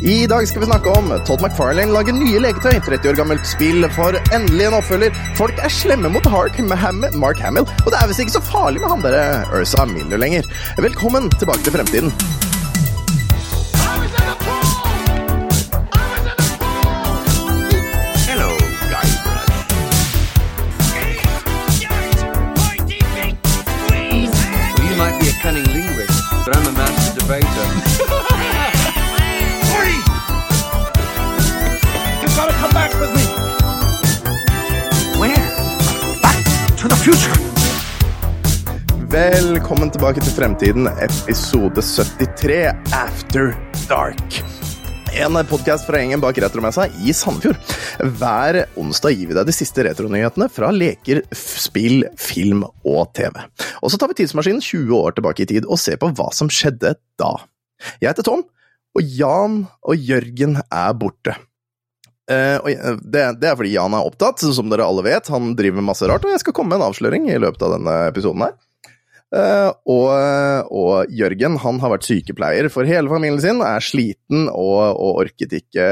I dag skal vi snakke om Todd McFarlane lager nye leketøy, 30 år gammelt spill for endelig en oppfølger, folk er slemme mot Hark Mark Hamill, og det er visst ikke så farlig med han derre Ursa Miller lenger. Velkommen tilbake til fremtiden. Velkommen tilbake til Fremtiden, episode 73, After Dark. En podkast fra gjengen bak Retromessa i Sandefjord. Hver onsdag gir vi deg de siste retronyhetene fra leker, spill, film og TV. Og så tar vi tidsmaskinen 20 år tilbake i tid og ser på hva som skjedde da. Jeg heter Tom, og Jan og Jørgen er borte. Eh, det, det er fordi Jan er opptatt, som dere alle vet. Han driver med masse rart, og jeg skal komme med en avsløring i løpet av denne episoden her. Eh, og, og Jørgen han har vært sykepleier for hele familien sin, er sliten og, og orket ikke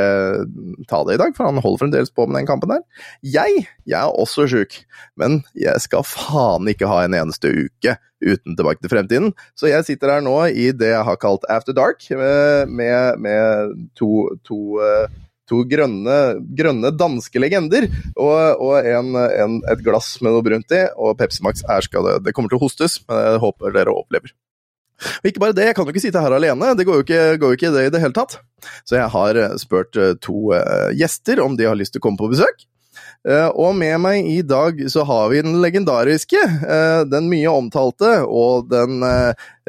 ta det i dag, for han holder fremdeles på med den kampen der. Jeg, jeg er også sjuk, men jeg skal faen ikke ha en eneste uke uten Tilbake til fremtiden. Så jeg sitter her nå i det jeg har kalt After Dark, eh, med, med to, to eh, To grønne, grønne danske legender og, og en, en, et glass med noe brunt i. Og Pepsi Max er skal det, det kommer til å hostes, men jeg håper dere overlever. Og ikke bare det, jeg kan jo ikke sitte her alene, det går jo ikke, går jo ikke det i det hele tatt. Så jeg har eh, spurt eh, to eh, gjester om de har lyst til å komme på besøk. Og med meg i dag så har vi den legendariske, den mye omtalte og den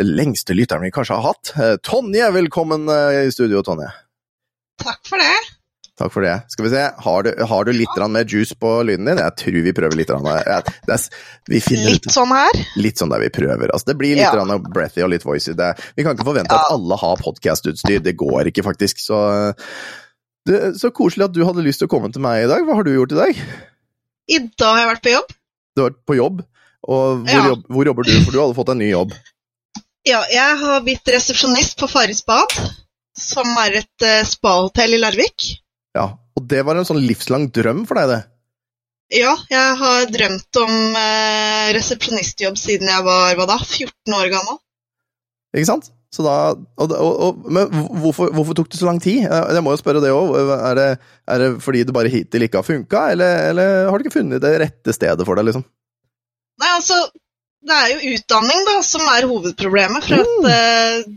lengste lytteren vi kanskje har hatt. Tonje, velkommen i studio, Tonje. Takk for det. Takk for det. Skal vi se, har du, har du litt mer juice på lyden din? Jeg tror vi prøver litt. Ja, vi finner Litt sånn her. litt sånn der vi prøver. Altså, det blir litt Ja. breathy og litt voicy. Det, vi kan ikke forvente at alle har podkastutstyr. Det går ikke, faktisk. Så, det, så koselig at du hadde lyst til å komme til meg i dag. Hva har du gjort i dag? I dag har jeg vært på jobb. Du har vært på jobb. Og hvor, Ja. jobb, hvor jobber du? For du hadde fått en ny jobb. Ja, jeg har blitt resepsjonist på Farris bad, som er et uh, spahotell i Larvik. Ja, Og det var en sånn livslang drøm for deg, det? Ja, jeg har drømt om eh, resepsjonistjobb siden jeg var hva da, 14 år gammel. Ikke sant? Så da, og, og, og, men hvorfor, hvorfor tok det så lang tid? Jeg må jo spørre det òg. Er, det, er det fordi det bare hittil ikke har funka, eller, eller har du ikke funnet det rette stedet for deg, liksom? Nei, altså, det er jo utdanning da, som er hovedproblemet, for at eh,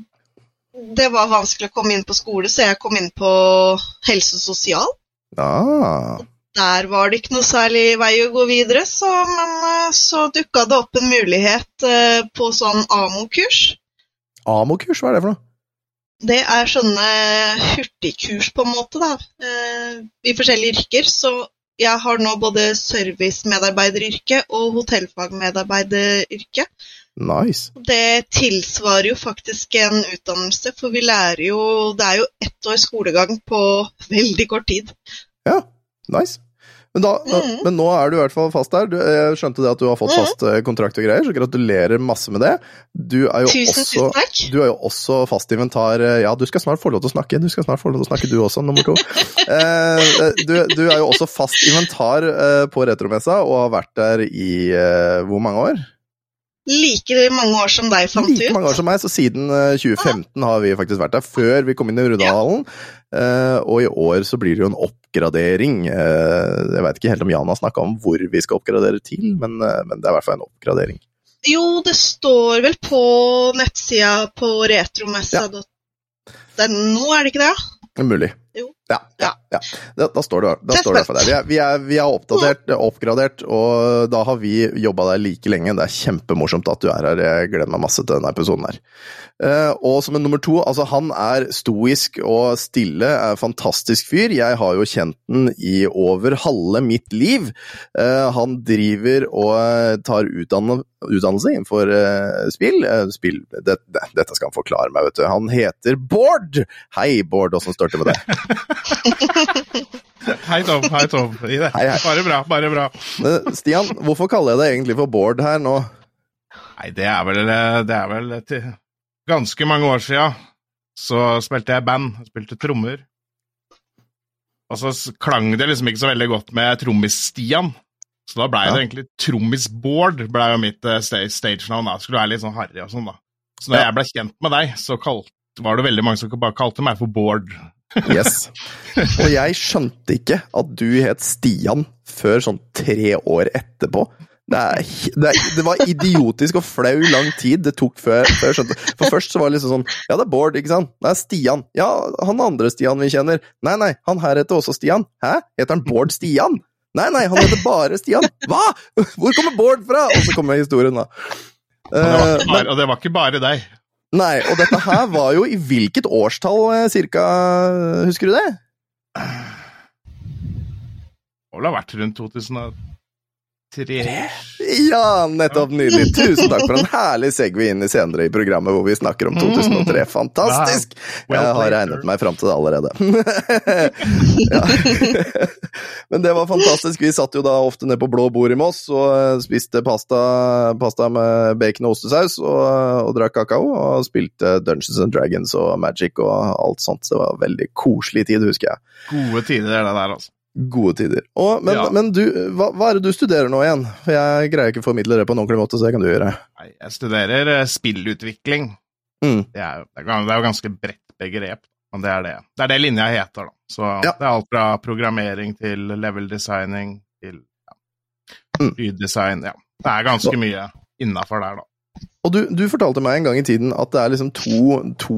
det var vanskelig å komme inn på skole, så jeg kom inn på helse og sosial. Ah, Der var det ikke noe særlig vei å gå videre, så, men eh, så dukka det opp en mulighet eh, på sånn AMO-kurs. AMO-kurs, hva er det for noe? Det er sånne hurtigkurs, på en måte, da, eh, i forskjellige yrker. Så jeg har nå både servicemedarbeideryrke og hotellfagmedarbeideryrke. Nice. Det tilsvarer jo faktisk en utdannelse, for vi lærer jo Det er jo ett års skolegang på veldig kort tid. Ja, nice. Men, da, Mhm. men nå er du i hvert fall fast der. Du, jeg skjønte det at du har fått Mhm. fast eh, kontrakt og greier, så gratulerer masse med det. Du er jo Tusen, også tusen takk. Du er jo også fast inventar eh, Ja, du skal snart få lov til å snakke. Du skal snart få lov til å snakke, du også, nummer to. Eh, du, du er jo også fast inventar eh, på Retromessa, og har vært der i eh, hvor mange år? Like mange år som deg fant Like ut. mange år som meg, så siden eh, 2015 har vi faktisk vært der, før vi kom inn i Rudalen. Ja. og i år så blir det jo en oppgradering. Eh, jeg veit ikke helt om Jan har snakka om hvor vi skal oppgradere til, men, eh, men det er i hvert fall en oppgradering. Jo, det står vel på nettsida på retromessa.no, er det ikke det? Mulig. Jo. Ja, ja, ja. Da, da står det, da Det står det for deg. Vi er, vi er, vi er oppdatert, oppgradert, og da har vi jobba der like lenge. Det er kjempemorsomt at du er her. Jeg gleder meg masse til denne episoden her. Eh, og som en nummer to, altså han er stoisk og stille, er fantastisk fyr. Jeg har jo kjent den i over halve mitt liv. Eh, han driver og tar utdanne, utdannelse innenfor eh, spill. Eh, spill det, det, dette skal han forklare meg, vet du. Han heter Bård! Hei, Bård, åssen står det til med deg? Hei, Tom. Hei, Tom. Hei, hei. Bare bra, bare bra. Stian, hvorfor kaller jeg deg egentlig for Bård her nå? Nei, det er vel, det er vel til ganske mange år sia så spilte jeg band. Jeg spilte trommer. Og så klang det liksom ikke så veldig godt med trommis-Stian. Så da blei Ja. det egentlig Trommis-Bård, ble jo mitt stagenavn. stage-navn. da. Skulle være litt sånn harry og sånn, da. Så når Ja. jeg ble kjent med deg, så kalt, var det veldig mange som bare kalte meg for Bård. Yes. Og jeg skjønte ikke at du het Stian før sånn tre år etterpå. Det, er, det, er, det var idiotisk og flau lang tid det tok før, før jeg skjønte For først så var det liksom sånn Ja, det er Bård, ikke sant? Det er Stian. Ja, han andre Stian vi kjenner. Nei, nei, han her heter også Stian. Hæ? Heter han Bård Stian? Nei, nei, han heter bare Stian. Hva?! Hvor kommer Bård fra?! Og så kommer historien, da. Det, var Eh, bare, og det var ikke bare deg. Nei, og dette her var jo i hvilket årstall, eh, cirka? Husker du det? Det må vel ha vært rundt 2003? Ja, nettopp nydelig. Tusen takk for en herlig segway inn i senere i programmet hvor vi snakker om 2003. Fantastisk! Jeg har regnet meg fram til det allerede. ja. Men det var fantastisk. Vi satt jo da ofte ned på Blå bord i Moss og eh, spiste pasta, pasta med bacon og ostesaus og, og drakk kakao. Og spilte Dungeons and Dragons og Magic og alt sånt. Det var veldig koselig tid, husker jeg. Gode tider, det der, altså. Gode tider. Og, men Ja. men du, hva, hva er det du studerer nå igjen? For jeg greier ikke å formidle det på en ordentlig måte, så det kan du gjøre. Nei, Jeg studerer eh, spillutvikling. Mm. Det er, er det er jo ganske bredt begrep, men det er det. Det er det linja heter, da. Så Ja. det er alt fra programmering til level designing til ja, Mm. lyddesign. Ja. Det er ganske mye innafor der, da. Og du, du fortalte meg en gang i tiden at det er liksom to, to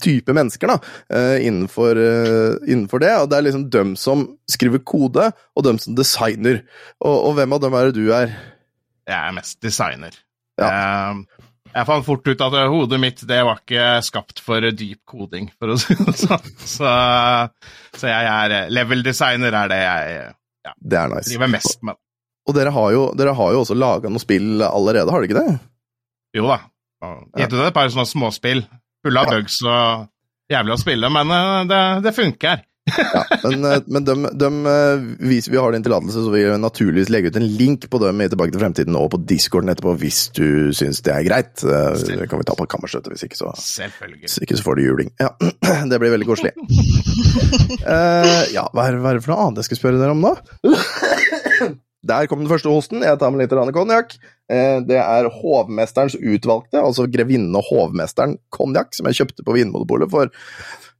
typer mennesker da, eh, innenfor, eh, innenfor det. Og det er liksom dem som skriver kode, og dem som designer. Og, og hvem av dem er det du er? Jeg er mest designer. Ja. Eh, jeg fant fort ut at hodet mitt det var ikke skapt for dyp koding, for å si det sånn. Så, så jeg er eh, level designer er det jeg ja, Det er nice. driver mest med. Og dere har jo, dere har jo også laga noe spill allerede, har dere ikke det? Jo da. Gitt ut et par sånne småspill. Fulle av bugs og jævlig å spille, men eh, det, det funker. Ja, men, eh, men de, eh, hvis vi har din tillatelse, så vil vi naturligvis legge ut en link på dem i Tilbake til fremtiden og på discorden etterpå, hvis du syns det er greit. Eh, Det kan vi ta på kammerstøtte, hvis ikke så. Hvis ikke så får du juling. Ja, det blir veldig koselig. uh, ja, hva er, hva er det for noe annet jeg skal spørre dere om nå? Der kom den første hosten. Jeg tar med litt konjakk. Eh, det er hovmesterens utvalgte, altså grevinne og hovmesteren konjakk, som jeg kjøpte på Vinmonopolet for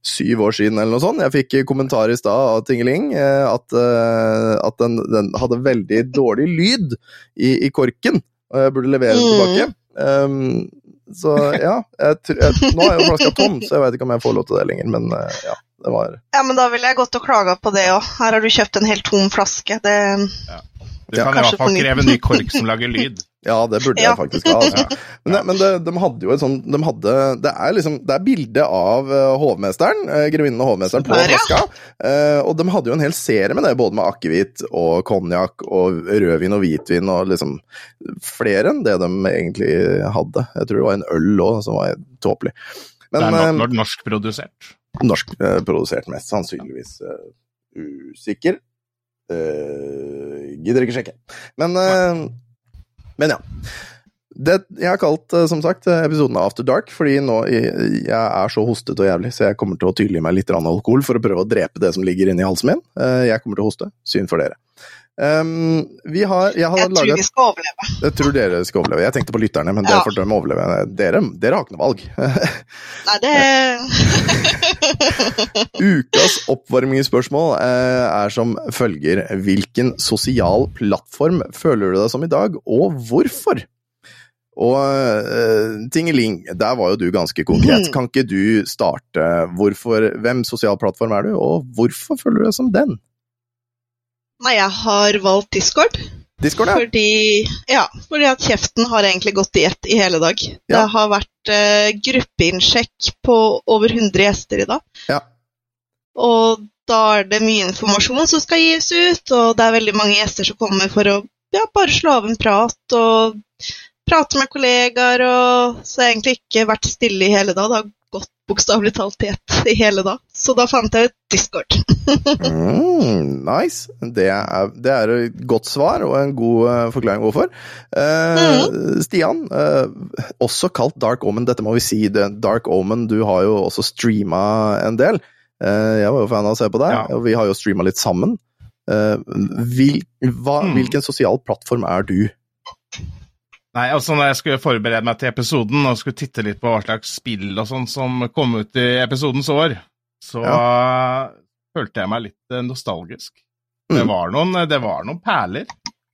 syv år siden eller noe sånt. Jeg fikk kommentar i stad av Tingeling eh, at, eh, at den, den hadde veldig dårlig lyd i, i korken, og jeg burde levere den Mm. tilbake. Um, så ja, jeg, jeg, nå er jo flaska tom, så jeg veit ikke om jeg får lov til det lenger, men ja. Det var Ja, men da ville jeg gått og klaga på det òg. Her har du kjøpt en helt tom flaske. Det Du Ja, kan i hvert fall kreve en ny kork som lager lyd. Ja, det burde Ja. jeg faktisk ha. Altså. Men, det, men det, de hadde jo et sånt de hadde, Det er liksom Det er bilde av eh, hovmesteren, uh, grevinnen og hovmesteren, på Der, ja. flaska. Eh, og de hadde jo en hel serie med det, både med akevitt og konjakk og rødvin og hvitvin og liksom flere enn det de egentlig hadde. Jeg tror det var en øl òg som var tåpelig. Det Men er nok, no norskprodusert. norskprodusert mest sannsynligvis. eh, usikker. Eh, gidder ikke sjekke. Men, uh, men ja. Det, jeg har kalt eh, som sagt, episoden After Dark fordi nå jeg, jeg er så hostet og jævlig, så jeg kommer til å tydelige meg litt alkohol for å prøve å drepe det som ligger inni halsen min. Eh, jeg kommer til å hoste. Synd for dere. Um, vi har, jeg har Jeg tror laget vi skal overleve. Jeg tror dere skal overleve. Jeg tenkte på lytterne, men Ja. dere får dømme overleve. Dere, dere har ikke noe valg. Nei, det Ukas oppvarmingsspørsmål eh, er som følger. Hvilken sosial plattform føler du deg som i dag, og hvorfor? Og uh, Tingeling, der var jo du ganske konkret. Kan ikke du starte? Hvorfor, hvem sosial plattform er du, og hvorfor føler du deg som den? Nei, jeg har valgt Discord. Discord, ja. Fordi, ja, fordi at kjeften har egentlig gått i ett i hele dag. Det har vært uh, gruppeinnsjekk på over 100 gjester i dag. Ja. Og da er det mye informasjon som skal gis ut, og det er veldig mange gjester som kommer for å ja, bare slå av en prat og prate med kollegaer, og så har jeg egentlig ikke vært stille i hele dag. Det har gått bokstavelig talt i ett i hele dag. Så da fant jeg ut Discord. Mm, nice. Det er, det er et godt svar og en god eh, forklaring hvorfor. Eh, Stian, eh, også kalt Dark Omen, dette må vi si. Det, Dark Omen, du har jo også streama en del. Eh, jeg var jo fan av å se på deg, Ja. og vi har jo streama litt sammen. Eh, vil, hva, Mm. Hvilken sosial plattform er du? Nei, altså når jeg skulle forberede meg til episoden og skulle titte litt på hva slags spill og sånn som kom ut i episodens år, så følte jeg meg litt eh, nostalgisk. Det, Mm. var noen, det var noen perler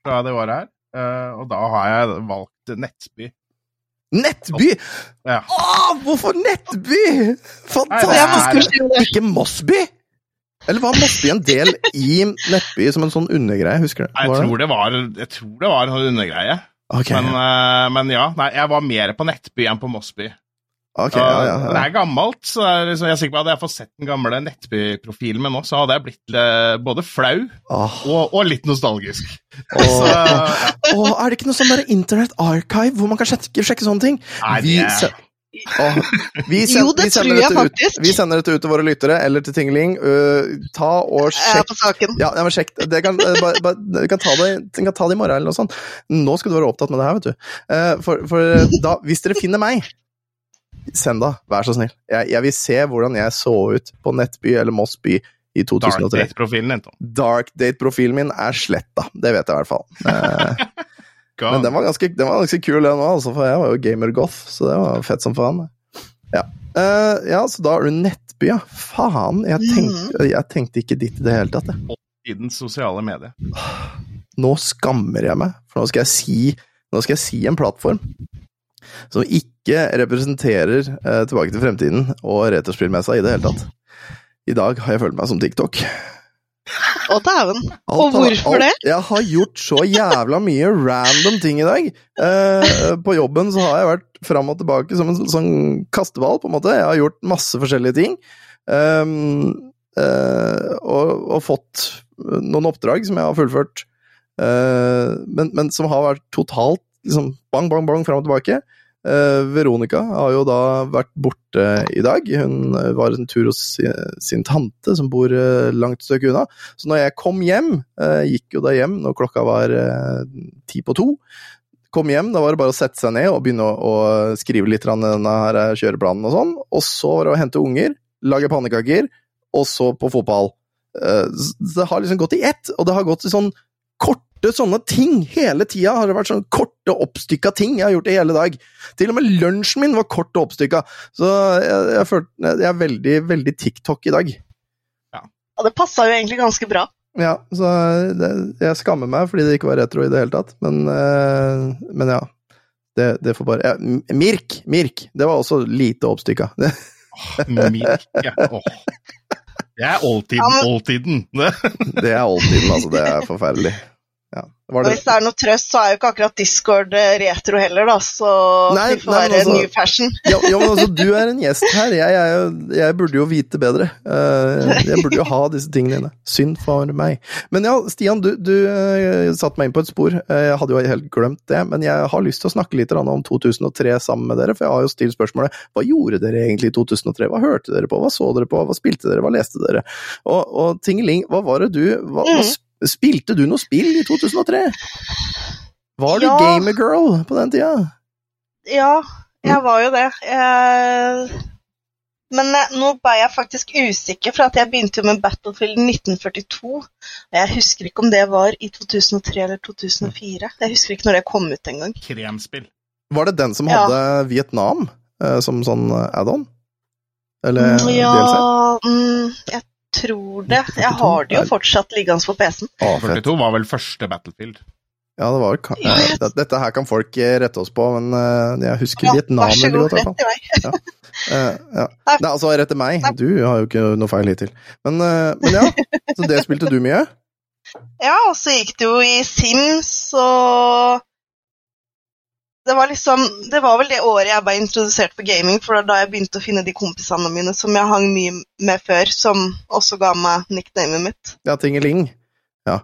fra det året her, eh, og da har jeg valgt Nettby. Nettby! Ja. Åh, hvorfor Nettby?! Nei, det Fantastisk! er- Ikke Mossby? Eller var Mossby en del i Nettby som en sånn undergreie? Husker du? Jeg tror det var, jeg tror det var en sånn undergreie. Okay. Men, eh, men ja, nei, jeg var mer på Nettby enn på Mossby. Ok, ja, ja, Det er gammelt, så er liksom, jeg er sikker på at hadde jeg fått sett den gamle Nettby-profilen min nå, så hadde jeg blitt eh, både flau oh. og, og litt nostalgisk. Oh. Så, ja. Åh, er det ikke noe sånn der Internet Archive hvor man kan sjekke, sjekke sånne ting? Nei, Vi, se- Åh, vi, Jo, det vi, sender tror jeg faktisk. ut, vi sender dette ut til våre lyttere eller til Tingling. Uh, ta og Jeg er på saken. Ja, ja men sjekk. Det kan, uh, ba, ba, du kan ta det, kan ta det i morgen eller noe sånt. Nå skal du være opptatt med det her, vet du. Uh, For, for da, hvis dere finner meg, send da, vær så snill. Jeg, jeg vil se hvordan jeg så ut på Nettby eller Moss by i Dark 2003. Date-profilen din, Tom. Dark Date-profilen min er sletta, det vet jeg i hvert fall. Eh, men den var ganske, den var ganske kul, den òg, altså, for jeg var jo gamer-goth, så det var fett som faen. Ja. Eh, ja, så da er du Nettby, ja. Faen, jeg tenkte, jeg tenkte ikke dit i det hele tatt, jeg. Tidens sosiale medier. nå skammer jeg meg, for nå skal jeg si, nå skal jeg si en plattform som ikke representerer eh, Tilbake til fremtiden og retrospillmessa i det hele tatt. I dag har jeg følt meg som TikTok. Å, dæven. Og hvorfor det? Jeg har gjort så jævla mye random ting i dag. Eh, på jobben så har jeg vært fram og tilbake som en sånn kasteball, på en måte. Jeg har gjort masse forskjellige ting. Um, eh, og, og fått noen oppdrag som jeg har fullført, eh, men, men som har vært totalt liksom bang, bang, bang fram og tilbake. Eh, Veronica har jo da vært borte i dag. Hun eh, var en tur hos sin, tante, som bor eh, langt stykke unna. Så når jeg kom hjem, gikk jo da hjem når klokka var ti på to, kom hjem, da var det bare å sette seg ned og begynne å, å skrive litt grann denne her kjøreplanen og sånn. Og så var det å hente unger, lage pannekaker, og så på fotball. Det har liksom gått i ett, og det har gått i sånn korte sånne ting. Hele tida har det vært sånne korte, oppstykka ting jeg har gjort det hele dag. Til og med lunsjen min var kort og oppstykka. Så jeg, jeg, følte, jeg er veldig, veldig TikTok i dag. Og det passa jo egentlig ganske bra. Ja, så det, jeg skammer meg fordi det ikke var retro i det hele tatt, men, eh, men ja. Det, det får bare ja, Mirk! Mirk! Det var også lite oppstykka. mirk ja. Oh. Det er oldtiden, oldtiden. Det er oldtiden, altså. Det er forferdelig. Ja. Og hvis det er noe trøst, så er jo ikke akkurat Discord eh, retro heller, da, så Nei, det får nei, være altså- new fashion. ja, ja, men altså, du er en gjest her. Jeg, jeg, jeg burde jo vite bedre. Eh, jeg burde jo ha disse tingene dine. Synd for meg. Men ja, Stian, du, du uh, satte meg inn på et spor. Eh, jeg hadde jo helt glemt det, men jeg har lyst til å snakke litt om 2003 sammen med dere. For jeg har jo stilt spørsmålet hva gjorde dere egentlig i 2003? Hva hørte dere på? Hva så dere på? Hva spilte dere? Hva leste dere? Og, og Tingeling, hva var det du hva, hva, sp- Spilte du noe spill i 2003? Var du Ja. gamergirl på den tida? Ja, Mm. jeg var jo det. Jeg... Men eh, nå ble jeg faktisk usikker, for at jeg begynte jo med Battlefield 1942. Og jeg husker ikke om det var i 2003 eller 2004. Jeg husker ikke når det kom ut engang. Kremspill. Var det den som Ja. hadde Vietnam eh, som sånn eh, add-on? Eller DLC? Ja, mm, jeg tror det. Jeg har det jo fortsatt liggende på PC-en. 42 var vel første Battlefield. Ja, det var Ja, Dette her kan folk eh, rette oss på, men eh, jeg husker Ja, Vietnam veldig god, godt. Vær så god, rett i vei. Eh, ja. Nei. Altså, rett til meg. Du har jo ikke noe feil hittil. Men, men ja, så det spilte du mye? Ja, og så gikk det jo i Sims, og det var liksom Det var vel det året jeg ble introdusert for gaming, for da jeg begynte å finne de kompisene mine som jeg hang mye med før, som også ga meg nicknamet mitt. Ja, Tingeling. Ja.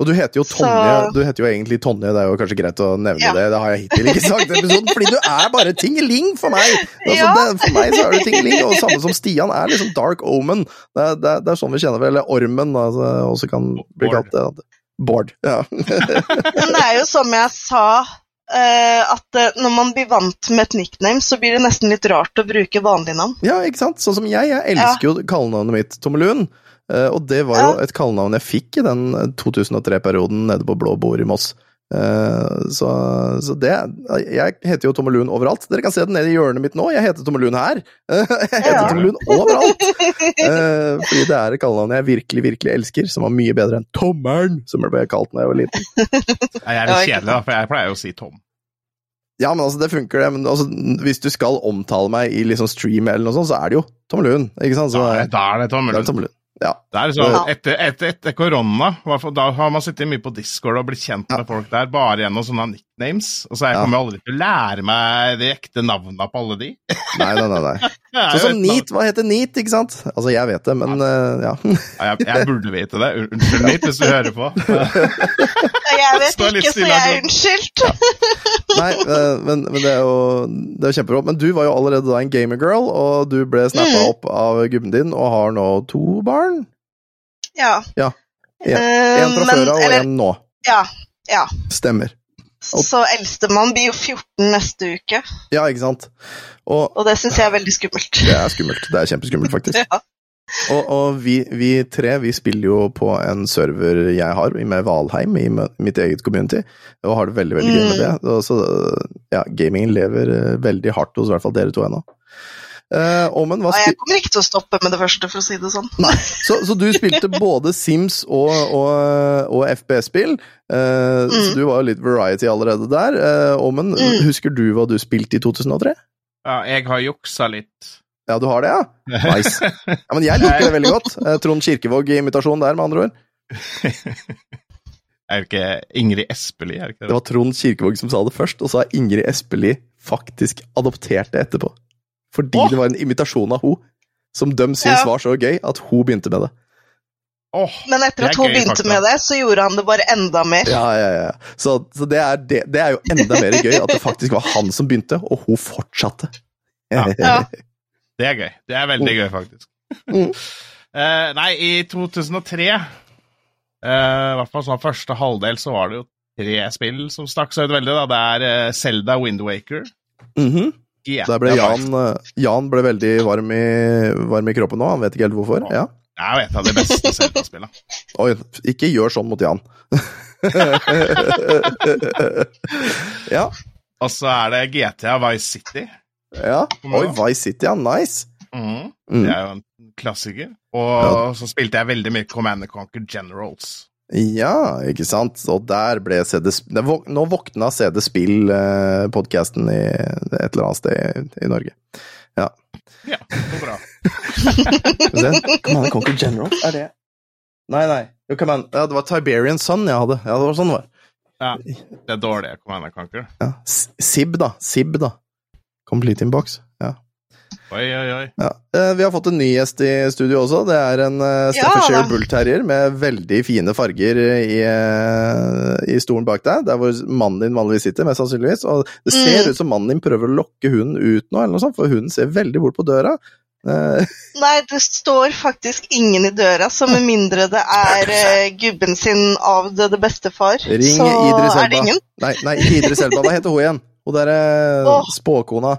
Og du heter jo Så- Du heter jo egentlig Tonje, det er jo kanskje greit å nevne Ja. det. Det har jeg hittil ikke sagt i episoden, fordi du er bare Tingeling for meg! Altså, Ja. det, for meg så er du Tingeling, og samme som Stian er liksom Dark Omen. Det, det, det er sånn vi kjenner vel Eller Ormen, altså, også kan bli kalt det. Bård. Ja. Men det er jo som jeg sa eh, at eh, når man blir vant med et nickname, så blir det nesten litt rart å bruke vanlig navn. Ja, ikke sant? Sånn som jeg. Jeg elsker jo kallenavnet mitt Tommelun. eh, Og det var jo et kallenavn jeg fikk i den 2003-perioden nede på Blå bord i Moss. Eh, Så, så det Jeg heter jo Tommelun overalt. Dere kan se det nede i hjørnet mitt nå. Jeg heter Tommelun her. Jeg heter Ja. Tommelun overalt! Eh, Fordi det er et kallenavn jeg virkelig, virkelig elsker, som var mye bedre enn Tommelen, som det ble kalt da jeg var liten. Jeg er Ja, litt kjedelig, da, for jeg pleier jo å si Tom. Ja, men altså, det funker, det. Men altså, hvis du skal omtale meg i liksom stream eller noe sånt, så er det jo Tommelun. Ikke sant? Så, Da er, da er det Tom. det Tommelun. Ja. Er sånn, etter, etter, etter korona, da har man sittet mye på Discord og blitt kjent med folk der, bare gjennom sånne nicknames. Og så jeg kommer aldri til å lære meg de ekte navnene på alle de. Nei, nei, nei. nei. Er Sånn som Neat, hva heter Neat, ikke sant? Altså, jeg vet det, men eh, ja. Ja, jeg, jeg burde vite det. Unnskyld NEAT, hvis du hører på. Jeg vet ikke, så jeg er altså. unnskyldt. Nei, eh, men, men det er jo det er kjempebra. Men du var jo allerede da en gamergirl, og du ble snappa Mm. opp av gubben din og har nå to barn. Ja. Ja. En, Eh, en fra men- før av og en nå. Ja. ja. Stemmer. Så eldstemann blir jo 14 neste uke, Ja, ikke sant? Og og det syns jeg er veldig skummelt. det er skummelt. Det er kjempeskummelt, faktisk. Ja. Og, og vi, vi tre vi spiller jo på en server jeg har med Valheim i mitt eget community, og har det veldig veldig gøy med Mm. det. Så ja, gamingen lever eh, veldig hardt hos i hvert fall dere to ennå. Eh, Åmen, hva Og jeg kommer ikke til å stoppe med det første, for å si det sånn. Nei, så, så du spilte både Sims og, og, og FPS-spill, eh, så Mm. du var jo litt variety allerede der. Eh, Åmen, Mm. husker du hva du spilte i 2003? Ja, jeg har juksa litt. Ja, du har det, ja? Nice. Ja, men jeg liker det veldig godt. Eh, Trond Kirkevåg-imitasjon der, med andre ord. Er det ikke Ingrid Espelid? Er det Det det? var Trond Kirkevåg som sa det først, og så har Ingrid Espelid faktisk adoptert det etterpå. Fordi Åh! det var en imitasjon av henne som de syntes Ja. var så gøy at hun begynte med det. Åh, Men etter er at hun gøy, begynte faktisk. med det, så gjorde han det bare enda mer. Ja, ja, ja. Så, så det, er det, det er jo enda mer gøy at det faktisk var han som begynte, og hun fortsatte. Ja. Ja. det er gøy. Det er veldig gøy, faktisk. Mm. Eh, nei, i 2003, uh, i hvert fall sånn første halvdel, så var det jo tre spill som stakk seg ut veldig. da. Det er eh, Zelda Windwaker. GTA Der ble Jan, eh, Jan ble veldig varm i, varm i kroppen nå, han vet ikke helt hvorfor. Ja. Det er jo et av de beste Zelda-spillene. Oi, ikke gjør sånn mot Jan. ja, Og så er det GTA Vice City. ja. Oi, Vice City, ja. Nice. Mhm. Mm. Det er jo en klassiker. Og så spilte jeg veldig mye Command Conquer Generals. Ja, ikke sant. Og der ble CD Nå våkna CD Spill-podkasten i et eller annet sted i, i Norge. Ja, så bra. Command Conquer General, er det Nei, nei. Jo, Ja, det var Tiberian Sun jeg hadde. Ja, det var sånn det var. Ja, det er dårlig Command Conquer. Ja. Sib, da. Sib, da. Complete inbox. Ja. Oi, oi, oi. Ja. Eh, Vi har fått en ny gjest i studio også. Det er en uh, Ja, Staffordshire da. Bull Terrier med veldig fine farger i, eh, i stolen bak deg. Der hvor mannen din vanligvis sitter, mest sannsynligvis. Og det ser Mm. ut som mannen din prøver å lokke hunden ut nå, eller noe sånt, for hunden ser veldig bort på døra. Eh, Nei, det står faktisk ingen i døra, så med mindre det er uh, gubben sin avdøde bestefar, Ring så Idris er det ingen. nei, nei, ikke Idris Elba. Hva heter hun igjen? Hun derre Åh. spåkona.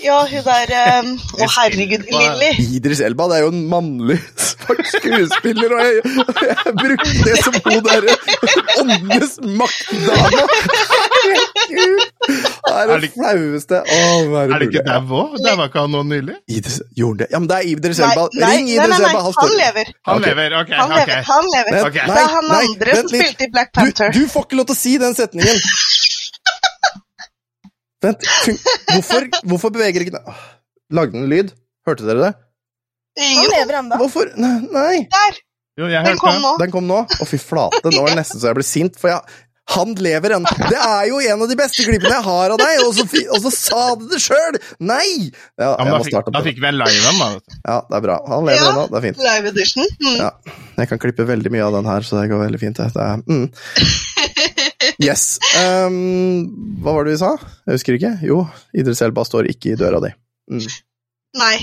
Ja, hun der um, Å, herregud, Lilly. Idris Elba, det er jo en mannlig svart skuespiller, og jeg, jeg brukte det som hun derre åndenes maktdama! Det er det flaueste Å, Er det ikke dau òg? Det var ikke han nå nylig? Idris, gjorde han det? Ja, men det er Idris Elba. nei, Ring Idris Elba. han lever. Han lever, ok. Han lever. Han lever. Vent, Ok. nei, Det er han andre som spilte i Black Du, Panther. du får ikke lov til å si den setningen! Vent, fun- hvorfor, hvorfor beveger ikke den Lagde den lyd? Hørte dere det? Han lever ennå. Hvorfor Nei! nei. der! Jo, jeg Den kom nå. Den kom nå. Å, fy flate. Nå er det nesten så jeg blir sint, for jeg, han lever ennå. Det er jo en av de beste klippene jeg har av deg, og så, fi- og så sa du det sjøl! Nei! Ja, Ja, men jeg da, fikk, da fikk vi en live en, da. Ja, det er bra. Han lever Ja. ennå. Det er fint. Live edition. Mm. Ja. Jeg kan klippe veldig mye av den her, så det går veldig fint. Det. Det er, mm. Yes. Um, hva var det vi sa? Jeg husker ikke. Jo, Idris Elba står ikke i døra di. Mm. Nei,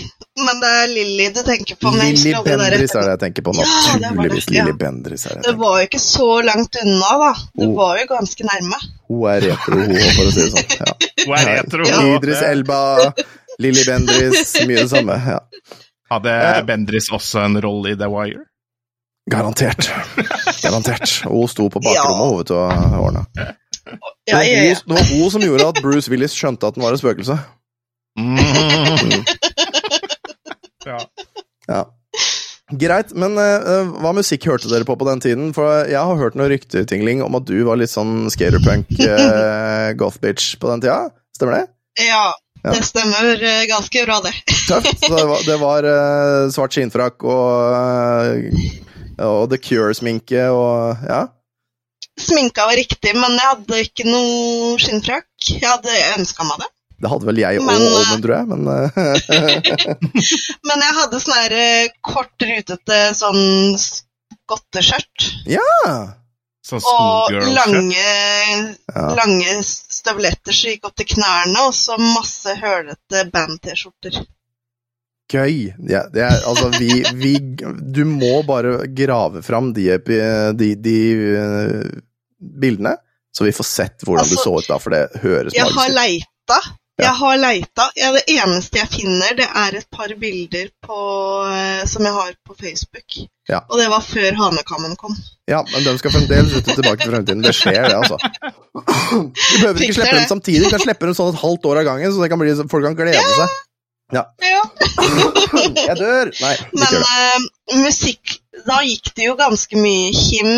men det er Lilly du tenker på. Lilly Bendriss er det jeg tenker på. Ja, det var det, Naturligvis ja. Lilly Bendriss er det Det var jo ikke så langt unna, da. Det Oh. var jo ganske nærme. Hun er retro, hun for å si det sånn. Ja. Hun er retro. Idris Elba, Lilly Bendriss, mye det samme. Ja. Hadde Ja. Bendriss også en rolle i The Wire? Garantert. Garantert. Og hun sto på bakrommet, ja. vet du, og ordna. Det Ja, var, ja, hun, ja. det var hun som gjorde at Bruce Willis skjønte at han var et spøkelse. Mm. Ja. Ja. Greit, men uh, hva musikk hørte dere på på den tiden? For jeg har hørt noe ryktetingling om at du var litt sånn skaterpunk uh, goth-bitch på den tida. Stemmer det? ja, Ja. det stemmer eh, ganske bra, det. Tøft. Så det var, det var eh, svart skinnfrakk og, eh, og The Cure-sminke og Ja. Sminka var riktig, men jeg hadde ikke noe skinnfrakk. Jeg hadde ønska meg det. Det hadde vel jeg òg, Men, eh, tror jeg, men eh, Men jeg hadde sånn her eh, kort, rutete sånn skotteskjørt. Ja! Sånn Og lange, ja. lange støvletter som gikk opp til knærne, og så masse hølete band-T-skjorter. Gøy. Ja, det er, altså, vi, vi Du må bare grave fram de, de, de eh, bildene, så vi får sett hvordan du Altså, så ut da, for det høres Jeg har magisk ut. leita. Jeg har leita. Ja, det eneste jeg finner, det er et par bilder på, eh, som jeg har på Facebook. Ja. Og det var før Hanekammen kom. Ja, men de skal fremdeles ut tilbake til fremtiden. Det skjer, det, altså. Du behøver ikke slippe dem samtidig. Du kan slippe dem sånn et halvt år av gangen, så kan bli, folk kan glede seg. Ja. Jeg dør! Nei, ikke Men gjør det. uh, musikk Da gikk det jo ganske mye Him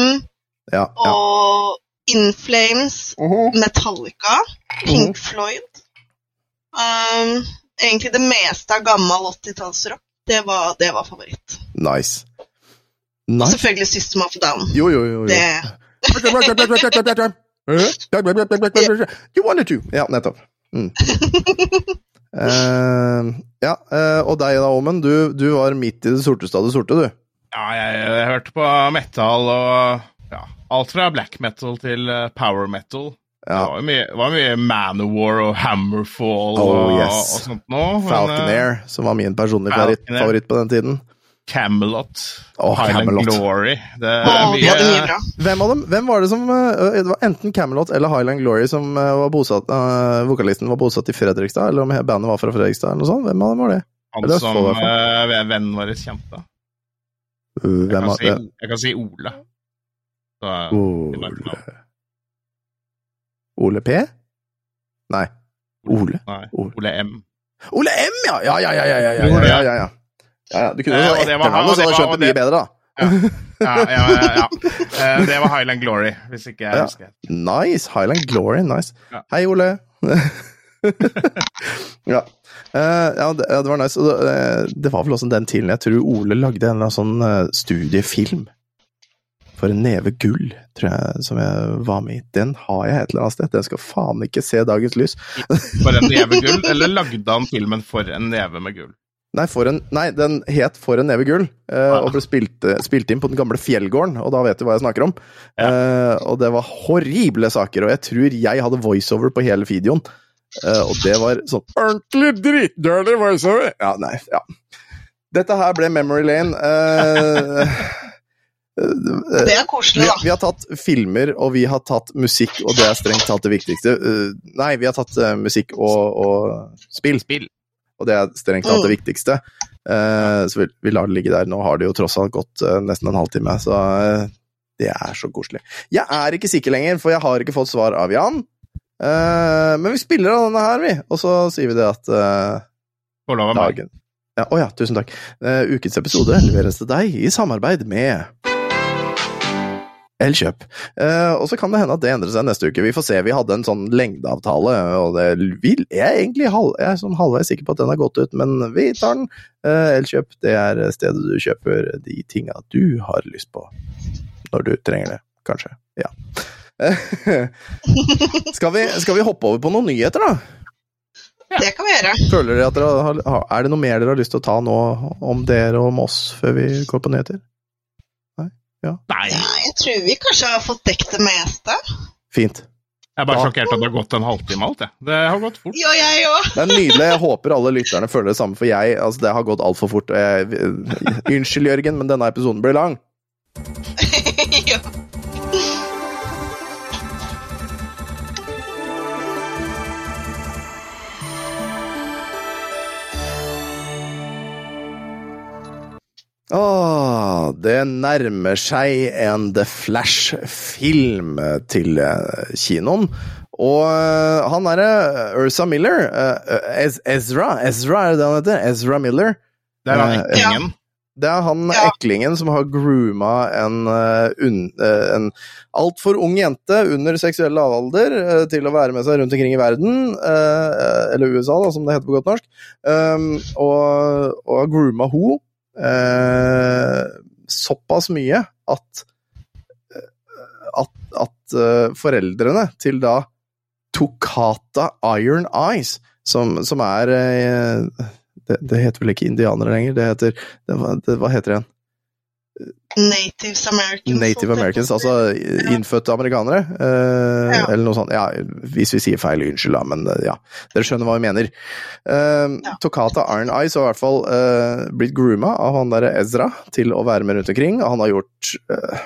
Ja, ja. og In Flames, Mhm. Metallica, Pink Floyd. Um, egentlig det meste av gammel 80-tallsrock. Det, var- det var favoritt. Nice. Og selvfølgelig System of Down. Jo, jo, jo. jo. Det You wanted to. Ja, nettopp. Mm. Eh, ja, uh, og deg da, Åmen. Du, du var midt i det sorteste av det sorte, du. Ja, jeg, jeg hørte på metal og ja, alt fra black metal til eh, power metal. Det var jo mye, var mye Manowar og Hammerfall Oh, og, yes. og sånt nå. Falconair, som var min personlige favoritt, favoritt på den tiden. Camelot. Oh, Highland Camelot. Glory. Det er hadde mye mye bra. Hvem av dem? Hvem var det som eh, Det var enten Camelot eller Highland Glory som eh, var bosatt uh, Vokalisten var bosatt i Fredrikstad, eller om bandet var fra Fredrikstad, eller noe sånt? Hvem av dem var det? han det er som uh, vennen vår kjente. Uh, Jeg hvem kan, si, jeg kan si Ole. Så, Ole Ole P? Nei. Ole? Nei, Ole. Ole M. Ole M, ja! Ja, ja, ja, ja, ja, ja, ja, ja, ja, ja. Du kunne Eh, jo det etternavnet, så hadde jeg skjønt det mye bedre, da. Ja, ja, ja, ja. Eh, Det var Highland Glory, hvis ikke jeg Ja. husker. Nice. Highland Glory, nice. Ja. Hei, Ole. ja. Eh, ja, det, var nice. Det, var vel også den tiden jeg tror Ole lagde en eller annen sånn studiefilm. For en neve gull, tror jeg, som jeg var med i. Den har jeg et eller annet sted. Den skal faen ikke se dagens lys. For en neve gull, eller lagde han filmen For en neve med gull? Nei, en, nei den het For en neve gull, eh, og ble spilt, eh, spilt inn på den gamle Fjellgården, og da vet du hva jeg snakker om. Eh, og det var horrible saker, og jeg tror jeg hadde voiceover på hele videoen. Eh, og det var sånn ordentlig dritdårlig voiceover! Ja, nei, ja. Dette her ble Memory Lane. Det er koselig, da. vi har tatt filmer, og vi har tatt musikk, og det er strengt tatt det viktigste. Nei, vi har tatt musikk og, og spill, Spill. Og det er strengt tatt det viktigste. Eh, så vi, vi lar det ligge der. Nå har det jo tross alt gått eh, nesten en halvtime, så eh, det er så koselig. Jeg er ikke sikker lenger, for jeg har ikke fått svar av Jan. Eh, men vi spiller av denne her, vi, og så sier vi det at uh, dagen Å ja, oh ja, tusen takk. Ukens episode leveres til deg i samarbeid med Elkjøp. Uh, og så kan det hende at det endrer seg neste uke. Vi får se. Vi hadde en sånn lengdeavtale, og det vil jeg er egentlig halv, jeg er sånn halvveis sikker på at den har gått ut, men vi tar den. Uh, Elkjøp, det er stedet du kjøper de tinga du har lyst på. Når du trenger det, kanskje. Ja. skal, vi, skal vi hoppe over på noen nyheter, da? Det kan vi gjøre. Føler dere at dere har, har- Er det noe mer dere har lyst til å ta nå om dere og om oss før vi går på nyheter? Nei. Ja, jeg tror vi kanskje har fått dekket det meste. Fint. Jeg er bare Da- sjokkert at det har gått en halvtime alt, jeg. Det har gått fort. Ja, jeg òg. Det er nydelig. Jeg håper alle lytterne føler det samme, for jeg altså, Det har gått altfor fort. Jeg, unnskyld, Jørgen, men denne episoden blir lang. Åh, det nærmer seg en The Flash-film til eh, kinoen. Og eh, han derre Ursa Miller eh, Ez Ezra Ezra, er det det han heter? Ezra Miller. Det er han Eh, eklingen. Det er han Ja. eklingen som har grooma en, eh, eh, en altfor ung jente under seksuell lavalder eh, til å være med seg rundt omkring i verden, eh, eller USA, da, som det heter på godt norsk, um, og, og har grooma ho eh, såpass mye at at, at eh, foreldrene til da Tokata Iron Eyes, som, som er eh, det, det heter vel ikke indianere lenger, det heter det, Hva heter det igjen? Natives Americans. Native Americans, altså innfødte amerikanere. eh, Ja. Eller noe sånt. Ja, hvis vi sier feil, unnskyld, da, men eh, ja. Dere skjønner hva vi mener. Eh, Ja. Tokata Iron Eyes har i hvert fall eh, blitt grooma av han derre Ezra til å være med rundt omkring. Han har gjort eh,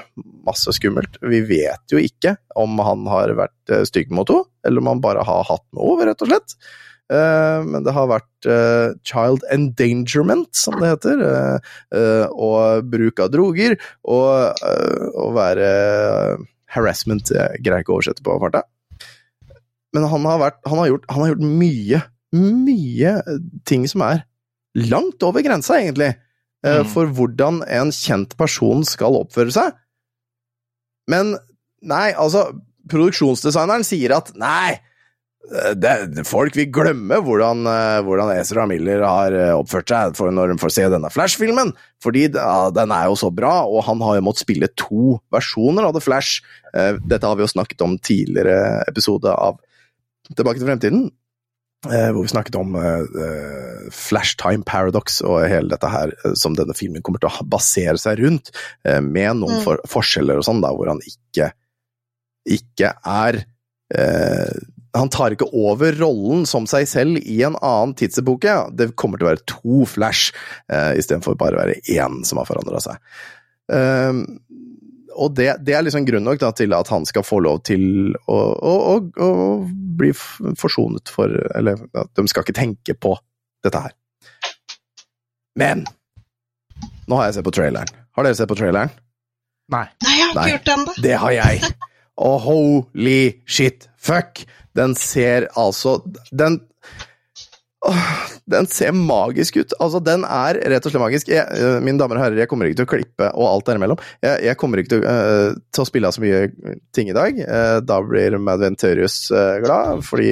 masse skummelt. Vi vet jo ikke om han har vært uh, stygg mot henne, eller om han bare har hatt noe, rett og slett. Eh, men det har vært eh, child endangerment, som det heter. eh, og bruk av droger, og å være harassment Jeg greier ikke å oversette på farta. Men han har, vært, han, har gjort, han har gjort mye, mye ting som er langt over grensa, egentlig, Mm. for hvordan en kjent person skal oppføre seg. Men nei, altså Produksjonsdesigneren sier at nei, det, folk vil glemme hvordan, eh, hvordan Ezra Miller har eh, oppført seg for når de får se denne Flash-filmen, fordi ja, den er jo så bra, og han har jo måttet spille to versjoner av The Flash. Eh, Dette har vi jo snakket om tidligere episode av Tilbake til fremtiden, hvor vi snakket om eh, Flash Time Paradox og hele dette her som denne filmen kommer til å basere seg rundt, med noen Mm. for forskjeller og sånn, da, hvor han ikke, ikke er eh, han tar ikke over rollen som seg selv i en annen tidsepoke. Det kommer til å være to Flash, uh, istedenfor bare å være én som har forandra seg. Uh, og det, det er liksom grunn nok da, til at han skal få lov til å, å, å, å bli forsonet for Eller at de skal ikke tenke på dette her. Men nå har jeg sett på traileren. Har dere sett på traileren? Nei. Nei, jeg har Nei. ikke gjort det ennå. Det har jeg. Og holy shit, fuck! Den ser altså Den Den ser magisk ut. Altså, den er rett og slett magisk. Jeg, eh, mine damer og herrer, jeg kommer ikke til å klippe og alt derimellom. Jeg, jeg kommer ikke til, uh, til å spille av så mye ting i dag. Uh, da blir Madventurius uh, glad, fordi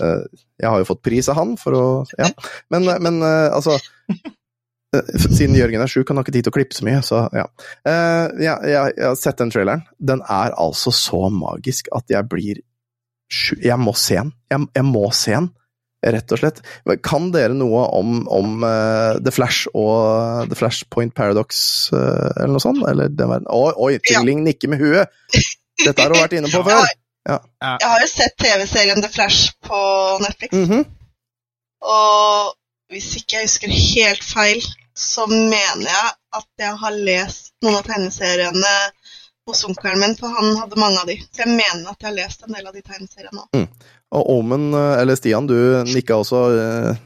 jeg har jo fått pris av han for å Ja. Men, men altså Siden Jørgen er sjuk, han har ikke tid til å klippe så mye, så ja. Jeg, jeg har sett den traileren. Den er altså så magisk at jeg blir Jeg må se den. Jeg, jeg må se den, rett og slett. Kan dere noe om, om uh, The Flash og The Flash Point Paradox uh, eller noe sånt? Eller den verden? Oi, oi Tingling nikker med huet! Dette har hun vært inne på før. Jeg har jo sett TV-serien The Flash på Netflix, Mhm. og hvis ikke jeg husker helt feil, så mener jeg at jeg har lest noen av tegneseriene hos onkelen min, for han hadde mange av de. Så jeg mener at jeg har lest en del av de tegneseriene òg. Og Omen, eh, eller Stian, du nikka også. eh,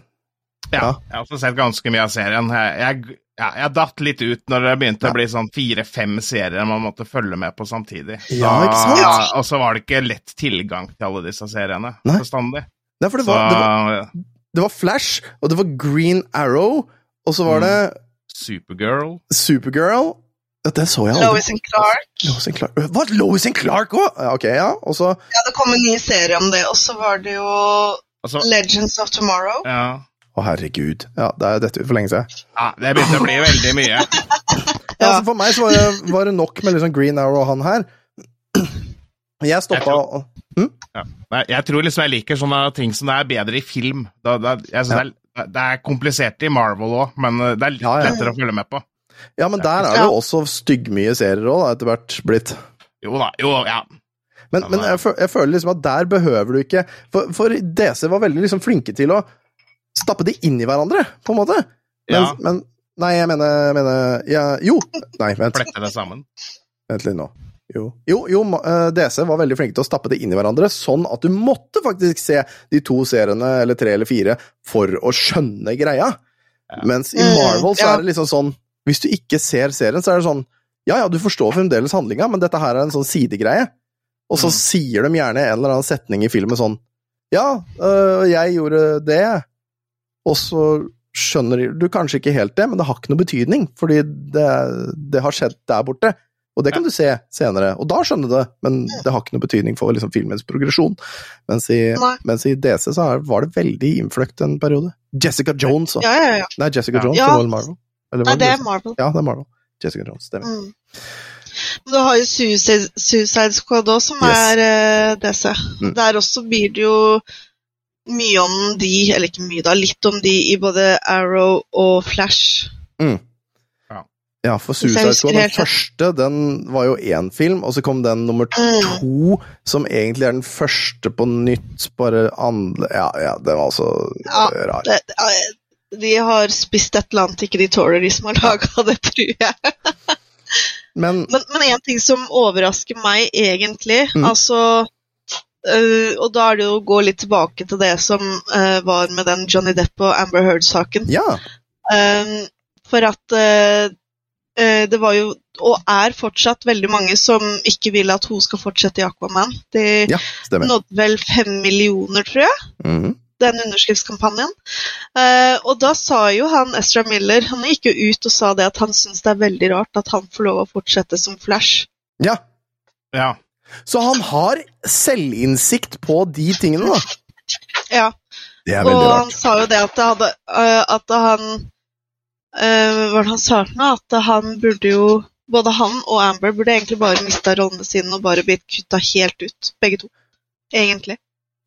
Ja, Ja. jeg har også sett ganske mye av serien. Jeg, jeg, ja, jeg datt litt ut når det begynte Ja. å bli sånn fire-fem serier man måtte følge med på samtidig. Ja, ikke sant? Ja, og så var det ikke lett tilgang til alle disse seriene Nei. bestandig. Nei, for det Så var, det, var, det var Flash, og det var Green Arrow, og så var Mm. det Supergirl Supergirl. Ja, det så jeg aldri. Lois and Clark. Lois and Clark. Hva? Lois and Clark òg? Ja, ok, ja. Og så Ja, det kom en ny serie om det, og så var det jo altså, Legends of Tomorrow. ja, Å, herregud. Ja, det er dette for lenge siden. ja, det begynte å bli veldig mye. Ja, altså For meg så var det, var det nok med liksom Green Arrow og han her. Jeg stoppa Jeg tror- og Ja. Nei, Jeg tror liksom jeg liker sånne ting som det er bedre i film. Da, da, jeg synes Ja. det, er, det er komplisert i Marvel òg, men uh, det er litt Ja, ja. lettere å følge med på. Ja, men der er det jo også styggmye serier òg, etter hvert blitt. Jo da, jo, ja. Men, men jeg, føler, jeg føler liksom at der behøver du ikke For, for DC var veldig liksom flinke til å stappe de inn i hverandre, på en måte. Men, Ja. men Nei, jeg mener, jeg mener ja, Jo! Nei, vent. Flette det sammen. Vent litt nå. Jo, jo, jo eh, DC var veldig flinke til å stappe det inn i hverandre, sånn at du måtte faktisk se de to seriene, eller tre eller fire, for å skjønne greia. Mens i Mm, Marvel så er det liksom sånn Hvis du ikke ser serien, så er det sånn Ja, ja, du forstår fremdeles handlinga, men dette her er en sånn sidegreie. Og så Mm. sier de gjerne en eller annen setning i filmen sånn Ja, øh, jeg gjorde det, og så skjønner du kanskje ikke helt det, men det har ikke noe betydning, fordi det, det har skjedd der borte. Og det kan du se senere, og da skjønner du det, men det har ikke noe betydning for liksom, filmens progresjon. Mens i, mens i DC så var det veldig innfløkt en periode. Jessica Jones og Ja, ja, ja. Nei, Jessica Jones, Ja. var Marvel? Eller Nei, det er Marvel. Ja, det er Marvel. Jessica Jones, stemmer. Mm. Du har jo Suicide, Suicide Squad òg, som Yes. er uh, DC. Mm. Der også blir det jo mye om de, eller ikke mye, da, litt om de i både Arrow og Flash. Ja, for Suicide Squad, den første, den var jo én film, og så kom den nummer Mm. to, som egentlig er den første på nytt, bare andre Ja, ja, den var også Ja, rar. Det, de har spist et eller annet, ikke de tåler, de som har laga det, tror jeg. Men Men, men en ting som overrasker meg egentlig, Mm. altså øh, Og da er det jo å gå litt tilbake til det som øh, var med den Johnny Depp og Amber Heard-saken. ja, Um, for at øh, øh, det var jo, og er fortsatt, veldig mange som ikke vil at hun skal fortsette i Aquaman. De ja, nådde vel fem millioner, tror jeg Mhm. Den underskriftskampanjen. Eh, og da sa jo han Ezra Miller Han gikk jo ut og sa det at han syns det er veldig rart at han får lov å fortsette som Flash. Ja, Ja. så han har selvinnsikt på de tingene, da. Ja, Det er og veldig han sa jo det at, det hadde, eh, at han eh, Hva var det han sa for noe? At han burde jo Både han og Amber burde egentlig bare mista rollene sine og bare blitt kutta helt ut, begge to. Egentlig.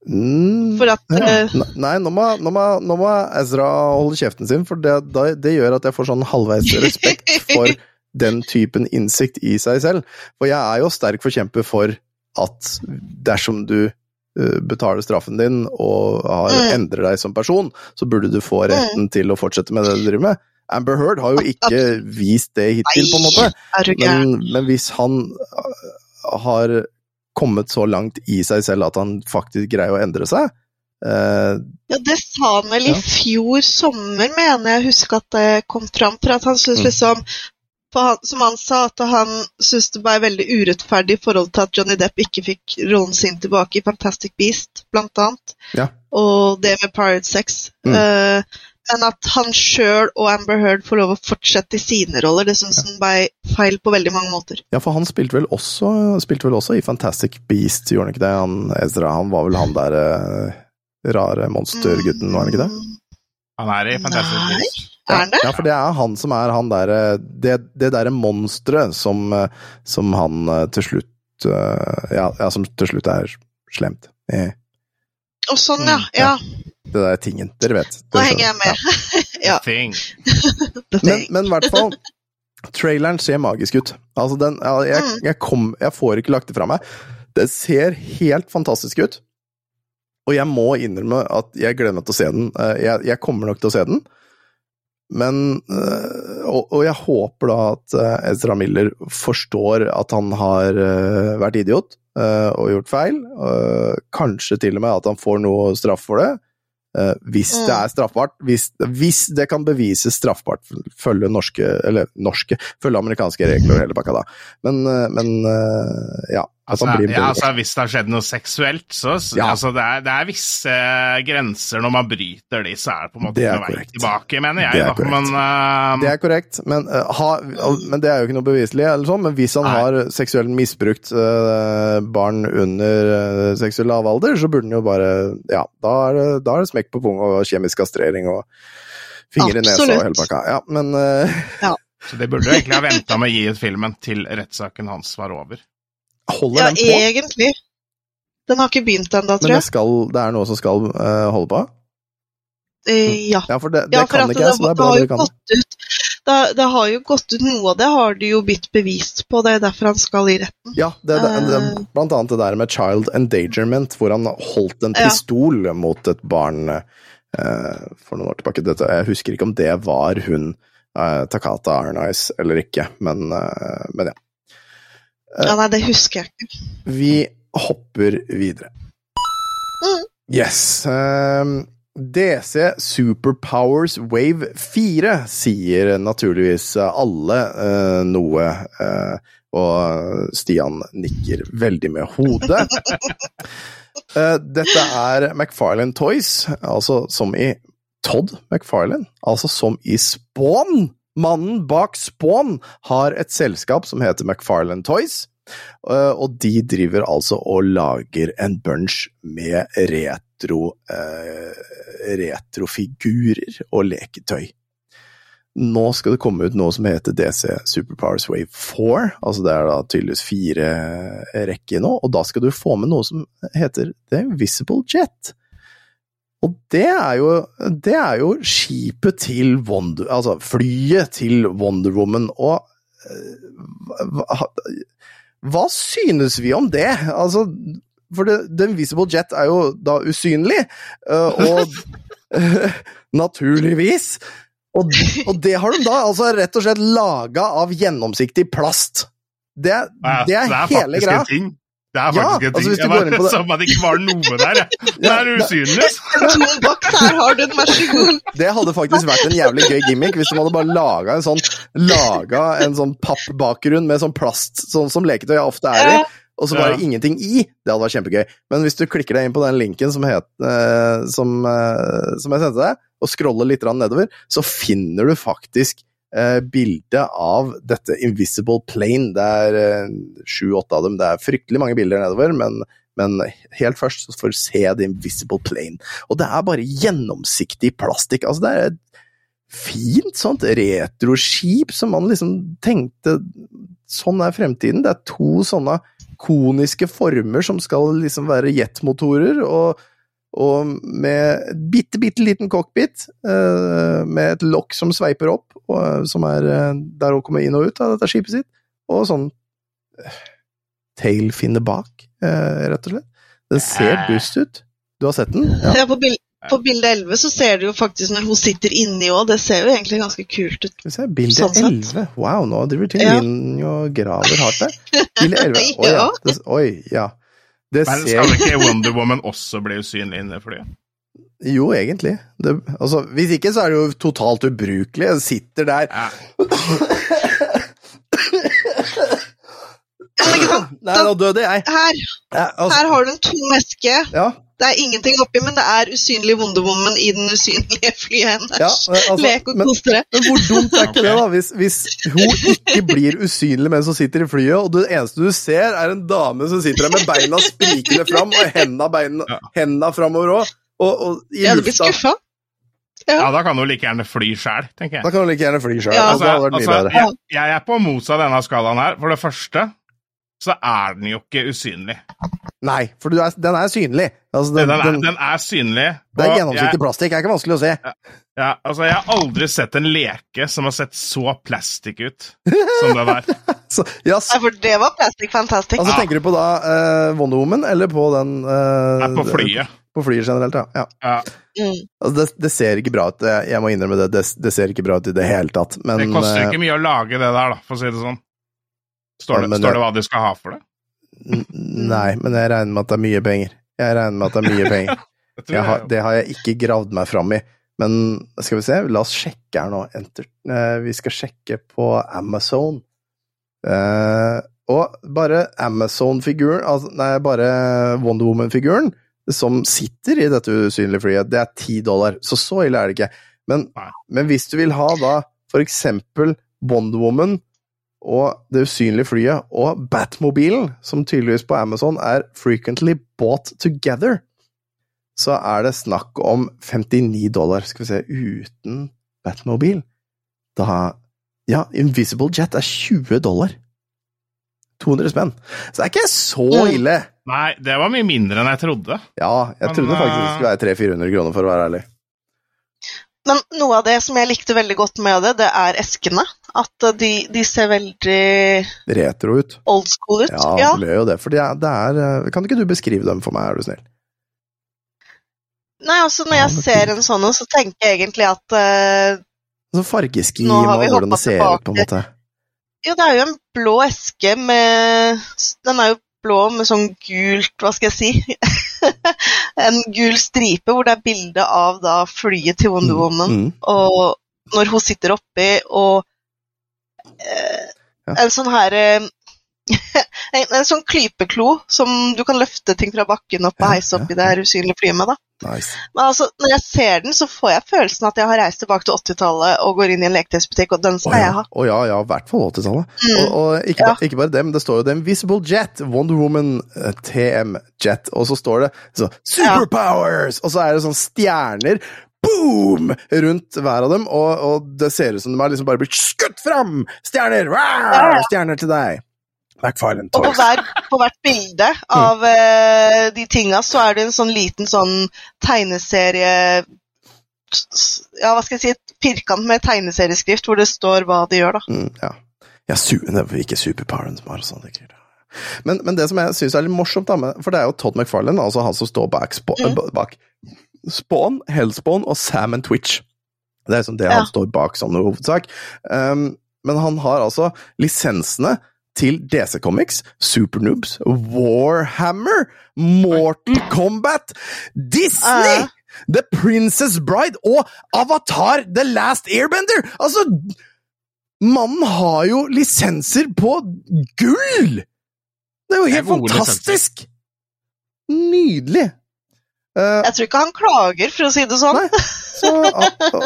Mm, For at ja. eh, Nei, nå må, nå, må, nå må Ezra holde kjeften sin, for det, det gjør at jeg får sånn halvveis respekt for den typen innsikt i seg selv. For jeg er jo sterk forkjemper for at dersom du eh, betaler straffen din og har, Mm. endrer deg som person, så burde du få retten til å fortsette med det du driver med. Amber Heard har jo ikke vist det hittil, på en måte. Men, men hvis han øh, har kommet så langt i seg selv at han faktisk greier å endre seg Uh, Ja, det sa han vel i Ja. fjor sommer, mener jeg husker at det kom fram. For at han syntes Mm. liksom han, Som han sa, at han syntes det var veldig urettferdig i forhold til at Johnny Depp ikke fikk rollen sin tilbake i Fantastic Beast, blant annet. Ja. Og det med Pirate Sex. Mm. Eh, men at han sjøl og Amber Heard får lov å fortsette i sine roller, det syns han ble feil på veldig mange måter. Ja, for han spilte vel også, spilte vel også i Fantastic Beast, gjorde han ikke det? Han, Ezra, han var vel han der eh, rare monstergutten, var han ikke det? Han er i Fantastic Nei. Beasts. Er han det? Ja, for det er han som er han derre Det, det derre monsteret som, eh, som han eh, til slutt eh, ja, ja, som til slutt er slemt. Eh, Og sånn, ja. Mm, ja. Det der tingen. Dere vet. Nå henger jeg med. Ja. The Men, thing. men i hvert fall Traileren ser magisk ut. Altså den, jeg, Mm. jeg, kom, jeg får ikke lagt det fra meg. Det ser helt fantastisk ut. Og jeg må innrømme at jeg gleder meg til å se den. Eh, Jeg, jeg kommer nok til å se den. Men eh, og, og jeg håper da at eh, Ezra Miller forstår at han har eh, vært idiot og gjort feil. Kanskje til og med at han får noe straff for det. Hvis Mm. det er straffbart. Hvis, hvis det kan bevises straffbart, følge norske Eller norske, følge amerikanske regler og hele pakka, da. Men, men ja. Altså, ja, altså, hvis det har skjedd noe seksuelt, så Ja. altså, det, er, det er visse grenser når man bryter de, så er det på en måte ikke er noe vei tilbake, mener Det jeg. er Da. korrekt. Men uh, Det er korrekt, men, uh, ha, men det er jo ikke noe beviselig, eller sånn, men hvis han Nei. har seksuelt misbrukt uh, barn under uh, seksuell lavalder, så burde han jo bare Ja, da er det, da er det smekk på pung og kjemisk kastrering og fingre i nesa og hele pakka. Ja, men ja. så det burde jo egentlig ha venta med å gi ut filmen til rettssaken hans var over. Holder Ja, den på? Ja, egentlig. Den har ikke begynt ennå, Men tror det, jeg. skal, det er noe som skal uh, holde på? Uh, ja. Ja, for det, det Ja, for kan ikke jeg, så det er bra har dere kan gått ut, det, det har jo gått ut noe av det, har du jo blitt bevist på. Det er derfor han skal i retten. Ja, det, det, det, Eh. blant annet det der med child endangerment, hvor han holdt en Ja. pistol mot et barn eh, for noen år tilbake. Dette, jeg husker ikke om det var hun Takata Arnice eller ikke, men, men ja. Ja, nei, det husker jeg ikke. Vi hopper videre. Mm. Yes. Um, DC Superpowers Wave 4 sier naturligvis alle uh, noe, Uh, og Stian nikker veldig med hodet. Eh, dette er McFarlane Toys, altså som i Todd McFarlane, altså som i Spawn. Mannen bak Spawn har et selskap som heter McFarlane Toys. Eh, og de driver altså og lager en bunch med retro eh, retrofigurer og leketøy. Nå skal det komme ut noe som heter DC Superpowers Wave 4, altså det er da tydeligvis fire rekker nå, og da skal du få med noe som heter The Invisible Jet. Og det er jo, det er jo skipet til Wonder... Altså flyet til Wonder Woman, og eh, hva, hva synes vi om det? Altså, for det, The Invisible Jet er jo da usynlig, eh, og naturligvis. Og, og det har de da altså rett og slett laga av gjennomsiktig plast. Det, Nei, det er hele faktisk greia. en ting. Det er Ja, faktisk en altså, ting. Altså, Jeg bare det- Som at det ikke var noe der. jeg. Det er usynlig. Bak her har du den, vær så god. Det hadde faktisk vært en jævlig gøy gimmick hvis de hadde bare laga en sånn Laga en sånn pappbakgrunn med sånn plast, sånn som leketøy ofte er i, og så bare Ja. ingenting i. Det hadde vært kjempegøy. Men hvis du klikker deg inn på den linken som, het, eh, som, eh, som jeg sendte deg, og scroller litt nedover, så finner du faktisk eh, bilde av dette Invisible Plane. Det er sju-åtte av dem. Det er fryktelig mange bilder nedover, men, men helt først så får du se The Invisible Plane. Og det er bare gjennomsiktig plastikk. Altså, det er et fint sånt retroskip som man liksom tenkte Sånn er fremtiden. Det er to sånne koniske former som skal liksom være jetmotorer, og, og med bitte, bitte liten cockpit, eh, med et lokk som sveiper opp, og, som er eh, der å komme inn og ut av dette skipet sitt, og sånn Tail tailfinne bak, eh, rett og slett. Den ser dust ut. Du har sett den? Ja. Ja, på, bild, på bilde 11 så ser du jo faktisk når hun sitter inni òg, det ser jo egentlig ganske kult ut. Se, bilde Sånn 11. Wow, nå driver til Ja. Og graver hardt der. Bilde 11. Oi, ja. Ja. Det, oi, ja. Det Men ser skal ikke Wonder Woman også bli usynlig inne i flyet? Jo, egentlig. Det, altså, hvis ikke, så er det jo totalt ubrukelig. Jeg sitter der Ja. Nei, nå døde jeg. Her, Ja, altså, her har du en tom eske. ja, Det er ingenting oppi, men det er usynlig Wonderwoman i den usynlige flyet ja, altså, Lek og men, kos dere. men hvor dumt er ikke det, da? Hvis, hvis hun ikke blir usynlig mens hun sitter i flyet, og det eneste du ser, er en dame som sitter der med beina sprikende fram, og henda, beina, Ja. henda framover òg, og, og i Jeg lufta. skuffa. ja, da kan hun like gjerne fly sjæl, tenker jeg. Da kan hun like gjerne fly sjæl. Ja. altså, altså, jeg, jeg er på motsatt denne av skalaen her. For det første så er den jo ikke usynlig. Nei, for du er, den er synlig. Altså, den, Den, er, den, den er synlig. det er gjennomsiktig plastikk, det er ikke vanskelig å se. Ja, ja, altså, jeg har aldri sett en leke som har sett så plastikk ut som det der. Så, ja, Nei, for det var plastikk fantastisk. altså, Ja. tenker du på da uh, Wonder Woman, eller på den uh, Jeg er på flyet. På flyet generelt, ja. ja. Ja, Mm. Altså, det, det ser ikke bra ut, jeg, jeg må innrømme det. det. Det ser ikke bra ut i det hele tatt, men det koster eh, ikke mye å lage det der, da, for å si det sånn. Står det, men står det- hva du skal ha for det? Nei, men jeg regner med at det er mye penger. Jeg regner med at det er mye penger. Det har, det har jeg ikke gravd meg fram i. Men skal vi se, la oss sjekke her nå. Enter. Eh, vi skal sjekke på Amazon. Eh, og bare Amazon-figuren, altså, nei, bare Wonder Woman-figuren, som sitter i dette usynlige flyet, det er ti dollar. Så så ille er det ikke. Men, men hvis du vil ha da for eksempel Wonder Woman og det usynlige flyet og Batmobilen, som tydeligvis på Amazon er frequently bought together, så er det snakk om 59 dollar, skal vi se, uten Batmobil. Da Ja, Invisible Jet er 20 dollar. 200 spenn. Så det er ikke så Mm. ille. Nei, det var mye mindre enn jeg trodde. Ja, jeg Men, trodde faktisk det eh, skulle være 300-400 kroner, for å være ærlig. Men noe av det som jeg likte veldig godt med det, det er eskene. At eh, de, de ser veldig Retro ut. old school ut. Ja, Ja, det gjør jo det. For det er, det eh, Kan ikke du beskrive dem for meg, er du snill? Nei, altså Når jeg ser en sånn, så tenker jeg egentlig at uh, Så Fargeskima Nå og hvordan det ser ut, på en måte. Jo, det er jo en blå eske med Den er jo blå med sånn gult Hva skal jeg si? en gul stripe hvor det er bilde av da flyet til Wonder Woman. Mm. Og når hun sitter oppi, og eh, Ja. en sånn her eh, en, en sånn klypeklo som du kan løfte ting fra bakken opp og heise opp ja, i det her usynlige flyet med. da. Nice. Men altså, når jeg ser den, så får jeg følelsen at jeg har reist tilbake til 80-tallet og går inn i en leketøysbutikk, og den skal skal ja. jeg ha. Å ja, ja, i hvert fall 80-tallet. Mm. Og, og ikke, Ja. ba- ikke bare det, men det står jo The Invisible Jet, Wonder Woman eh, TM Jet, og så står det så, Superpowers! Og så er det sånn stjerner Boom! Rundt hver av dem, og, og det ser ut som de har liksom bare blitt skutt fram! Stjerner! Rar! Ja, ja. Stjerner til deg! McFarlane Og på, hver, på hvert bilde av eh, de tinga, så er det en sånn liten sånn tegneserie Ja, hva skal jeg si, et firkant med tegneserieskrift hvor det står hva de gjør, da. Mm, ja. ja su det er ikke Superparent som har sånn. sikkert. Men, men det som jeg syns er litt morsomt, da, for det er jo Todd McFarlane, altså han som står bak, Spa, Mm. bak Spawn, Hellspawn og Sam and Twitch. Det er liksom det Ja. han står bak som hovedsak. Um, men han har altså lisensene til DC Comics, Supernoobs, Warhammer, Mortal Kombat, Disney! Uh. The Princess Bride og Avatar The Last Airbender! Altså, mannen har jo lisenser på gull! Det er jo helt er helt Lisenser. fantastisk! Nydelig! Eh, Jeg tror ikke han klager, for å si det sånn. Nei. så,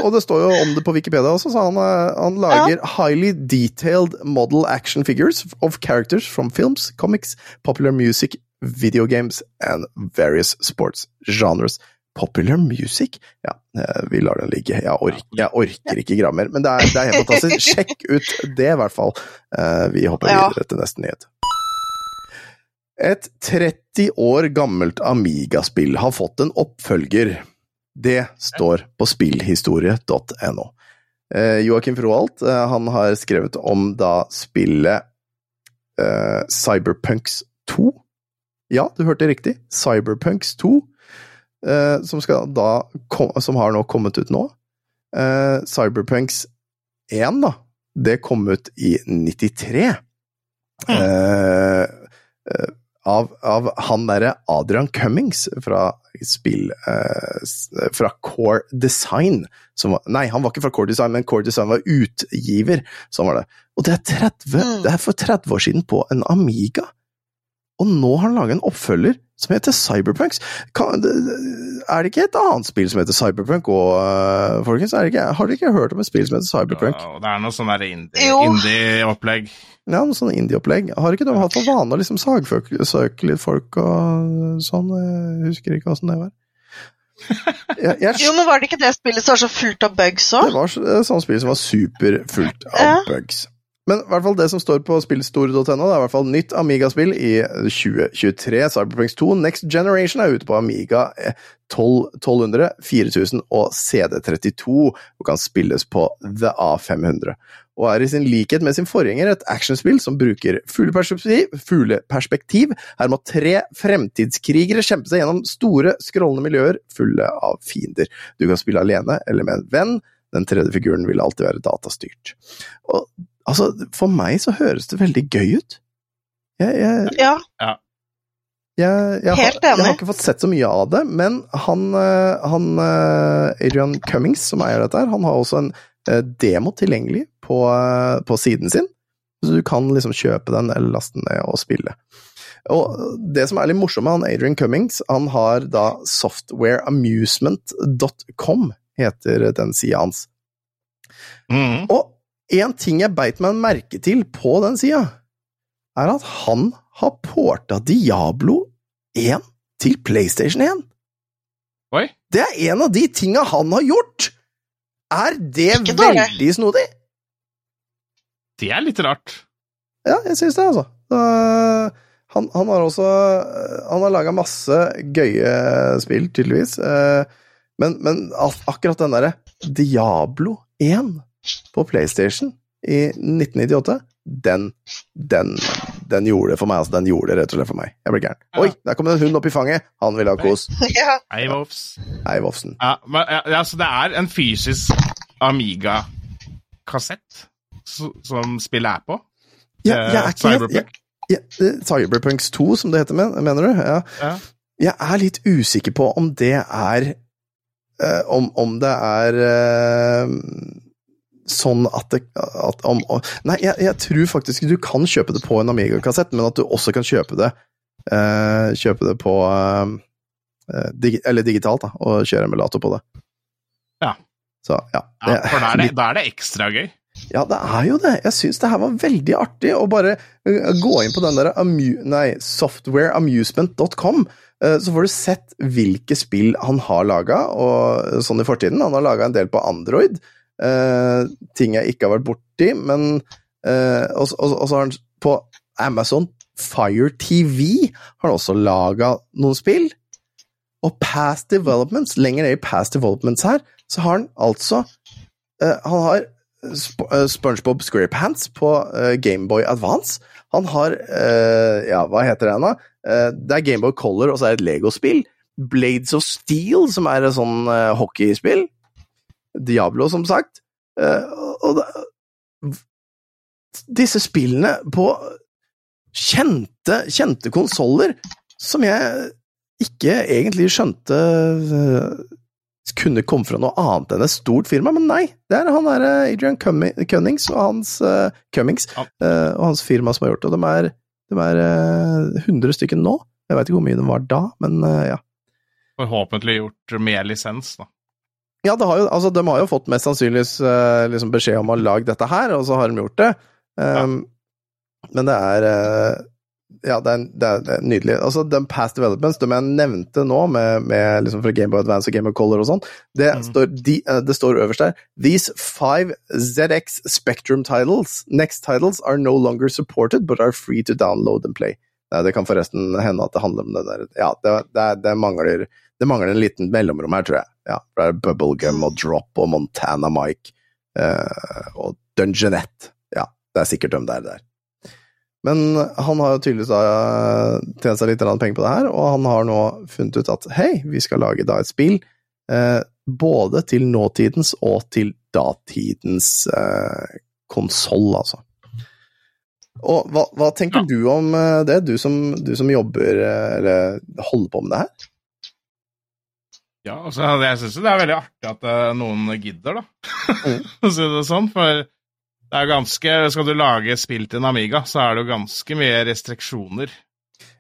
og det står jo om det på Wikipedia også, så han, eh, han lager highly detailed model action figures of characters from films, comics, popular music, video games and various sports genres. Popular music? Ja, eh, vi lar den ligge. Jeg, orker, jeg orker ikke grammer, men det er, det er helt fantastisk. Sjekk ut det, i hvert fall. Eh, Vi hopper Ja. videre til neste nyhet. Et 30 år gammelt Amiga-spill har fått en oppfølger. Det står på spillhistorie.no. Eh, Joakim Froholt eh, han har skrevet om da spillet uh, Cyberpunks 2. Ja, du hørte riktig. Cyberpunks 2. uh, som, skal da, kom, som har nå kommet ut nå. Uh, Cyberpunks 1, da. Det kom ut i 93. Eh, eh, av, av han derre Adrian Cummings fra spill eh, Fra Core Design. Som var, nei, han var ikke fra Core Design, men Core Design var utgiver. Sånn var det. Og det er, 30, Mm. det er for 30 år siden på en Amiga. Og nå har han laget en oppfølger som heter Cyberpunks. Kan, er det ikke et annet spill som heter Cyberpunk og, øh, folkens? Er det ikke, har dere ikke hørt om et spill som heter Cyberpunk? Ja, det er noe sånn indie-opplegg. indie-opplegg. Ja, noe sånn indie-opplegg. Har ikke de hatt for vane å liksom sagsøke litt folk og sånn? Jeg husker ikke åssen det var. Jeg, jeg, Jo, men var det ikke det spillet som var så fullt av bugs det var sånn et sånt spill som var superfullt av Ja. bugs. Men i hvert fall det som står på spillstore.no, er i hvert fall nytt Amiga-spill i 2023. Cyberpunks 2 Next Generation er ute på Amiga eh, 12, 1200, 4000 og CD32, og kan spilles på The A500. Og er i sin likhet med sin forgjenger et actionspill som bruker fugleperspektiv. fugleperspektiv. Her må tre fremtidskrigere kjempe seg gjennom store, skrålende miljøer fulle av fiender. Du kan spille alene eller med en venn. Den tredje figuren vil alltid være datastyrt. Og altså, for meg så høres det veldig gøy ut. Jeg, jeg, Ja. jeg, jeg, Helt enig. jeg har ikke fått sett så mye av det, men han, eh, han eh, Adrian Cummings, som eier dette her, han har også en eh, demo tilgjengelig på, på siden sin. Så du kan liksom kjøpe den eller laste den ned og spille. Og det som er litt morsomt med han Adrian Cummings, han har da softwareamusement.com, heter den sida hans. Mm. Og en ting jeg beit meg merke til på den sida, er at han har porta Diablo 1 til PlayStation 1. Oi. Det er en av de tinga han har gjort! Er det veldig snodig? Det er litt rart. Ja, jeg syns det, altså. Uh, han, han har også Han har laga masse gøye spill, tydeligvis. Uh, Men, men ak- akkurat den derre Diablo 1 på PlayStation i 1998, den, den, den gjorde det for meg. altså Den gjorde det rett og slett for meg. Jeg ble gæren. Oi, der kom det en hund opp i fanget! Han ville ha kos. ja. Hei, Vofs. Hei, Vofsen. Ja, men, altså, det er en fysisk Amiga-kassett som spillet er på. Ja, jeg er ikke Cyberpunk. Ja, ja, Cyberpunks 2, som det heter, mener du? Ja. Ja. Jeg er litt usikker på om det er eh, om, om det er eh, sånn at det at, om, Nei, jeg, jeg tror faktisk du kan kjøpe det på en Amiga-kassett, men at du også kan kjøpe det eh, Kjøpe det på eh, dig, Eller digitalt, da, og kjøre emulator på det. Ja. Så, ja. Ja, for da er, det, er det ekstra gøy. ja, det er jo det. Jeg syns det her var veldig artig å bare uh, gå inn på den der amu softwareamusement.com, uh, så får du sett hvilke spill han har laga, og sånn i fortiden. Han har laga en del på Android, uh, ting jeg ikke har vært borti, men uh, Og så har han på Amazon Fire TV har han også laga noen spill. Og Past Developments, lenger ned i Past Developments her, så har han altså uh, Han har Sp eh, SpongeBob SquarePants på Gameboy Advance. Han har eh, Ja, hva heter det ennå? Det er Gameboy Color, og så er det et Lego-spill. Blades of Steel, som er et sånn eh, hockeyspill. Diablo, som sagt. Eh, og da, disse spillene på kjente, kjente konsoller som jeg ikke egentlig skjønte eh, kunne komme fra noe annet enn et stort firma, men nei. Det er han der eh, Adrian Cummings og hans, uh, Cummings Ja. eh, og hans firma som har gjort det. De er, de er uh, 100 stykker nå. Jeg vet ikke hvor mye de var da, men ja. Forhåpentlig gjort med lisens, da. Ja, har jo, altså, de har jo fått mest sannsynlig uh, liksom beskjed om å lage dette her, og så har de gjort det. Um, Men det er uh, Ja, det er, det, er, det er nydelig. Altså, de past developments, de jeg nevnte nå, med, med liksom fra Gameboy Advance og Gameboy Color og sånn, det, mm. står, de, uh, det står øverst der These five ZX Spectrum titles, next titles, are no longer supported, but are free to download and play. Nei, det kan forresten hende at det handler om det der Ja, det, det, det mangler det mangler en liten mellomrom her, tror jeg. Ja, det er Bubblegum og Drop og Montana Mike eh, og Dungeonette. Ja, det er sikkert dem der. der. Men han har jo tydeligvis da tjent seg litt penger på det her, og han har nå funnet ut at hei, vi skal lage da et spill eh, både til nåtidens og til datidens eh, konsoll, altså. Og hva, hva tenker Ja. du om eh, det, du som, du som jobber eh, eller holder på med det her? Ja, altså, jeg syns det er veldig artig at eh, noen gidder, da. Mm. å si det sånn. For det er ganske Skal du lage spill til en Amiga, så er det jo ganske mye restriksjoner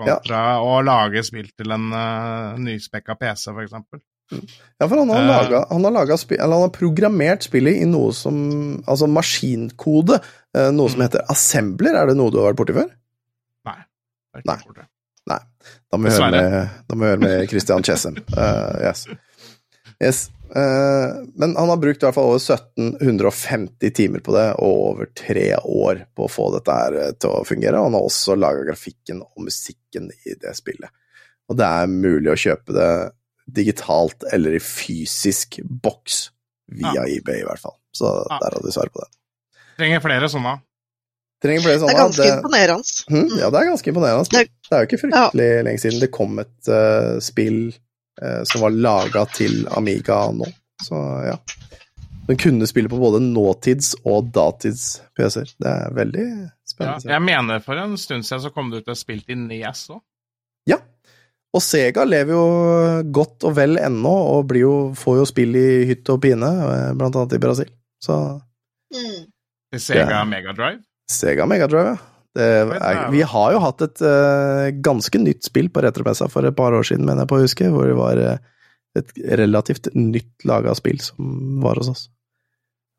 kontra å lage spill til en uh, nyspekka PC, for eksempel. Ja, for han har, uh, laget, han har, laget han har programmert spillet i noe som Altså maskinkode. Noe som Mm. heter assembler. Er det noe du har vært borti før? Nei. Det er ikke Nei. borte. Da må vi høre med, vi høre med Christian Chessem. Uh, yes. yes. Uh, men han har brukt i hvert fall over 1750 timer på det, og over tre år på å få dette her eh, til å fungere. Og han har også laga grafikken og musikken i det spillet. Og det er mulig å kjøpe det digitalt eller i fysisk boks via Ja. eBay, i hvert fall. Så Ja. der hadde du svar på det. Trenger flere sånne. Trenger flere Det er ganske det- imponerende. Mhm, ja, det er ganske imponerende. Det- Det er jo ikke fryktelig lenge siden det kom et uh, spill uh, som var laga til Amiga nå. Så ja. Den kunne spille på både nåtids- og datids PC-er. Det er veldig Ja, spennende. jeg mener for en stund siden så kom det ut et spill til Nes òg. Ja. Og Sega lever jo godt og vel ennå, og blir jo, får jo spill i hytte og pine, eh, blant annet i Brasil. Så Mm. Til Sega Ja. Megadrive. Sega Megadrive, ja. Er, vi har jo hatt et uh, ganske nytt spill på Retromessa for et par år siden, mener jeg på å huske, hvor det var eh, et relativt nytt laga spill som var hos oss.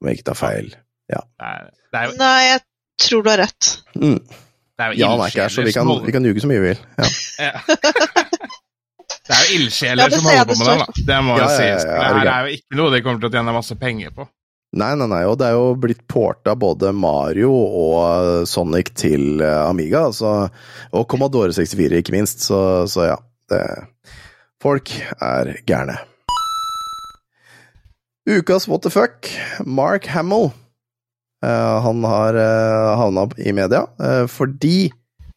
Om jeg ikke tar feil. Ja. Nei, det er jo, Nei, jeg tror du har rett. Mm. det er jo Ja, han er ikke her, så vi kan, vi kan ljuge så mye vi vil. Ja. Ja. Det er jo ildsjeler Ja, som holder på med det, da. Det må jo Ja, ja, ja, sies. det her er jo ikke noe de kommer til å tjene masse penger på. Nei, nei, nei, og det er jo blitt porta både Mario og Sonic til eh, Amiga, altså, og Commodore 64 ikke minst, så, så ja. Det, folk er gærne. Ukas what the fuck, Mark Hamill. Uh, han har uh, havna i media uh, fordi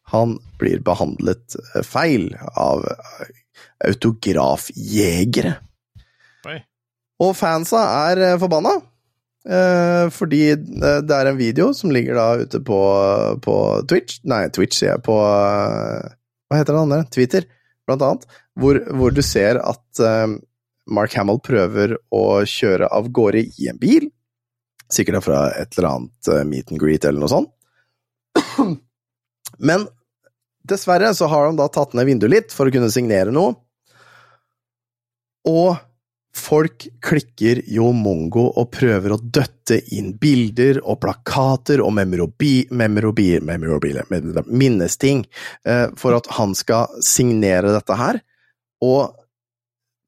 han blir behandlet eh, feil av eh, autografjegere. Oi. Og fansa er eh, forbanna. Eh, fordi eh, det er en video som ligger da ute på, på Twitch Nei, Twitch, sier jeg. På eh, Hva heter den andre? Twitter, blant annet. Hvor, hvor du ser at Mark Hamill prøver å kjøre av gårde i en bil. Sikkert fra et eller annet meet and greet eller noe sånt. Men dessverre så har de da tatt ned vinduet litt for å kunne signere noe. Og folk klikker jo mongo og prøver å døtte inn bilder og plakater og memorobi, memorobi, minnesting eh, for at han skal signere dette her. Og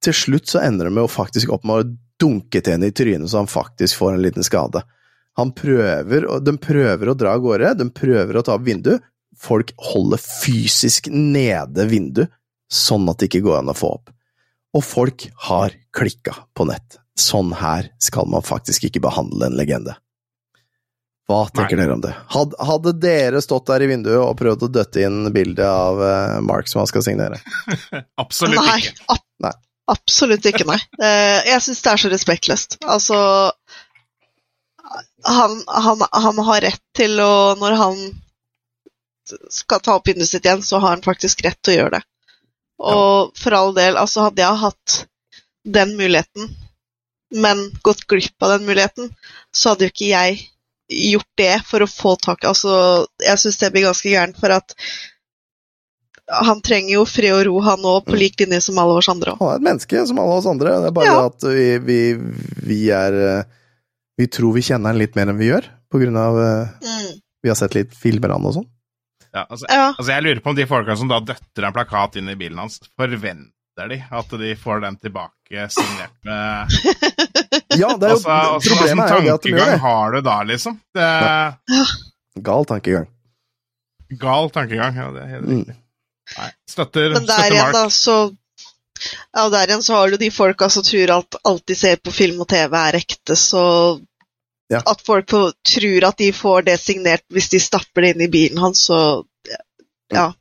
til slutt så ender det med å faktisk opp med å dunke til henne i trynet så han faktisk får en liten skade. Han prøver, De prøver å dra av gårde, de prøver å ta opp vinduet. Folk holder fysisk nede vinduet, sånn at det ikke går an å få opp. Og folk har klikka på nett. Sånn her skal man faktisk ikke behandle en legende. Hva tenker Nei. dere om det? Hadde, hadde dere stått der i vinduet og prøvd å døtte inn bildet av uh, Mark som han skal signere? Absolutt Nei, ikke. ab Nei. absolutt ikke, nei. Eh, jeg syns det er så respektløst. Altså han, han, han har rett til å Når han skal ta opp vinduet sitt igjen, så har han faktisk rett til å gjøre det. Og for all del, altså hadde jeg hatt den muligheten, men gått glipp av den muligheten, så hadde jo ikke jeg gjort det for å få tak Altså, jeg syns det blir ganske gærent, for at han trenger jo fred og ro, han òg, på Mm. lik linje som alle oss andre. også. Han er et menneske som alle oss andre. Det er bare Ja. at vi, vi, vi er eh, Vi tror vi kjenner han litt mer enn vi gjør, på grunn av eh, Mm. Vi har sett litt filmer av han og sånn. Ja, altså, Ja. altså, jeg lurer på om de folka som da døtter en plakat inn i bilen hans, forventer de at de får den tilbake signert med Ja, det er jo også, altså, Problemet er jo det at de gjør tankegang det. har du da, liksom? Det Ja. Gal tankegang. gal tankegang. Ja, det er helt Mm. riktig. Nei, støtter, Men der igjen, da, så Ja, der igjen så har du de folka som tror at alt de ser på film og TV er ekte, så Ja. At folk på, tror at de får det signert hvis de stapper det inn i bilen hans, så Ja.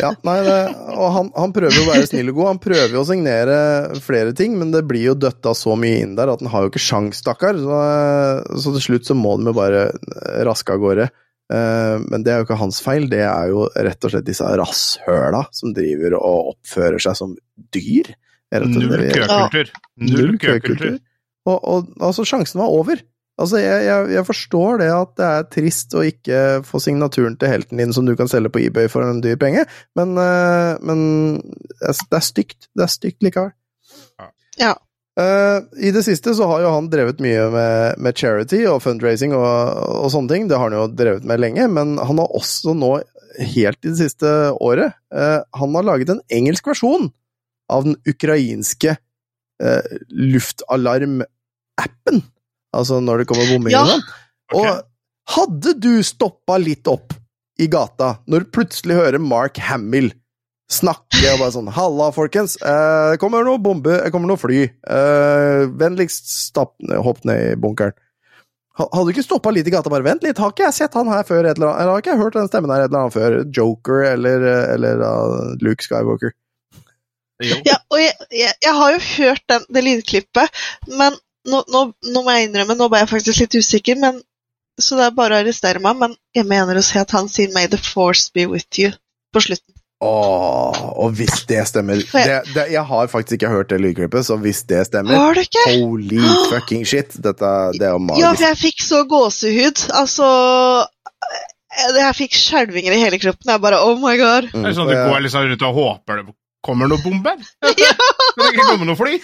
Ja, nei, det, og han, han prøver jo å være snill og god. Han prøver jo å signere flere ting, men det blir jo døtta så mye inn der at han har jo ikke sjans, stakkar. Så, så til slutt så må de jo bare raske av gårde. Eh, Men det er jo ikke hans feil, det er jo rett og slett disse rasshøla som driver og oppfører seg som dyr. Er Null køkultur. Null køkultur. Og, og altså, sjansen var over. Altså, jeg, jeg, jeg forstår det at det er trist å ikke få signaturen til helten din som du kan selge på eBay for en dyr penge, men, eh, men det er stygt. Det er stygt likevel. Ja. Uh, I det siste så har jo han drevet mye med, med charity og fundraising og, og sånne ting. Det har han jo drevet med lenge, men han har også nå, helt i det siste året, uh, han har laget en engelsk versjon av den ukrainske eh, luftalarm-appen. Altså når det kommer bombinger Ja. og sånn. Ok. Og hadde du stoppa litt opp i gata når du plutselig hører Mark Hamill snakke og bare sånn 'Halla, folkens. Eh, det kommer noe bombe, det kommer noe fly. Eh, vennligst stapp, hopp ned i bunkeren.' Hadde du ikke stoppa litt i gata bare 'Vent litt, har ikke jeg sett han her før?' Eller eller har ikke jeg hørt den stemmen her et eller annet før? Joker eller, eller uh, Luke Skywalker? Jo. Ja, og jeg, jeg, jeg har jo hørt den, det lydklippet, men nå, nå, nå må jeg innrømme, nå ble jeg faktisk litt usikker, men, så det er bare å arrestere meg, men jeg mener å si at han sier 'May the force be with you' på slutten. Åh, og hvis det stemmer jeg, det, det, Jeg har faktisk ikke hørt det lydklippet, så hvis det stemmer Har du ikke? Holy fucking shit! Dette det er jo Ja, for jeg fikk så gåsehud. Altså Jeg fikk skjelvinger i hele kroppen. Jeg bare Oh my god. Mm, Det er sånn at du går liksom rundt og håper det kommer bomber? bomber. Skal det ikke komme noe fly?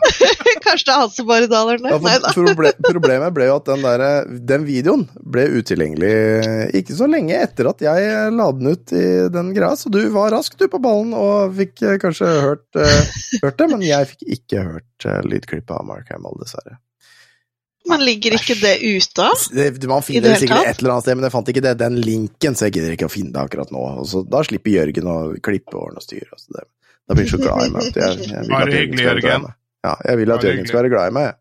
Kanskje det er han som bare daler Ja, ned. Nei da. proble problemet ble jo at den, der, den videoen ble utilgjengelig ikke så lenge etter at jeg la den ut i den greia, så du var rask du på ballen og fikk eh, kanskje hørt, uh, hørt det, men jeg fikk ikke hørt uh, lydklippet av Mark Hamill, dessverre. Men ligger ikke det ute? av? man finner det det sikkert et eller annet sted, men jeg fant ikke det, den linken, så jeg gidder ikke å finne det akkurat nå. Og så, da slipper Jørgen å klippe og ordne og styre. Altså det, da blir han så glad i meg. at Jeg, jeg Bare hyggelig, Jørgen. Ja, jeg vil at det Jørgen skal være glad i meg. jeg.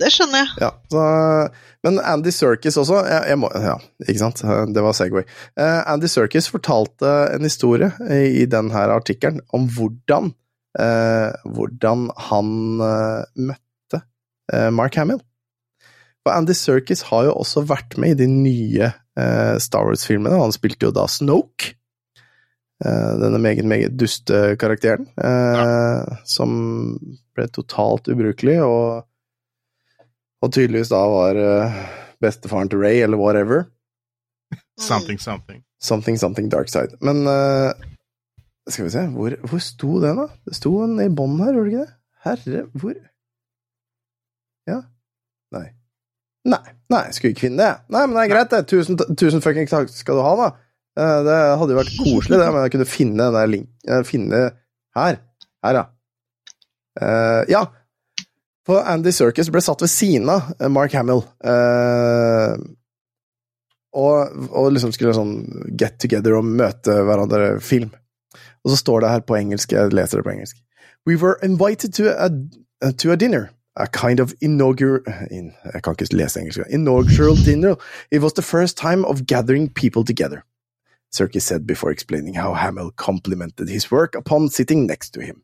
Det skjønner jeg. Ja, så, men Andy Serkis også jeg, jeg må, Ja, ikke sant? Det var Segway. Uh, Andy Serkis fortalte en historie i, i denne artikkelen om hvordan uh, hvordan han uh, møtte Mark Hamill. Og Andy Serkis har jo også vært med i de nye eh, Star Wars-filmene. Han spilte jo da Snoke. Eh, denne meget, meget duste karakteren. ja. Som ble totalt ubrukelig, og, og tydeligvis da var eh, bestefaren til Ray, eller whatever. Something, something. Something, something dark side. Men eh, skal vi se, hvor, hvor sto den, da? Det sto en i bånn her, gjorde det ikke det? Herre, hvor Ja? Nei. Nei, nei, skulle ikke finne det. Nei, men det er greit, det. Tusen, tusen fucking takk skal du ha, da. Eh, Det hadde jo vært koselig, det, men jeg kunne finne den der link... eh, Finne Her. Her, ja. Uh, ja. For Andy Serkis ble satt ved siden av Mark Hamill. Uh, og, og liksom skulle sånn get together og møte hverandre film. Og så står det her på engelsk, jeg leser det på engelsk. We were invited to a, to a dinner. A kind of inaugural in, Jeg kan ikke lese engelsk. Inaugural dinner. It was the first time of gathering people together. Serkis said before explaining how Hamill complimented his work upon sitting next to him.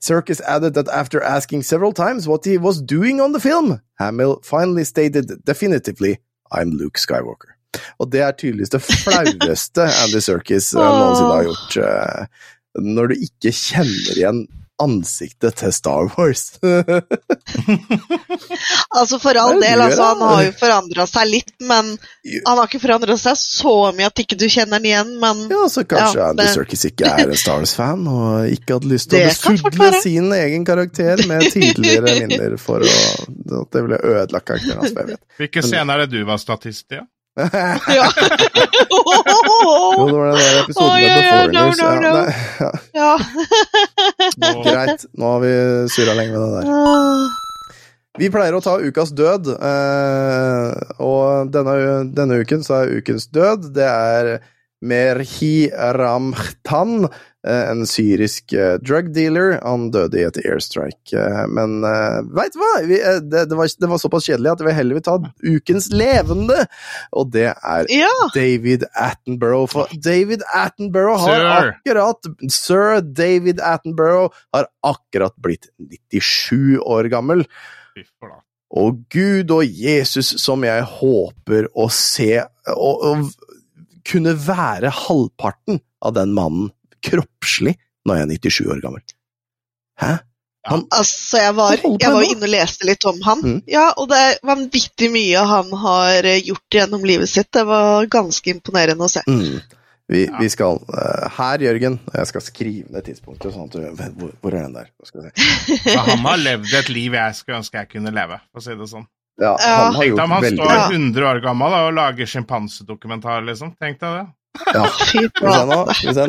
Serkis added that after asking several times what he was doing on the film, Hamill finally stated definitively, I'm Luke Skywalker. Og det er tydeligvis det flaueste Andy Serkis eh, noensinne har gjort. eh, Når du ikke kjenner igjen ansiktet til Star Wars. Altså For all del, altså, han har jo forandra seg litt, men han har ikke forandra seg så mye at ikke du kjenner han igjen, men Ja, så kanskje Ja, Andy det- Serkis ikke er en Star Wars-fan, og ikke hadde lyst til å Det kan besudle sin egen karakter med tidligere minner for å at Det ville ødelagt karakteren hans, jeg vet. Hvilken scene er det du var statist i? Ja? Ja. Jo, det var den der episoden med The oi, oi, no, no, no. ja, ja. Greit, nå har vi surra lenge med det der. Vi pleier å ta ukas død, eh, og denne, denne uken så er ukens død Det er Merhi Ramkhtan, eh, en syrisk eh, drug dealer. Han døde i et airstrike. eh, Men veit du hva? Vi, det, det, var, det var såpass kjedelig at vi heller vil ta ukens levende, og det er ja. David Attenborough. For David Attenborough har Sir. akkurat Sir David Attenborough har akkurat blitt 97 år gammel. Fy flate. Og Gud og Jesus som jeg håper å se og, og kunne være halvparten av den mannen kroppslig når jeg er 97 år gammel. Hæ? Han, Altså, jeg var, jeg var inne og leste litt om han. Mm. Ja, og det er vanvittig mye han har eh, gjort gjennom livet sitt. Det var ganske imponerende å se. mm, vi, Ja. vi skal uh, Her, Jørgen, jeg skal skrive ned tidspunktet, sånn at du hvor, hvor er den der? Skal se. Han har levd et liv jeg skulle ønske jeg kunne leve, for å si det sånn. Ja, Ja. han har Tenk gjort om han veldig står 100 år gammel da, og lager sjimpansedokumentar, liksom. Tenk deg det. Ja. Nå,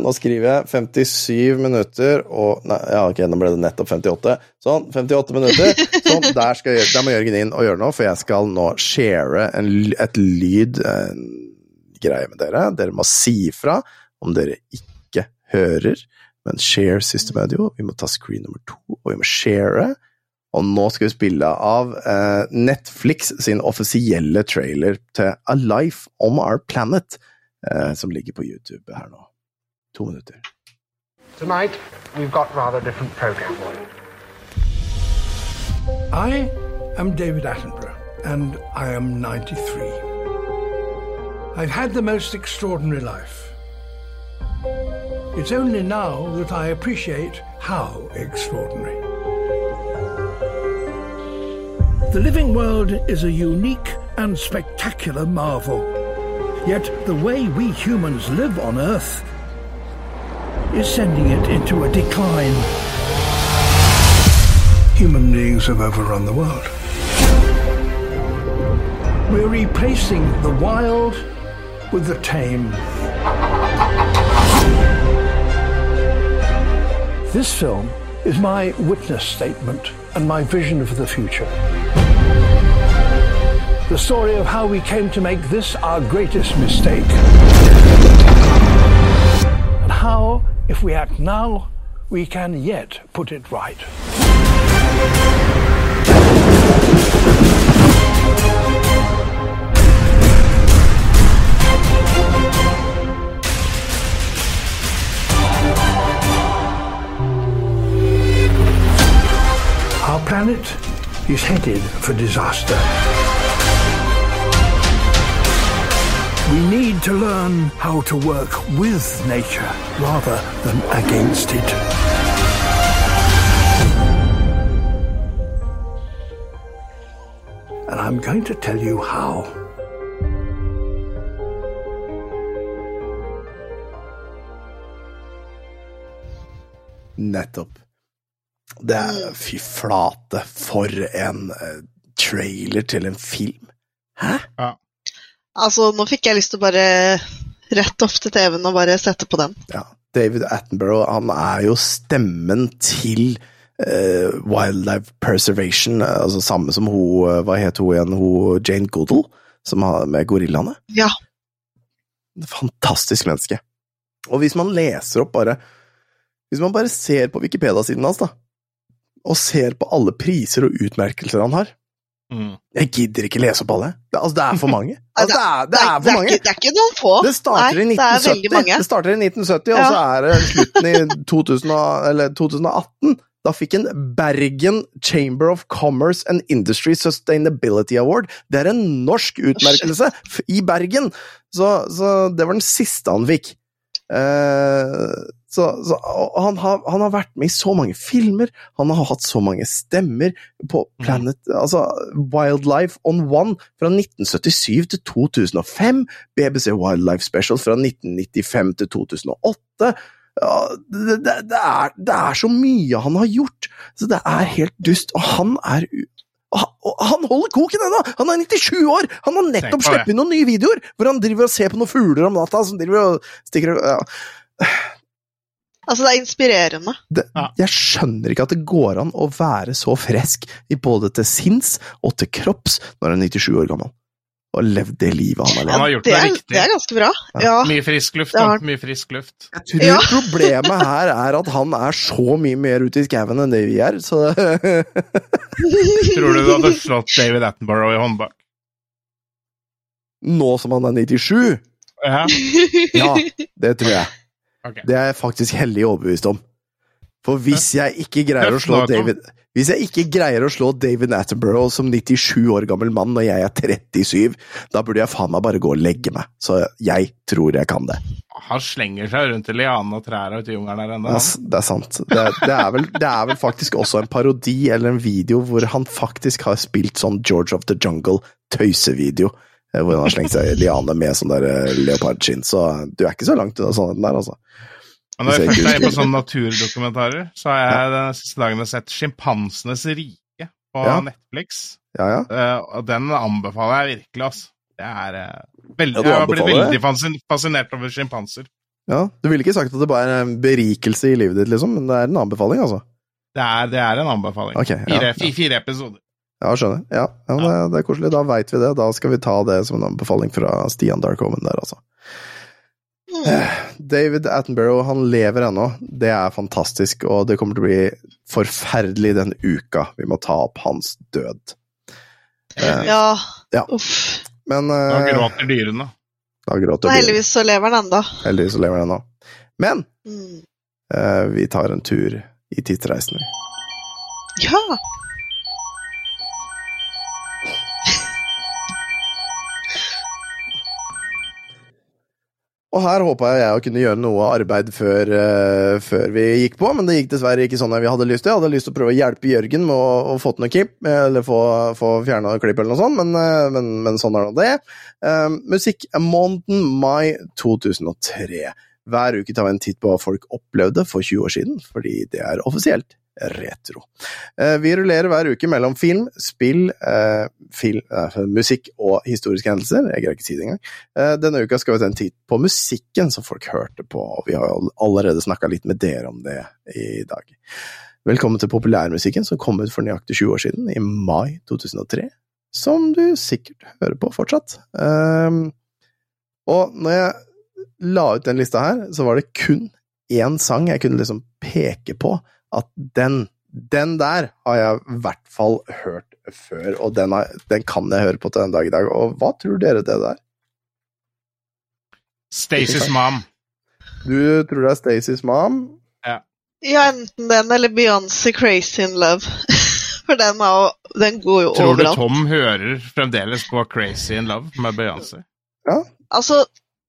nå skriver jeg 57 minutter og Nei, ja, ok, nå ble det nettopp 58. Sånn, 58 minutter. Sånn, der, skal jeg, der må Jørgen inn og gjøre noe, for jeg skal nå share en, et lyd en greie med dere. Dere må si ifra om dere ikke hører, men share System Audio. Vi må ta screen nummer to, og vi må share. Og nå skal vi spille av eh, Netflix sin offisielle trailer til A Life on Our Planet, eh, som ligger på YouTube her nå. To minutter. Tonight, we've got rather different program for you. I am David Attenborough, and I am 93. I've had the most extraordinary life. It's only now that I appreciate how extraordinary. The living world is a unique and spectacular marvel. Yet the way we humans live on Earth is sending it into a decline. Human beings have overrun the world. We're replacing the wild with the tame. This film is my witness statement and my vision of the future. The story of how we came to make this our greatest mistake. And how, if we act now, we can yet put it right. Planet is headed for disaster. We need to learn how to work with nature rather than against it. And I'm going to tell you how. Nettopp. Det er Fy flate, for en eh, trailer til en film. Hæ? Altså, nå fikk jeg lyst til å bare rette opp til TV-en og bare sette på den. Ja. David Attenborough, han er jo stemmen til uh, Wildlife Preservation, altså samme som hun eh, Hva het hun igjen? Hun Jane Goodall, som har med gorillaene. Ja. Fantastisk menneske. Og hvis man leser opp bare Hvis man bare ser på Wikipedia-siden hans, da, og ser på alle priser og utmerkelser han har Mm. Jeg gidder ikke lese opp alle. Det, altså, det er for mange. Altså, det, er, det er for mange. Ikke, det er ikke noen få. Det starter, Nei, i det er 1970, mange. det starter i 1970, og så er det slutten i 2000, eller 2018. Da fikk en Bergen Chamber of Commerce and Industry Sustainability Award. Det er en norsk utmerkelse i Bergen! Så, så det var den siste han fikk. Eh, så, så, han, har, han har vært med i så mange filmer, han har hatt så mange stemmer på Planet Altså Wildlife on One fra 1977 til 2005, BBC Wildlife Special fra 1995 til 2008. Ja, det, det, det, er, det er så mye han har gjort, så det er helt dust. Og han er og han- og han holder koken ennå! Han er 97 år! Han har nettopp sluppet inn noen nye videoer hvor han driver og ser på noen fugler om natta som driver og stikker ja. Altså, det er inspirerende. det, Jeg skjønner ikke at det går an å være så frisk i både til sinns og til kropps når han er 97 år gammel. Og levd det livet han har Han har gjort Det det er, riktig. det er ganske bra. Ja. Mye frisk luft, da. Mye frisk luft. Jeg tror Ja. problemet her er at han er så mye mer ute i skauen enn det vi er, så Tror du du hadde slått David Attenborough i håndbak? Nå som han er 97 Ja. Ja, det tror jeg. Ok. Det er jeg faktisk hellig overbevist om. For hvis jeg ikke greier å slå David Hvis jeg ikke greier å slå David Attenborough som 97 år gammel mann når jeg er 37, da burde jeg faen meg bare gå og legge meg. Så jeg tror jeg kan det. Han slenger seg rundt i lianene og trærne ute i jungelen her ennå. Det er, det er sant. Det er, det, er vel, det er vel faktisk også en parodi eller en video hvor han faktisk har spilt sånn George of the Jungle-tøysevideo. Eh, Hvor han har slengt seg i liane med sånn der eh, leopardskinn. Så du er ikke så langt unna sånn der, altså. Men når jeg først er på sånne naturdokumentarer, så har jeg de siste dagene sett 'Sjimpansenes rike' på Ja. Netflix. Ja, ja. Eh, og den anbefaler jeg virkelig, altså. Det er veldig, Ja, Jeg blitt veldig fascinert over sjimpanser. ja. Du ville ikke sagt at det bare er en berikelse i livet ditt, liksom, men det er en anbefaling, altså. Det er, det er en anbefaling. Okay, ja. fire, fire episoder. Ja, skjønner. Ja, ja, men Det, det er koselig. Da veit vi det. Da skal vi ta det som en anbefaling fra Stian Darkhoven der, altså. Mm. David Attenborough, han lever ennå. Det er fantastisk, og det kommer til å bli forferdelig den uka vi må ta opp hans død. Eh, Ja. Ja. Uff. Men Da eh, gråter dyrene. da gråter dyrene. heldigvis så lever den ennå. Heldigvis så lever han ennå. Men Mm. eh, vi tar en tur i tidsreisen. Ja. Og her håpa jeg å kunne gjøre noe arbeid før, uh, før vi gikk på, men det gikk dessverre ikke sånn vi hadde lyst til. Jeg hadde lyst til å prøve å hjelpe Jørgen med å, å få til noe klipp, eller få, få fjerna klipp eller noe sånt, men, uh, men, men sånn er nå det. Uh, Musikkmåneden mai 2003. Hver uke tar vi en titt på hva folk opplevde for 20 år siden, fordi det er offisielt retro. Eh, Vi rullerer hver uke mellom film, spill, eh, fil, eh, musikk og historiske hendelser. Jeg greier ikke si det engang. Denne uka skal vi ta en titt på musikken som folk hørte på, og vi har allerede snakka litt med dere om det i dag. Velkommen til populærmusikken som kom ut for nøyaktig 20 år siden, i mai 2003, som du sikkert hører på fortsatt. Um, og når jeg la ut den lista her, så var det kun én sang jeg kunne liksom peke på at den, Den der har jeg i hvert fall hørt før, og den, har, den kan jeg høre på til den dag i dag. Og hva tror dere det er? Stacey's mom. Du tror det er Stacey's mom? Ja, ja, enten den eller Beyoncé Crazy in Love. For den, er jo, den går jo Tror du overalt. Tom hører fremdeles på Crazy in Love med Beyoncé? Altså,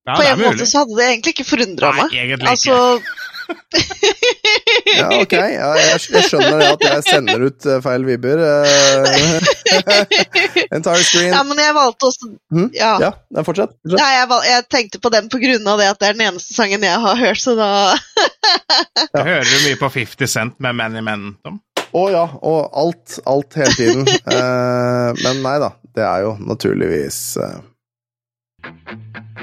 Ja, på en måte så hadde det egentlig ikke forundra meg. egentlig ikke. Altså, Ja, ok. Ja, jeg, jeg skjønner det at jeg sender ut eh, feil vibber. eh. Entire screen. ja, men jeg valgte også Mhm. Ja. Ja, fortsett. fortsett. Ja, jeg, jeg tenkte på den på grunn av det at det er den eneste sangen jeg har hørt, så da ja. hører du mye på 50 Cent med Many Men, Tom. Å ja, og alt. Alt hele tiden. uh, men nei da, det er jo naturligvis uh...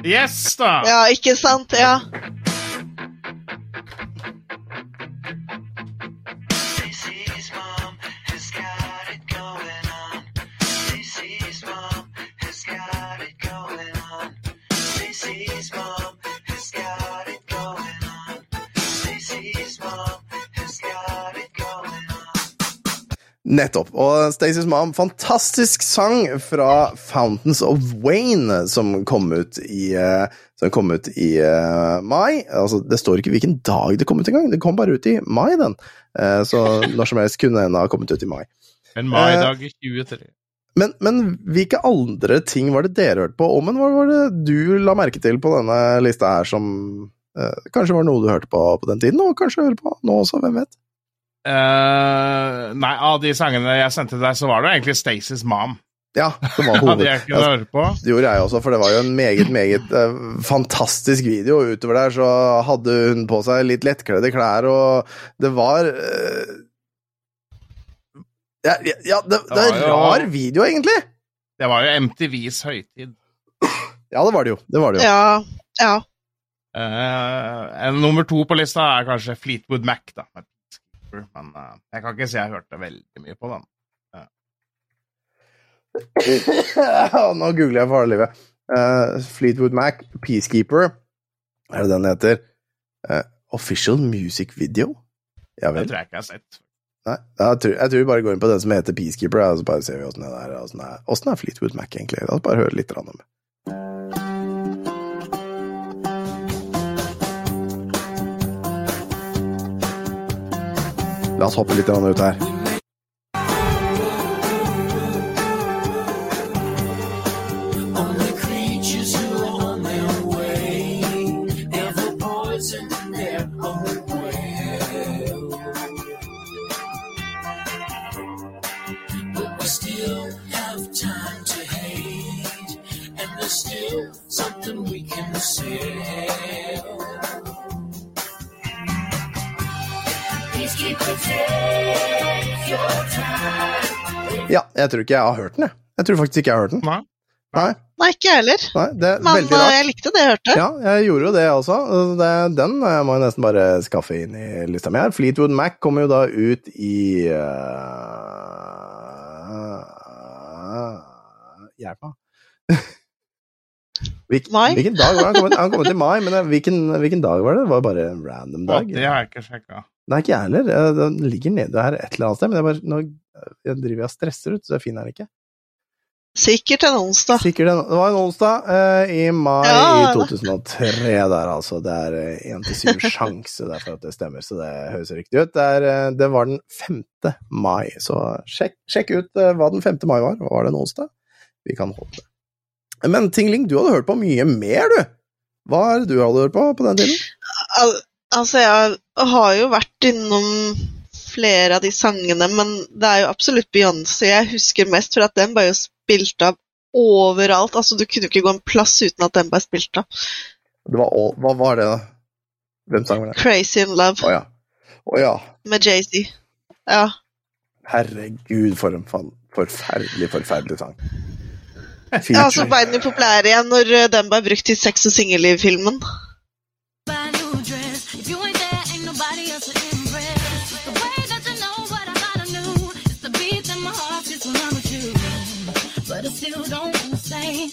Yes, da! Ja, ikke sant? Ja. Nettopp. Og Stacey's Mom, fantastisk sang fra Fountains of Wayne, som kom ut i, eh, som kom ut i uh, mai. Altså, det står ikke hvilken dag det kom ut engang, det kom bare ut i mai, den. Uh, så når som helst kunne den ha kommet ut i mai. En maidag i 2023. Men, men hvilke andre ting var det dere hørte på? Åmen, hva var det du la merke til på denne lista her som eh, kanskje var noe du hørte på på den tiden, og kanskje hører på nå også, hvem vet? Eh, nei, av de sangene jeg sendte deg, så var det egentlig Stacey's mom. Ja, som var Hadde hoved... jeg kunne høre på. Det gjorde jeg også, for det var jo en meget, meget uh, fantastisk video. Utover der så hadde hun på seg litt lettkledde klær, og det var uh, Ja, ja, det, det, det er en rar video, egentlig! Det var jo MTVs høytid. Ja, det var det jo. Det var det jo. Ja. ja. Uh, en nummer to på lista er kanskje Fleetwood Mac, da. Med Men uh, jeg kan ikke si jeg hørte veldig mye på den. Nå googler jeg for harde livet. Eh, Fleetwood Mac, Peacekeeper, er det den heter? Uh, official music video? Ja Det tror jeg ikke jeg har sett. Nei, jeg tror, jeg tror vi bare går inn på den som heter Peacekeeper, og så bare ser vi åssen det er. Åssen er, er Fleetwood Mac, egentlig? La oss bare høre litt om det. La oss hoppe litt grann ut her. Only creatures who are on Ja, jeg tror ikke jeg har hørt den, jeg. Jeg tror faktisk ikke jeg har hørt den. Nei. Nei, Nei, ikke jeg heller. nei det er Men veldig eh, rart. jeg likte det jeg hørte. Ja, jeg gjorde jo det også. Det, den jeg må jeg nesten bare skaffe inn i lista mi her. Fleetwood Mac kommer jo da ut i uh, Hjelp meg. Hvilken, Mai? Hvilken dag var det han kom, Han kommet i mai, men eh, hvilken, hvilken dag var det? Det var bare en random dag. dag. det har jeg ikke sjekka. Nei, ikke jeg heller. Eh, Den ligger nede her et eller annet sted, men jeg bare, nå jeg driver jeg og stresser ut, så jeg finner den ikke. Sikkert en onsdag. Sikkert en, det var en onsdag eh, i mai Ja, i 2003 der, altså. Det er én til syv sjanse der for at det stemmer, så det høres riktig ut. Det, er, eh, det var den 5. mai, så sjekk, sjekk ut eh, hva den 5. mai var. Var det en onsdag? Vi kan håpe det. Men Tingling, du hadde hørt på mye mer, du! Hva er det du hadde hørt på på den tiden? Al altså, jeg har jo vært innom flere av de sangene, men det er jo absolutt Beyoncé jeg husker mest, for at den ble jo spilt av overalt. Altså, du kunne jo ikke gå en plass uten at den ble spilt av. Det var, all- hva var det, da? Hvem sang det? Crazy in Love Å ja. Oh, ja. med Jay-Z. Ja. Herregud, for en forferdelig, forferdelig sang. ja, så ble den jo populær igjen når eh, den ble brukt i Sex og singelliv-filmen.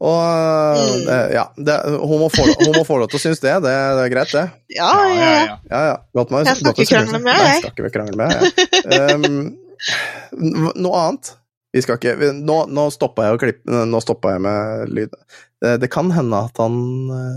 eh, ja, det, hun, må få, hun må få lov til å synes det. Det, det er greit, det. Ja, ja, ja. Ja, ja. Godt med, Jeg snakker ikke med krangler med, Nei, jeg. snakker vi krangler med, um, noe annet? Vi skal ikke vi, Nå, nå stoppa jeg å klippe Nå stoppa jeg med lyd. Det, det kan hende at han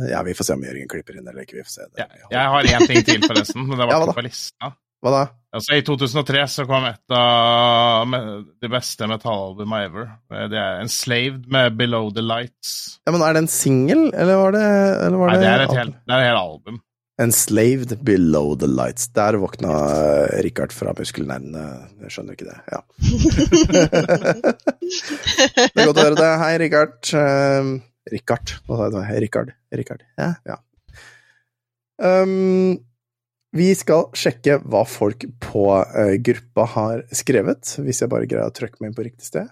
Ja, vi får se om Jørgen klipper inn eller ikke. Vi får se. Ja, jeg har én ting til, forresten. Men det var Ja, hva ikke da? på lista. Hva da? Altså, I 2003 så kom et av de beste metallalbumene ever. Det er 'Enslaved' med 'Below the Lights'. Ja, men Er det en singel, eller var det, eller var Nei, det er et helt, det er et helt album. Enslaved below the lights. Der våkna eh, Richard fra muskelnervene. Jeg skjønner ikke det. Ja. det er godt å høre det. Hei, Richard. Uh, Richard. Hva sa jeg? Richard. Richard. Ja, ja. Um, vi skal sjekke hva folk på uh, gruppa har skrevet, hvis jeg bare greier å trykke meg inn på riktig sted.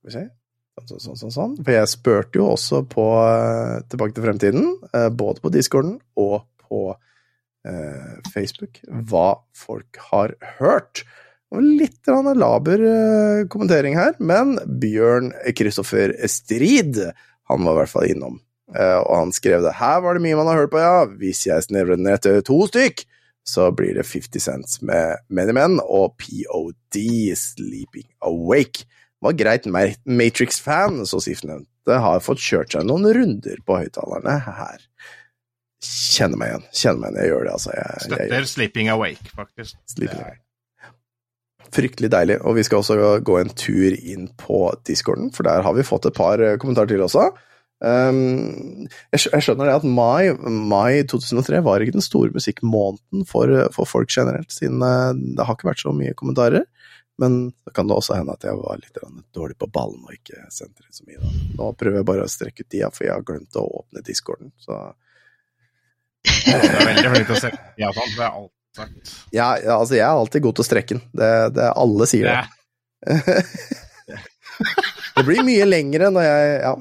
Skal vi se. Sånn, sånn, sånn, sånn, sånn. For jeg spurte jo også på uh, Tilbake til fremtiden, uh, både på discorden og på Facebook, hva folk har hørt. Og litt laber kommentering her, men Bjørn Kristoffer Strid, han var i hvert fall innom. Eh, og han skrev det. Her var det mye man har hørt på, ja. Hvis jeg snevrer den ned til to stykk, så blir det 50 Cents med Many Men og POD, Sleeping Awake. Var greit Matrix-fan, så sistnevnte har fått kjørt seg noen runder på høyttalerne her. Kjenner meg igjen. Kjenner meg igjen. Jeg gjør det, altså. Jeg, jeg, Støtter 'Sleeping Awake', faktisk. Sleeping Awake. Fryktelig deilig. Og vi skal også gå en tur inn på discorden, for der har vi fått et par eh, kommentarer til også. Um, jeg, jeg skjønner det at mai, mai 2003 var ikke den store musikkmåneden for, for folk generelt, siden eh, det har ikke vært så mye kommentarer. Men det kan det også hende at jeg var litt dårlig på ballen og ikke sendte det så mye. Da. Nå prøver jeg bare å strekke ut tida, for jeg har glemt å åpne discorden. Så Du er veldig flink til å ja, sånn, det er alt sagt. ja, ja, altså, jeg er alltid god til å strekke den. Det, det, alle sier det. Det, Det blir mye lengre når jeg Ja,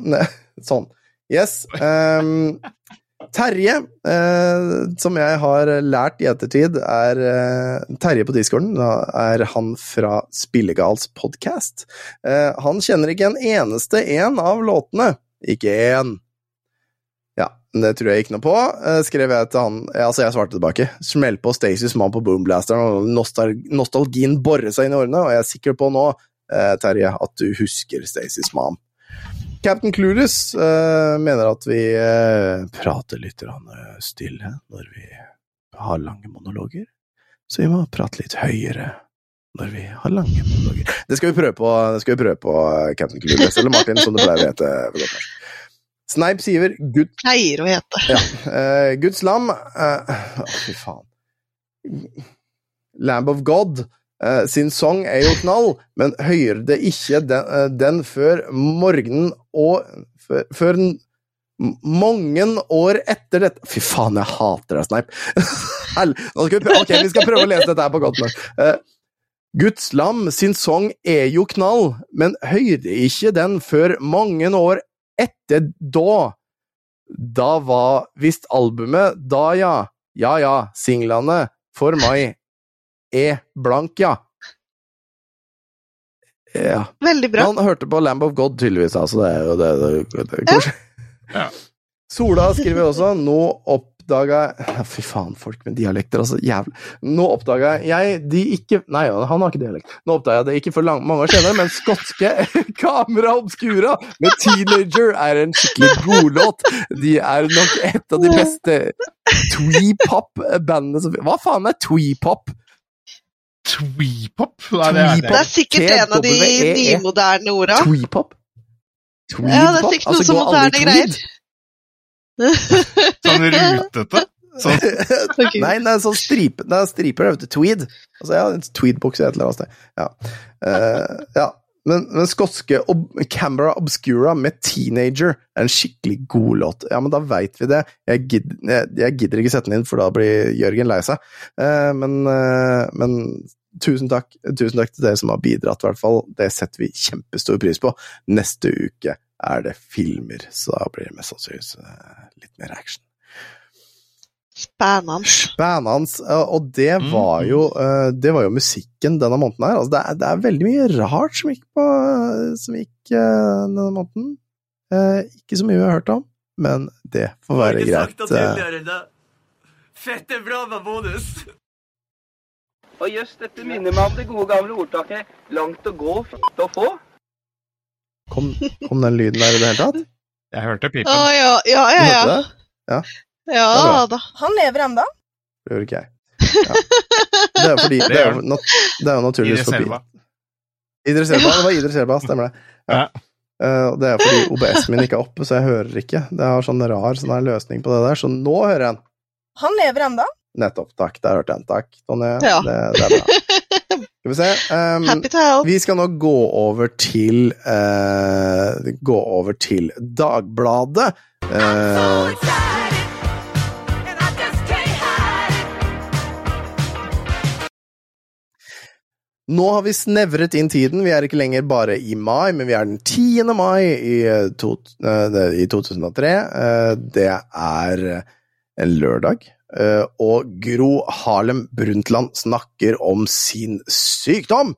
sånn. Yes. Um, Terje, eh, som jeg har lært i ettertid, er eh, Terje på discorden. Da er han fra Spillegals podkast. Eh, han kjenner ikke en eneste en av låtene. Ikke én. Ja, det tror jeg ikke noe på. Eh, skrev jeg til han Altså, jeg svarte tilbake. Smell på Stacys mann på boomblasteren, og nostal nostalgien borer seg inn i årene, og jeg er sikker på nå eh, Terje, at du husker Stacys mom. Captain Clueless uh, mener at vi uh, prater litt eh, stille når vi har lange monologer. Så vi må prate litt høyere når vi har lange monologer. Det skal vi prøve på, det skal vi prøve på Captain Clueless, eller Martin, som det pleier å hete. på godt norsk. Snipe sier Gud, Pleier å hete. ja, Uh, Guds lam å, Fy faen. Lamb of God eh, sin sang er jo knall, men hører det ikke den, eh, den før morgenen og Før, før mange år etter dette Fy faen, jeg hater deg, prøve, ok, vi skal prøve å lese dette her på godt nok. Eh, Guds lam sin sang er jo knall, men hører ikke den før mange år etter da. Da var visst albumet Da, ja. Ja, ja, singlene for meg er blank, ja. Ja. Veldig bra. Han hørte på Lamb of God, tydeligvis, altså. Det er jo det, det, det, det. Ja. Sola skriver også Nå oppdaga jeg Fy faen, folk med dialekter, altså. Jævlig. Nå oppdaga jeg de ikke Nei, han har ikke dialekt. Nå oppdaga jeg det ikke for lang, mange år senere, men skotske Kamera Obscura med Teenager er en skikkelig godlåt. De er nok et av de beste twee-pop-bandene som Hva faen er twee-pop? Tweepop? Nei, det er Det det. er sikkert en av de nymoderne orda. Tweepop? Ja, det er sikkert noe Altså, noe moderne greier. Sånn rutete. Sånn. Nei, det er sånn stripe, det er striper, det, vet du. Tweed. Altså, ja, en tweedbukse et eller annet sted. Ja. Uh, ja. Men, men skotske ob Camera Obscura med Teenager er en skikkelig god låt. Ja, men da veit vi det. Jeg, gid, jeg, jeg gidder ikke sette den inn, for da blir Jørgen lei seg. Eh, men, eh, men tusen takk. Tusen takk til dere som har bidratt, i hvert fall. Det setter vi kjempestor pris på. Neste uke er det filmer, så da blir det mest sannsynligvis eh, litt mer action. Spennende. Spennende. eh, Og det Mm. var jo, eh, det var jo musikken denne måneden her. Altså, det, er, det er veldig mye rart som gikk på som gikk eh, denne måneden. Eh, ikke så mye vi har hørt om, men det får være greit. eh. Fett er bra med bonus! Og jøss, dette minner meg om det gode gamle ordtaket 'langt å gå, f*** å få'. Kom, kom den lyden der i det hele tatt? Jeg hørte Å pipen. ja, ja, ja. Du ja. Ja da. Han lever enda. Det gjør ikke jeg. Ja. Det er fordi Det er det er jo naturligvis forbi. Idris Elba, det var Idris Elba, stemmer det. Ja. Ja. Eh, det er fordi OBS-en min ikke er oppe, så jeg hører ikke. Det har sånn rar sånn her løsning på det der, så nå hører jeg den. Han lever enda. Nettopp. Takk. Der hørte jeg den. Takk, Tonje. Ja. Det, det er bra. Skal vi se. Um, Happy to help. vi skal nå gå over til uh, Gå over til Dagbladet. Eh, Nå har vi snevret inn tiden. Vi er ikke lenger bare i mai, men vi er den 10. mai i, eh, to, eh, i 2003. Eh, Det er en lørdag. Og Gro Harlem Brundtland snakker om sin sykdom.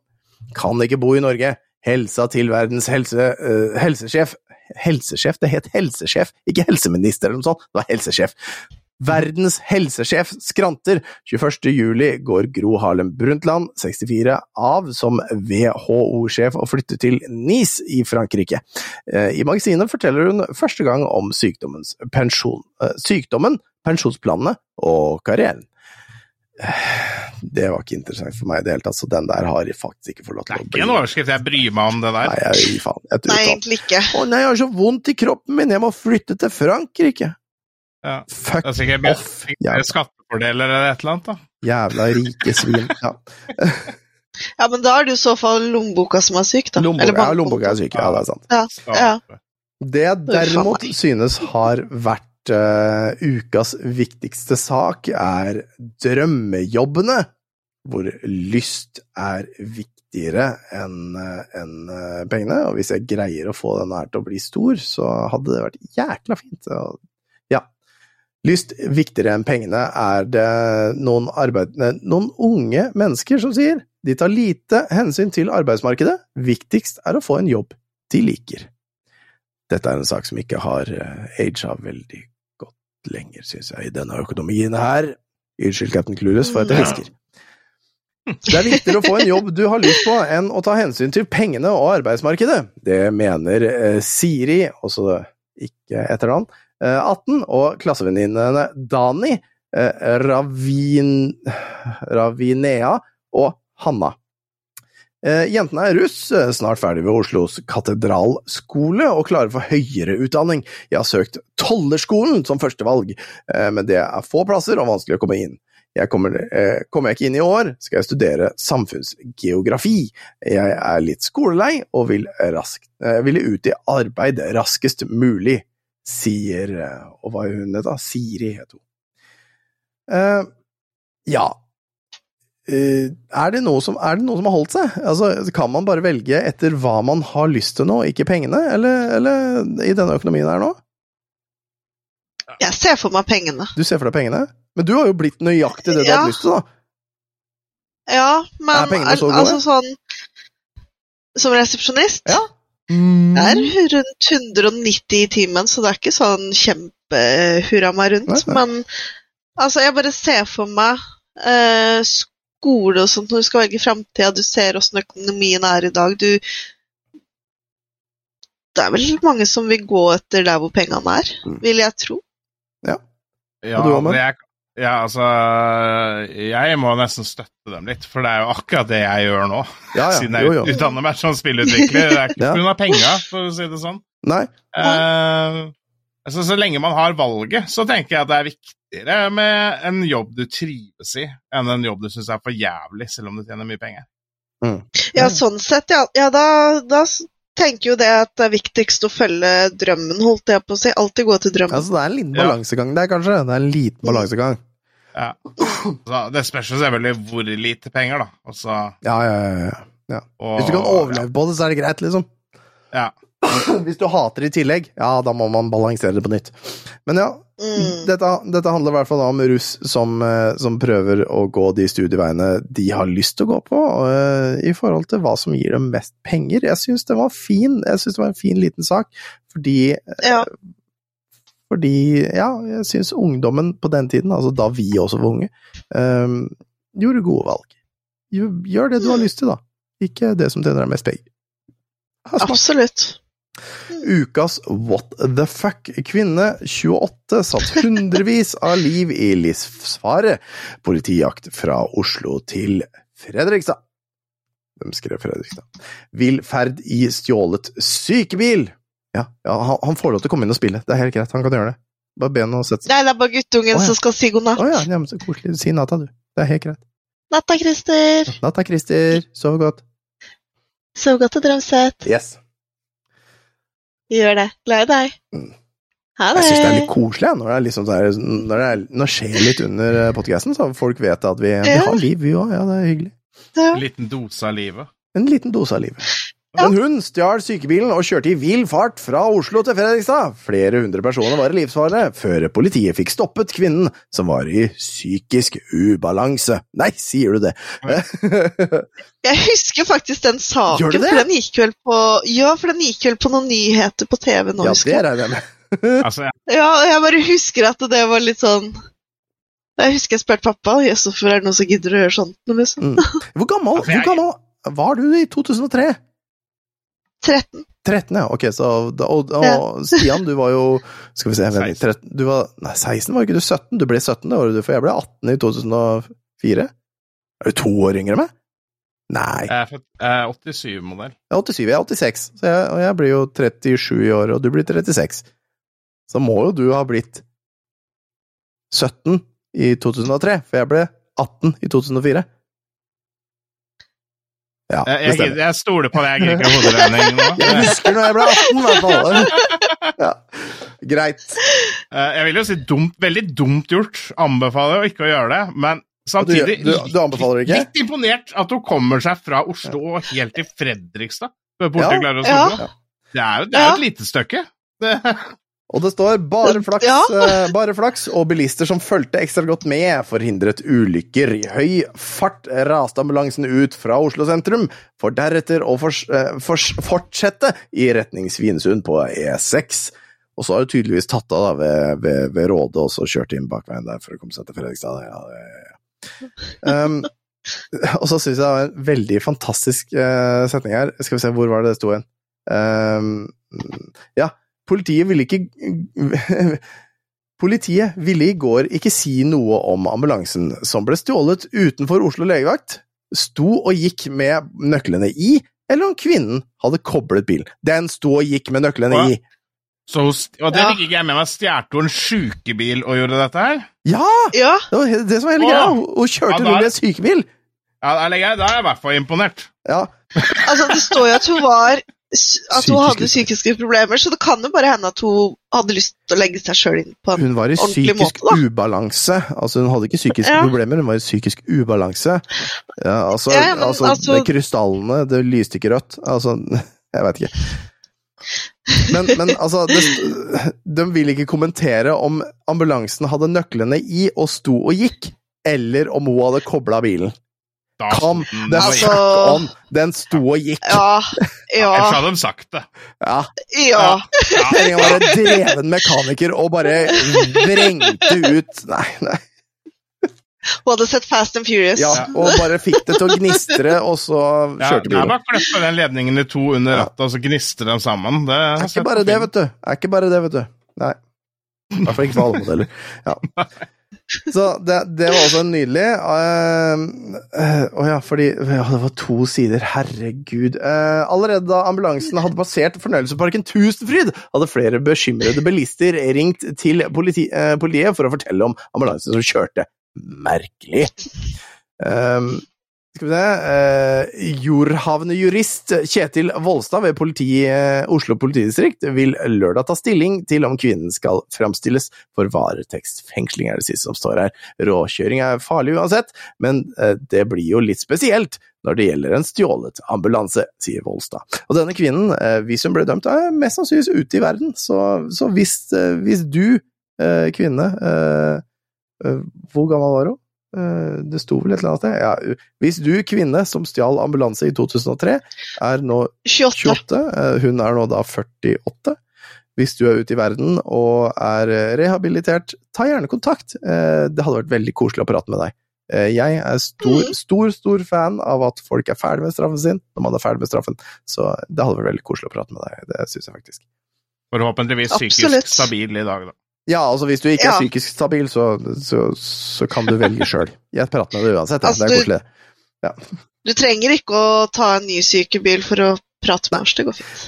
Kan ikke bo i Norge. Helsa til verdens helse, helsesjef Helsesjef? Det het helsesjef, ikke helseminister eller noe sånt. Det var helsesjef. Verdens helsesjef skranter. 21. juli går Gro Harlem Brundtland, 64, av som WHO-sjef og flytter til Nice i Frankrike. Eh, I magasinet forteller hun første gang om sykdommens pensjon, eh, sykdommen, pensjonsplanene og karrieren. Eh, Det var ikke interessant for meg i det hele tatt, så den der har jeg faktisk ikke fått lov Det er ikke en overskrift jeg bryr meg om, det Nei, der. jeg faen. Jeg Nei, egentlig ikke. Å nei, jeg har så vondt i kroppen min, jeg må flytte til Frankrike. Ja. Fuck Det er sikkert off, jævla, skattefordeler eller et eller annet, da. jævla rike svin. Ja. Ja, men da er det i så fall lommeboka som er syk, da. Lommeboka Eller ja, lommeboka er syk, ja, det er sant. Ja, ja. Det jeg derimot synes har vært uh, ukas viktigste sak, er drømmejobbene, hvor lyst er viktigere enn en eh, pengene. Og hvis jeg greier å få denne her til å bli stor, så hadde det vært jækla fint. Og. Lyst viktigere enn pengene er det noen, arbeid, noen unge mennesker som sier. De tar lite hensyn til arbeidsmarkedet. Viktigst er å få en jobb de liker. Dette er en sak som ikke har uh, aga veldig godt lenger, synes jeg, i denne økonomien her. Unnskyld, Captain Clueless, for at jeg hvisker. Det er viktigere å få en jobb du har lyst på, enn å ta hensyn til pengene og arbeidsmarkedet. Det mener eh, Siri, også ikke etternavn, eh, 18, og klassevenninnene Dani, eh, Ravin, Ravinea og Hanna. Eh, Jentene er russ, eh, snart ferdig ved Oslos katedralskole og klare for høyere utdanning. Jeg har søkt Tollerskolen som førstevalg, eh, men det er få plasser og vanskelig å komme inn. Jeg kommer, eh, kommer jeg ikke inn i år, skal jeg studere samfunnsgeografi. Jeg er litt skolelei og vil, raskt, eh, ville ut i arbeid raskest mulig, sier eh, Og hva er hun het, da? Siri, het hun. Uh, ja. Uh, er, det noe som, er det noe som har holdt seg? Altså, kan man bare velge etter hva man har lyst til nå, ikke pengene? Eller, eller i denne økonomien her nå? Jeg ser for meg pengene. Du ser for deg pengene? Men du har jo blitt nøyaktig det du Ja. har lyst til, da. Ja, men så altså sånn Som resepsjonist? Ja. Mm. Det er rundt 190 i timen, så det er ikke sånn kjempehurra meg rundt. Nei, nei. Men altså, jeg bare ser for meg eh, skole og sånt når du skal velge framtida. Du ser åssen økonomien er i dag. Du Det er vel mange som vil gå etter der hvor pengene er, Mm. vil jeg tro. Ja, Og du, Ahmed? det er, ja, altså Jeg må nesten støtte dem litt, for det er jo akkurat det jeg gjør nå. Ja, ja. Siden jeg Jo, jo. utdanner meg som spillutvikler. Det er ikke Ja. pga. penga, for å si det sånn. Nei. Eh, altså, så lenge man har valget, så tenker jeg at det er viktigere med en jobb du trives i, enn en jobb du syns er for jævlig, selv om du tjener mye penger. Ja, sånn sett, ja. ja da, da tenker jo det at det er viktigst å følge drømmen, holdt jeg på å si. Alltid gå til drømmen. Altså, det er en liten Ja. balansegang der, kanskje. Det er en liten balansegang. Ja. Så det spørs jo selvfølgelig hvor lite penger, da. Og Ja, ja, ja, ja. ja. og, Hvis du kan overleve på det, så er det greit, liksom. Ja. Hvis du hater det i tillegg, ja, da må man balansere det på nytt. Men ja, Mm. dette, dette handler i hvert fall om russ som, eh, som prøver å gå de studieveiene de har lyst til å gå på, og, i forhold til hva som gir dem mest penger. Jeg syns det var fin, jeg synes det var en fin liten sak, fordi Ja. Fordi, ja, jeg syns ungdommen på den tiden, altså da vi også var unge, um, gjorde gode valg. Gjør, gjør det du har lyst til, da. Ikke det som tjener deg mest penger. Absolutt. Ukas What the fuck. Kvinne 28 satt hundrevis av liv i livsfare. Politijakt fra Oslo til Fredrikstad. Hvem skrev Fredrikstad? Vill ferd i stjålet sykebil. Ja, ja han, han får lov til å komme inn og spille. Det er helt greit, han kan gjøre det. Bare be han å sette seg. Nei, det er bare guttungen oh, ja. som skal si god Å oh, ja, ja, men så koselig. Si natta, du. Det er helt greit. Natta, Christer. Natta, Christer. Sov godt. Sov godt og drøm søtt. Yes. Gjør det. Glad i deg. Ha Jeg det. syns det er litt koselig når det, er liksom der, når det, er, når det skjer litt under podkasten, så folk vet at vi, vi har liv, vi òg. Ja, det er hyggelig. Ja. En liten dose av livet. En liten dose av livet. En hund stjal sykebilen og kjørte i vill fart fra Oslo til Fredrikstad. Flere hundre personer var i livsfare før politiet fikk stoppet kvinnen, som var i psykisk ubalanse. Nei, sier du det? Jeg husker faktisk den saken, for den gikk vel på Ja, for den gikk vel på noen nyheter på TV nå, ja, husker det jeg. regner jeg med. Altså, jeg, Ja, jeg bare husker at det var litt sånn Jeg husker jeg spurte pappa Jøss, hvorfor er det noen som gidder å gjøre sånt? Liksom. Mm. Hvor gammel, Altså, hvor gammel var du i 2003? 13. 13, ja. Ok, så da- Og, og Stian, du var jo Skal vi se vent 13, du var, Nei, 16 var ikke du 17? Du ble 17 det året du, for jeg ble 18 i 2004. Er du to år yngre enn meg? Nei. jeg er 87-modell. Jeg er 87, jeg er 86, så jeg, og jeg blir jo 37 i år, og du blir 36. Så må jo du ha blitt 17 i 2003, for jeg ble 18 i 2004. Ja, Jeg, jeg, jeg stoler på det, jeg gidder ikke hoderegning nå. Jeg husker når jeg ble 18, i hvert fall. Ja. Greit. Eh, Jeg vil jo si dumt, veldig dumt gjort. Anbefaler jo ikke å gjøre det, men samtidig Du- du- du anbefaler ikke? Litt imponert at hun kommer seg fra Oslo og helt til Fredrikstad. Ja. Det er jo det er jo et lite stykke. Det, Og det står 'bare flaks', Ja. eh, bare flaks, og bilister som fulgte ekstra godt med, forhindret ulykker. I høy fart raste ambulansen ut fra Oslo sentrum, for deretter å fors, eh, fors, fortsette i retning Svinesund på E6. Og så har du tydeligvis tatt av da, ved, ved, ved Råde, og så kjørt inn bakveien der for å komme seg til Fredrikstad. Ja, ja. Um, og så syns jeg det var en veldig fantastisk uh, setning her. Skal vi se, hvor var det det sto igjen? Um, ja, politiet ville ikke Politiet ville i går ikke si noe om ambulansen som ble stjålet utenfor Oslo legevakt, sto og gikk med nøklene i, eller om kvinnen hadde koblet bilen. Den sto og gikk med nøklene i. så hun, og det Ja. fikk ikke jeg med meg. Stjal hun en sjukebil og gjorde dette her? Ja! Ja, Det var det som var hele greia. Hun kjørte Ja, rundt i en sykebil. Ja, da da er jeg i hvert fall imponert. Ja. altså det står jo at hun var At hun hadde Psykiske- problemer, så det kan jo bare hende at hun hadde lyst til å legge seg sjøl inn på en ordentlig måte. Hun var i psykisk måte, ubalanse. Altså, hun hadde ikke psykiske Ja. problemer, hun var i psykisk ubalanse. Ja, altså, Ja, men altså, altså- med krystallene, det lyste ikke rødt. Altså, jeg vet ikke. Men, men altså, det, de vil ikke kommentere om ambulansen hadde nøklene i og sto og gikk, eller om hun hadde kobla bilen. Come Mm, Altså- on! Den sto og gikk. Ja, ja, Ellers hadde de sagt det. Ja. ja. ja. Jeg var en dreven mekaniker og bare vrengte ut Nei, nei. Hun hadde sett Fast and Furious. Ja, og bare fikk det til å gnistre, og så kjørte bilen. Ja, bare klippe den ledningen i to under rattet, og så gnister de sammen. Det Det er ikke bare det, vet du. Er ikke bare det, vet du. Nei. I hvert fall ikke for alle modeller. Ja. Så det, det var også nydelig. eh, Å ja, fordi ja, Det var to sider, herregud. Uh, allerede da ambulansen hadde passert fornøyelsesparken Tusenfryd, hadde flere bekymrede bilister ringt til politi, eh, politiet for å fortelle om ambulansen som kjørte. Merkelig. Um, skal vi se eh, Jordhavnejurist Kjetil Volstad ved politi, eh, Oslo politidistrikt vil lørdag ta stilling til om kvinnen skal framstilles for varetektsfengsling, er det siste som står her. Råkjøring er farlig uansett, men eh, det blir jo litt spesielt når det gjelder en stjålet ambulanse, sier Volstad. Og denne kvinnen, eh, hvis hun ble dømt, er mest sannsynligvis ute i verden, så, så hvis, eh, hvis du eh, kvinne. Eh, eh, hvor gammel var hun? Eh, det sto vel et eller annet sted. Ja, hvis du, kvinne som stjal ambulanse i 2003, er nå 28. 28, eh, hun er nå da 48. Hvis du er ute i verden og er eh, rehabilitert, ta gjerne kontakt. Eh, Det hadde vært veldig koselig å prate med deg. Eh, Jeg er stor, stor, stor fan av at folk er ferdig med straffen sin når man er ferdig med straffen, så det hadde vært veldig koselig å prate med deg. Det syns jeg faktisk. Forhåpentligvis psykisk Absolutt. stabil i dag, da. Ja, altså hvis du ikke er psykisk stabil, så, så, så kan du velge sjøl. Jeg prater med deg uansett. Altså, det er koselig. Ja. Du trenger ikke å ta en ny sykebil for å prate med oss. Det går fint.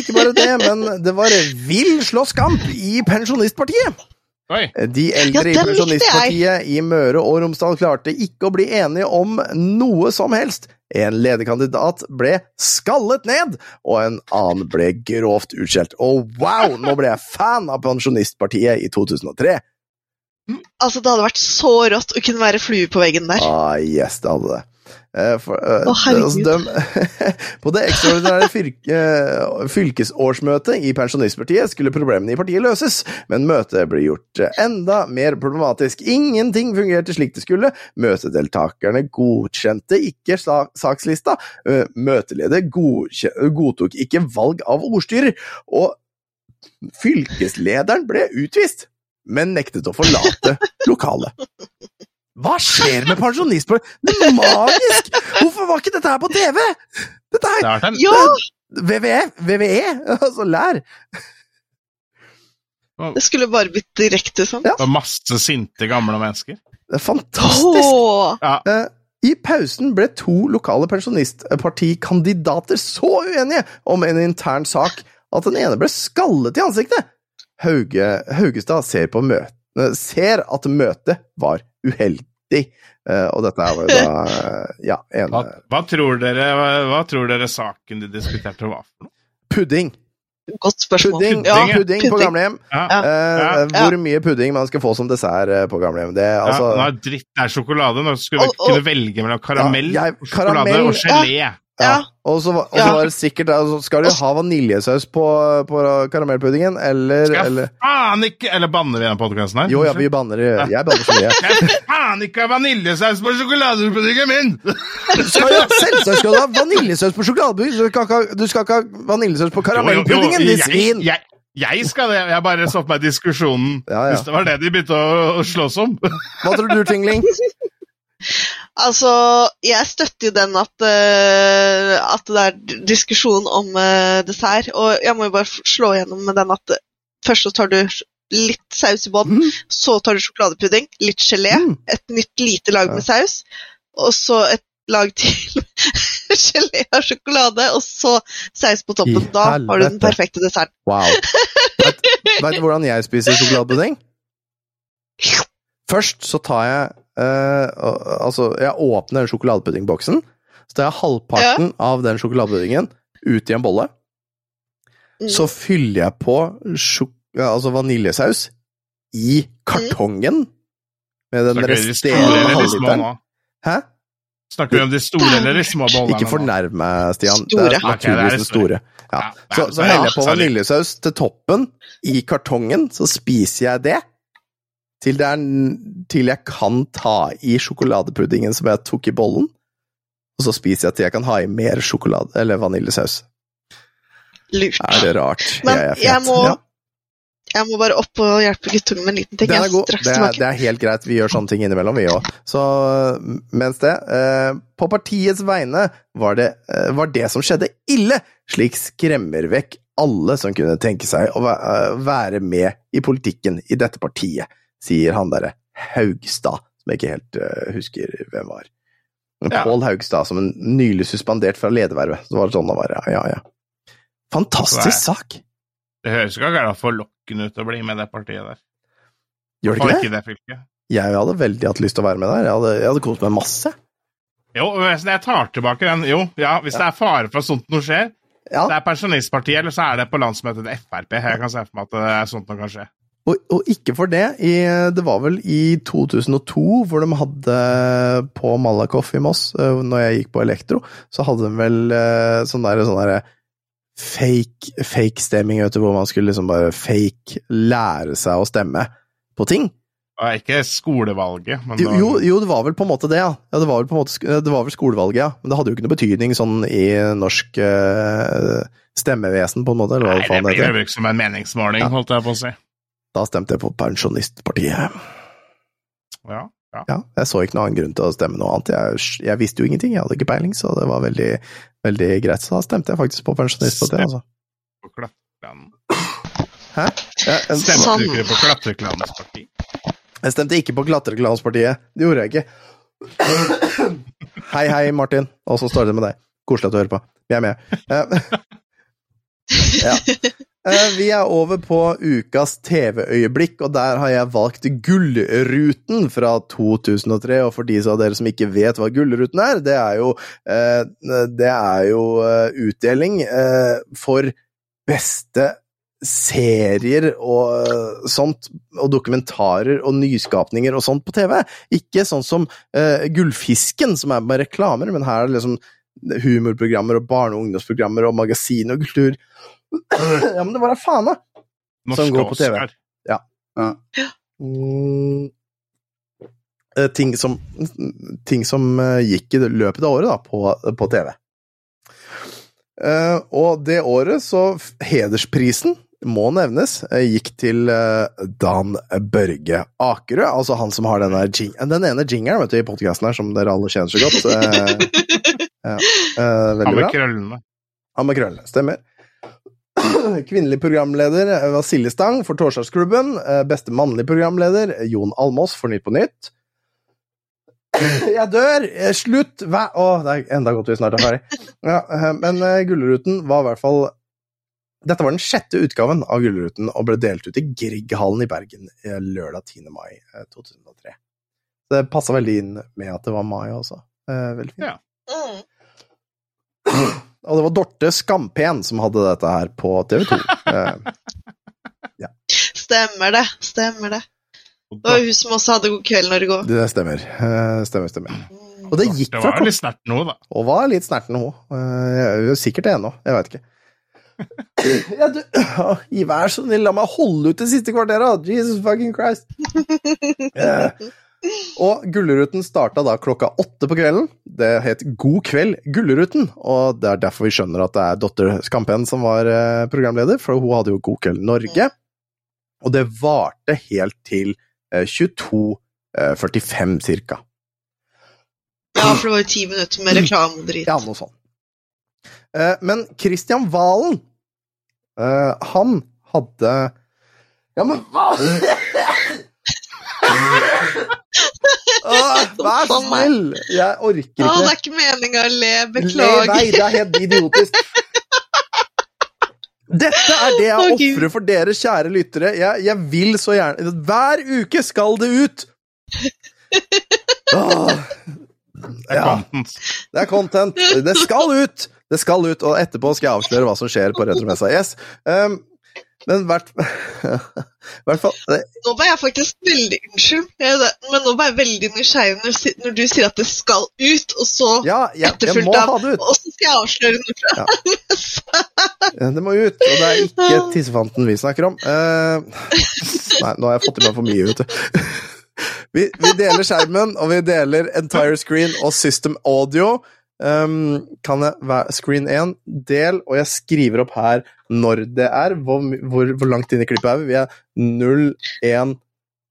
Ikke bare det, men det var vill slåsskamp i Pensjonistpartiet! Oi! De eldre Ja, i Pensjonistpartiet i Møre og Romsdal klarte ikke å bli enige om noe som helst. En lederkandidat ble skallet ned, og en annen ble grovt utskjelt. Og wow, nå ble jeg fan av Pensjonistpartiet i 2003! Altså, det hadde vært så rått å kunne være flue på veggen der. Ah, yes, det hadde det. Eh, For, eh, Å, altså, de, på det ekstraordinære fylke, eh, fylkesårsmøtet i Pensjonistpartiet skulle problemene i partiet løses, men møtet ble gjort enda mer problematisk. Ingenting fungerte slik det skulle. Møtedeltakerne godkjente ikke sakslista. Møteleder godtok ikke valg av ordstyrer, og fylkeslederen ble utvist, men nektet å forlate lokalet. Hva skjer med pensjonistpartiet? Det magisk! Hvorfor var ikke dette her på TV? Dette Det her det en Ja! VVE, VVE, altså lær. Det skulle bare blitt direkte sånn. Ja. og masse sinte gamle mennesker. Det er fantastisk! Ja, Eh, I pausen ble to lokale pensjonistpartikandidater så uenige om en intern sak at den ene ble skallet i ansiktet. Hauge, Haugestad ser, på møte, ser at møtet var uheldig. Eh, og dette er jo da eh, Ja, en hva, hva, tror dere, hva, hva tror dere saken de diskuterte var for noe? pudding. Godt spørsmål. Pudding, Ja, pudding på gamlehjem. Ja, Ja. Eh, Ja. Hvor mye pudding man skal få som dessert eh, på gamlehjem. Det, er altså, ja, er dritt det er sjokolade. Nå skulle vi Og- og- kunne velge mellom karamell, Ja, jeg- og sjokolade og gelé. Ja. Ja. Og så var og så Ja. var det sikkert altså, Skal du ha vaniljesaus på, på karamellpuddingen, eller, Skal eller faen ikke Eller banner vi i den podkasten her? Jo, ja, vi banner Jeg banner så mye. Skal faen ikke ha vaniljesaus på sjokoladepuddingen min! Skal jo, selvsagt skal du ha vaniljesaus på sjokoladepuddingen! Du, skal ikke ha- du skal ikke ha vaniljesaus på karamellpuddingen, ditt svin! Jeg, jeg, jeg skal det. Jeg bare så på meg diskusjonen Ja, ja. hvis det var det de begynte å, å slåss om. Hva tror du, Tingling? Altså, jeg støtter jo den at, uh, at det er diskusjon om uh, dessert. Og jeg må jo bare slå igjennom med den at eh, først så tar du litt saus i bånn, Mm. så tar du sjokoladepudding, litt gelé, Mm. et nytt lite lag med saus, og så et lag til gelé og sjokolade, og så saus på toppen. I Da har du den perfekte desserten. Wow. Vet du hvordan jeg spiser sjokoladepudding? Først så tar jeg Altså, jeg åpner den sjokoladepuddingboksen. Så tar jeg halvparten av den sjokoladepuddingen ut i en bolle. Mm. Så fyller jeg på altså vaniljesaus i kartongen med den resterende de halvliteren. Hæ? Snakker vi om de store eller de små bollene? Ikke fornærm meg, Stian. Store. Det er naturligvis den store. Ja. Ja, Så, ja, så heller jeg på vaniljesaus til toppen i kartongen, så spiser jeg det. Til, er, til jeg kan ta i sjokoladepuddingen som jeg tok i bollen. Og så spiser jeg til jeg kan ha i mer sjokolade, eller vaniljesaus. Lurt. Er det rart? Men jeg er jeg må- ja, Jeg må bare opp og hjelpe guttungen med en liten ting. den er god. Det er, det er helt greit. Vi gjør sånne ting innimellom, vi òg. Så mens det eh, På partiets vegne var det, eh, var det som skjedde, ille. Slik skremmer vekk alle som kunne tenke seg å eh, være med i politikken i dette partiet, sier han derre Haugstad, som jeg ikke helt uh, husker hvem var. Ja. Pål Haugstad, som en nylig suspendert fra ledervervet. Så var det sånn det var, ja, ja. ja. Fantastisk sak! Det høres ikke akkurat forlokkende ut å bli med det partiet der. Gjør det ikke ikke det? det. Jeg hadde veldig hatt lyst til å være med der. Jeg hadde, jeg hadde kost meg masse. Jo, jeg tar tilbake den Jo, ja, hvis det er fare for at sånt noe skjer, Ja. det er Pensjonistpartiet, eller så er det på landsmøtet til Frp. Jeg kan se for meg at det er sånt noe kan skje. Og, og ikke for det. I, det var vel i 2002 hvor de hadde på Malakoff i Moss, eh, når jeg gikk på elektro, så hadde de vel eh, sånn derre sånn derre fake, fake stemming, vet du, hvor man skulle liksom bare fake lære seg å stemme på ting. Ja, Ikke skolevalget, men Jo, jo, jo, det var vel på en måte det, ja. ja det, var vel på en måte, det var vel skolevalget, ja. Men det hadde jo ikke noe betydning sånn i norsk uh, stemmevesen, på en måte. Eller hva Nei, det det blir jo ikke som en meningsmåling, Ja. holdt jeg på å si. Da stemte jeg på Pensjonistpartiet. Ja, ja. Ja, jeg så ikke noen annen grunn til å stemme noe annet. Jeg, jeg visste jo ingenting, jeg hadde ikke peiling, så det var veldig, veldig greit. Så da stemte jeg faktisk på Pensjonistpartiet, altså. På klatreklanen. Hæ? Ja, en- Stemte sånn. du ikke på klatreklanens parti? Jeg stemte ikke på Klatreklanspartiet. Det gjorde jeg ikke. Hei, hei, Martin. Og så står det med deg. Koselig at du hører på. Vi er med. Eh, ja. Eh, Vi er over på ukas TV-øyeblikk, og der har jeg valgt Gullruten fra 2003. Og for de av dere som ikke vet hva Gullruten er, det er jo, eh, det er jo eh, utdeling for beste serier og sånt, og dokumentarer og nyskapninger og sånt på TV. Ikke sånn som Gullfisken, som er med reklamer, men her er det liksom humorprogrammer og barne- og ungdomsprogrammer og magasin og kultur. ja, men det var da faen, da! Som går på TV. Ja Mm, eh, ting som, ting som eh, gikk i løpet av året da, på, på TV. Uh, og det året så Hedersprisen må nevnes, gikk til Dan Børge Akerø, altså han som har den, der jing den ene jingeren vet du, i podkasten her, som dere alle kjenner så godt. Eh, veldig bra. Han med krøllene. Han med krøllene, stemmer. Kvinnelig programleder eh, var Silje Stang for Torsdagsklubben. Eh, Beste mannlige programleder Jon Almås for Nytt på Nytt. Jeg dør! Eh, Slutt! Hva? Å, det er enda godt vi snart er ferdig. Ja, men Gullruten var i hvert fall Dette var den sjette utgaven av Gullruten og ble delt ut i Grieghallen i Bergen lørdag 10. mai eh, 2003. Så det passa veldig inn med at det var mai også. Eh, Veldig fint. Ja. Og det var Dorte Skampen som hadde dette her på TV 2. ja. Stemmer det. Stemmer det. Det var hun som også hadde God kveld, Norge òg. det stemmer. Eh, Stemmer, stemmer. Og det gikk Det fra var jo litt snert nå, da. Og var litt snerten, hun. Eh, er sikkert det ennå. Jeg veit ikke. Ja, du, I vær så snill, la meg holde ut det siste kvarteret! Jesus fucking Christ! Eh, og Gullruten starta da klokka åtte på kvelden. Det het God kveld, Gullruten. Og det er derfor vi skjønner at det er Dotter Skampen som var eh, programleder, for hun hadde jo God kveld Norge. Og det varte helt til eh, 22.45 cirka. Ja, for det var jo ti minutter med reklame og dritt Ja, noe sånt. Eh, men Kristian Valen, eh, han hadde Ja, men hva Åh, Vær så snill! Jeg orker ikke. Åh, det er ikke meninga å le. Le vei, det er helt idiotisk. Dette er det jeg Å, ofrer for dere, kjære lyttere. Jeg, jeg vil så gjerne Hver uke skal det ut! Åh. Det er Ja. content. Det er content. Det skal ut! Det skal ut, og etterpå skal jeg avsløre hva som skjer på Retromessa. Yes. Um, men hvert hvert fall det- Nå ble jeg faktisk veldig Unnskyld, men nå ble jeg veldig nysgjerrig når, du når du sier at det skal ut, og så Ja, jeg, etterfulgt av! Og så skal jeg avsløre noe Ja. Det må ut, og det er ikke tissefanten vi snakker om. Uh, nei, nå har jeg fått i meg for mye, vet du. Vi, vi deler skjermen, og vi deler entire screen og system audio. Um, kan jeg være screen 1, del, og jeg skriver opp her når det er. Hvor, hvor, hvor langt inn i klippet er vi? Vi er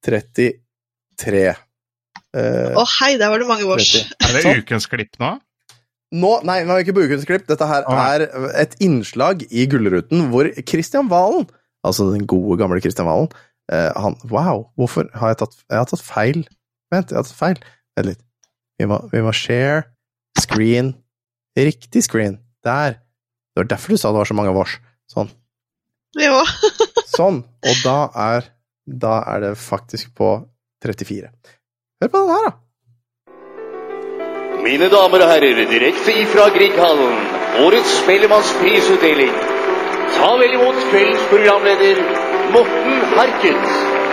01.33. Eh, Å hei, der var det mange vårs. Er det Sånn. ukens klipp nå? Nå, nei, nå er vi ikke på Ukens klipp. Dette her Å, er et innslag i Gullruten hvor Kristian Valen, altså den gode, gamle Kristian Valen uh, han, Wow, hvorfor har jeg tatt Jeg har tatt feil. Vent, jeg har tatt feil. Vent litt. Vi må, vi må share screen Riktig screen. Der. Det var derfor du sa det var så mange vårs. Sånn. Ja. Sånn. Og da er, da er det faktisk på 34. Hør på den her, da. Mine damer og herrer, direkte ifra Grieghallen, årets Spellemannsprisutdeling. Ta vel imot kveldens programleder, Morten Harket.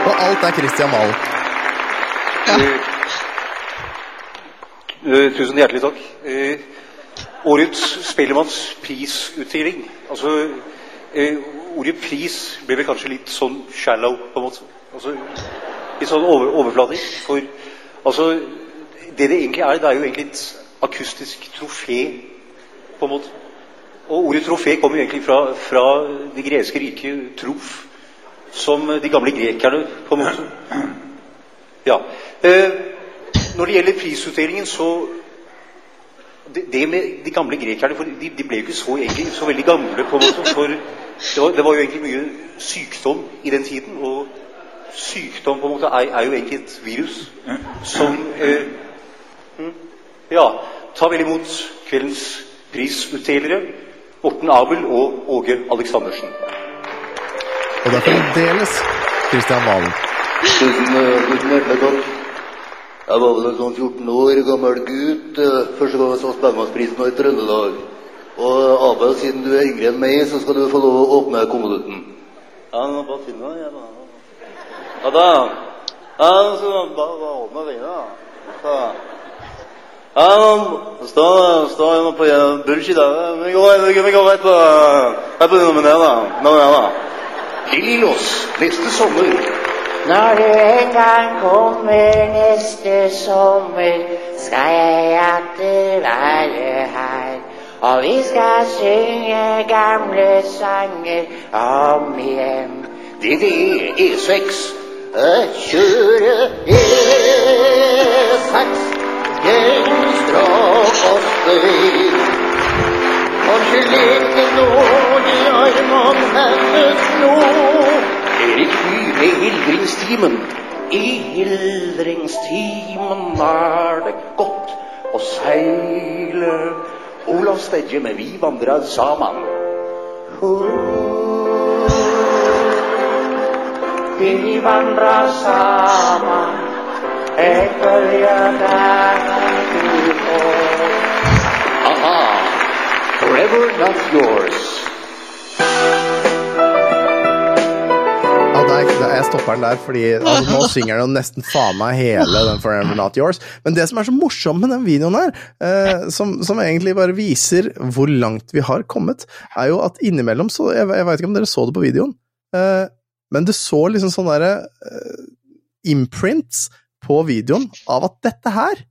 Og alt er Christian Valen. Eh, tusen hjertelig takk. Eh, årets Spellemannsprisutdeling. Altså, eh, ordet pris ble vel kanskje litt sånn shallow, på en måte. Altså, litt sånn over, overfladisk. For altså, det det egentlig er, det er jo egentlig et akustisk trofé, på en måte. Og ordet trofé kommer jo egentlig fra, fra det greske riket trof, som de gamle grekerne, på en måte. Ja. Eh, når det gjelder prisutdelingen, så det, det med de gamle grekerne for de, de ble jo ikke så, egentlig, så veldig gamle, på en måte. For det var, det var jo egentlig mye sykdom i den tiden. Og sykdom på en måte er, er jo egentlig et virus som eh, hm, Ja. Ta vel imot kveldens prisutdelere. Morten Abel og Åge Aleksandersen. Og det er fremdeles Kristian Valen. Tusen, eh, tusen hjertelig takk. Jeg var vel en sånn 14 år gammel gutt eh, første gang jeg så Spellemannsprisen i Trøndelag. Og Abel, siden du er yngre enn meg, så skal du få lov å åpne konvolutten. Ja, nå bare finn den. da. Ja, da. Ja, så bare, åpne den, da. Ja, nå står jeg på eh, bullshit, da. Vi går, vi går rett på, rett på nummer ned, da. Nummer ned, da. Lillås neste sommer. Når du en gang kommer neste sommer, skal jeg atter være her. Og vi skal synge gamle sanger om igjen. DDE E6. kjøre kjører E6 gjennom strak og støy. Kanskje leker noen i armene hennes nå. Erik Bye med Hildringstimen. I hildringstimen er det godt å seile. Olav Stedje med Vi Saman sammen. Vi vandrar saman, eg følger deg du går. Aha. Forever not yours. Det det, jeg stopper den der, fordi altså, nå synger den nesten faen meg hele den Forever Not Yours. Men det som er så morsomt med den videoen her, eh, som, som egentlig bare viser hvor langt vi har kommet, er jo at innimellom så Jeg, jeg veit ikke om dere så det på videoen, eh, men du så liksom sånne derre eh, imprints på videoen av at dette her,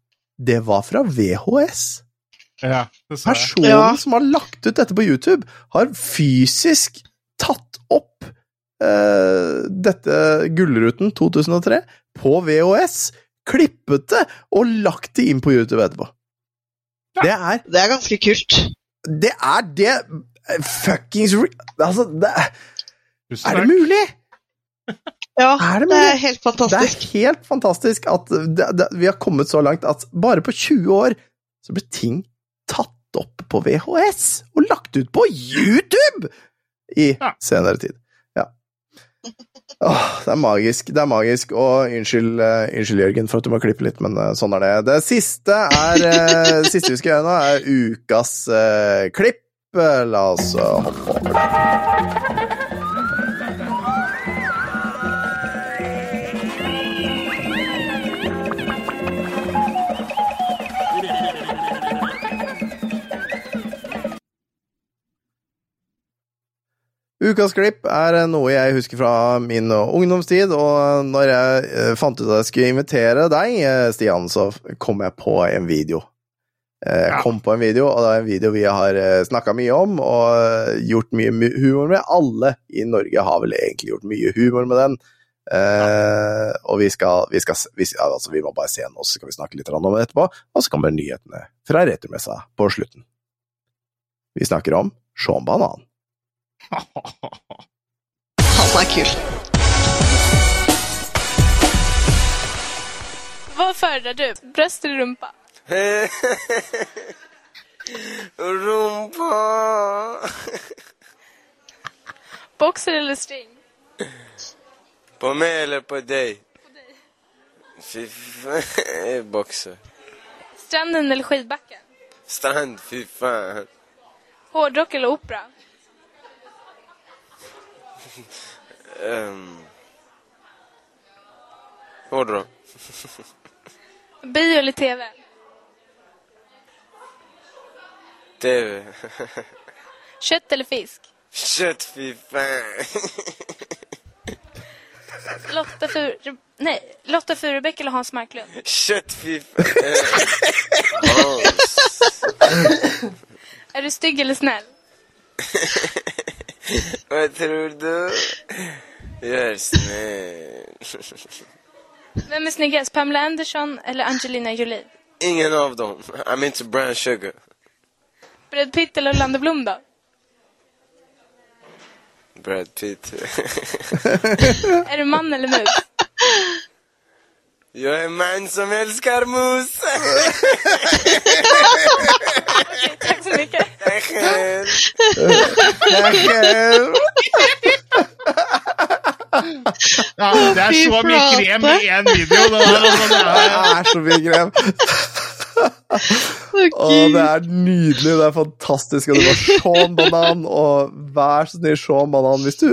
det var fra VHS. Ja, det sa jeg. Personen Ja. som har lagt ut dette på YouTube, har fysisk tatt opp eh, dette Gullruten 2003 på VHS, klippet det og lagt det inn på YouTube etterpå. Det er Det er ganske kult. Det er det Fuckings. Altså, det er Er det mulig? Ja, Er det det er helt fantastisk. Det er helt fantastisk at det, det, vi har kommet så langt at bare på 20 år så ble ting tatt opp på VHS og lagt ut på YouTube i senere tid. Åh, det er magisk. Det er magisk. Og unnskyld, uh, unnskyld Jørgen, for at du må klippe litt, men uh, sånn er det. Det siste er uh, siste vi skal gjøre nå, er ukas klipp. La oss hoppe over det. Ukas klipp er noe jeg husker fra min ungdomstid, og når jeg eh, fant ut at jeg skulle invitere deg, eh, Stian, så kom jeg på en video. Eh, Jeg kom på en video, og det er en video vi har snakka mye om og gjort mye humor med. Alle i Norge har vel egentlig gjort mye humor med den. Eh, og vi skal, vi, skal, vi, altså, vi må bare se den, og så skal vi snakke litt om det etterpå. Og så kommer nyhetene fra Returmessa på slutten. Vi snakker om Sean Banan. Han er kul. Hva föredrar du? Bröst eller rumpa? Rumpa! Boxer eller string? På meg eller på deg? Fy fan. Boxer. Stranden eller skidbacken? Strand, fy fan. Hårdrock eller opera? Um. då? Bio eller TV? TV. Kött eller fisk? Kött, fy fan. Lotta Fur... Nej, Lotta Furubäck eller Hans Marklund? Kött, fy fan. Hans. Är du stygg eller snäll? Vad tror du? Du er snill. Hvem er snyggast, Pamela Anderson eller Angelina Jolie? Ingen av dem. I'm into brown sugar. Brad Pitt eller Orlando Bloom då? Brad Pitt. Är du man eller mus? Jag är mann man som älskar mus. Tack Ja, det er så mye krem i én video. Det er, så mye krem. Å, det er nydelig, det er fantastisk. Og det var Sean Banan, og vær så snill, Sean Banan, hvis du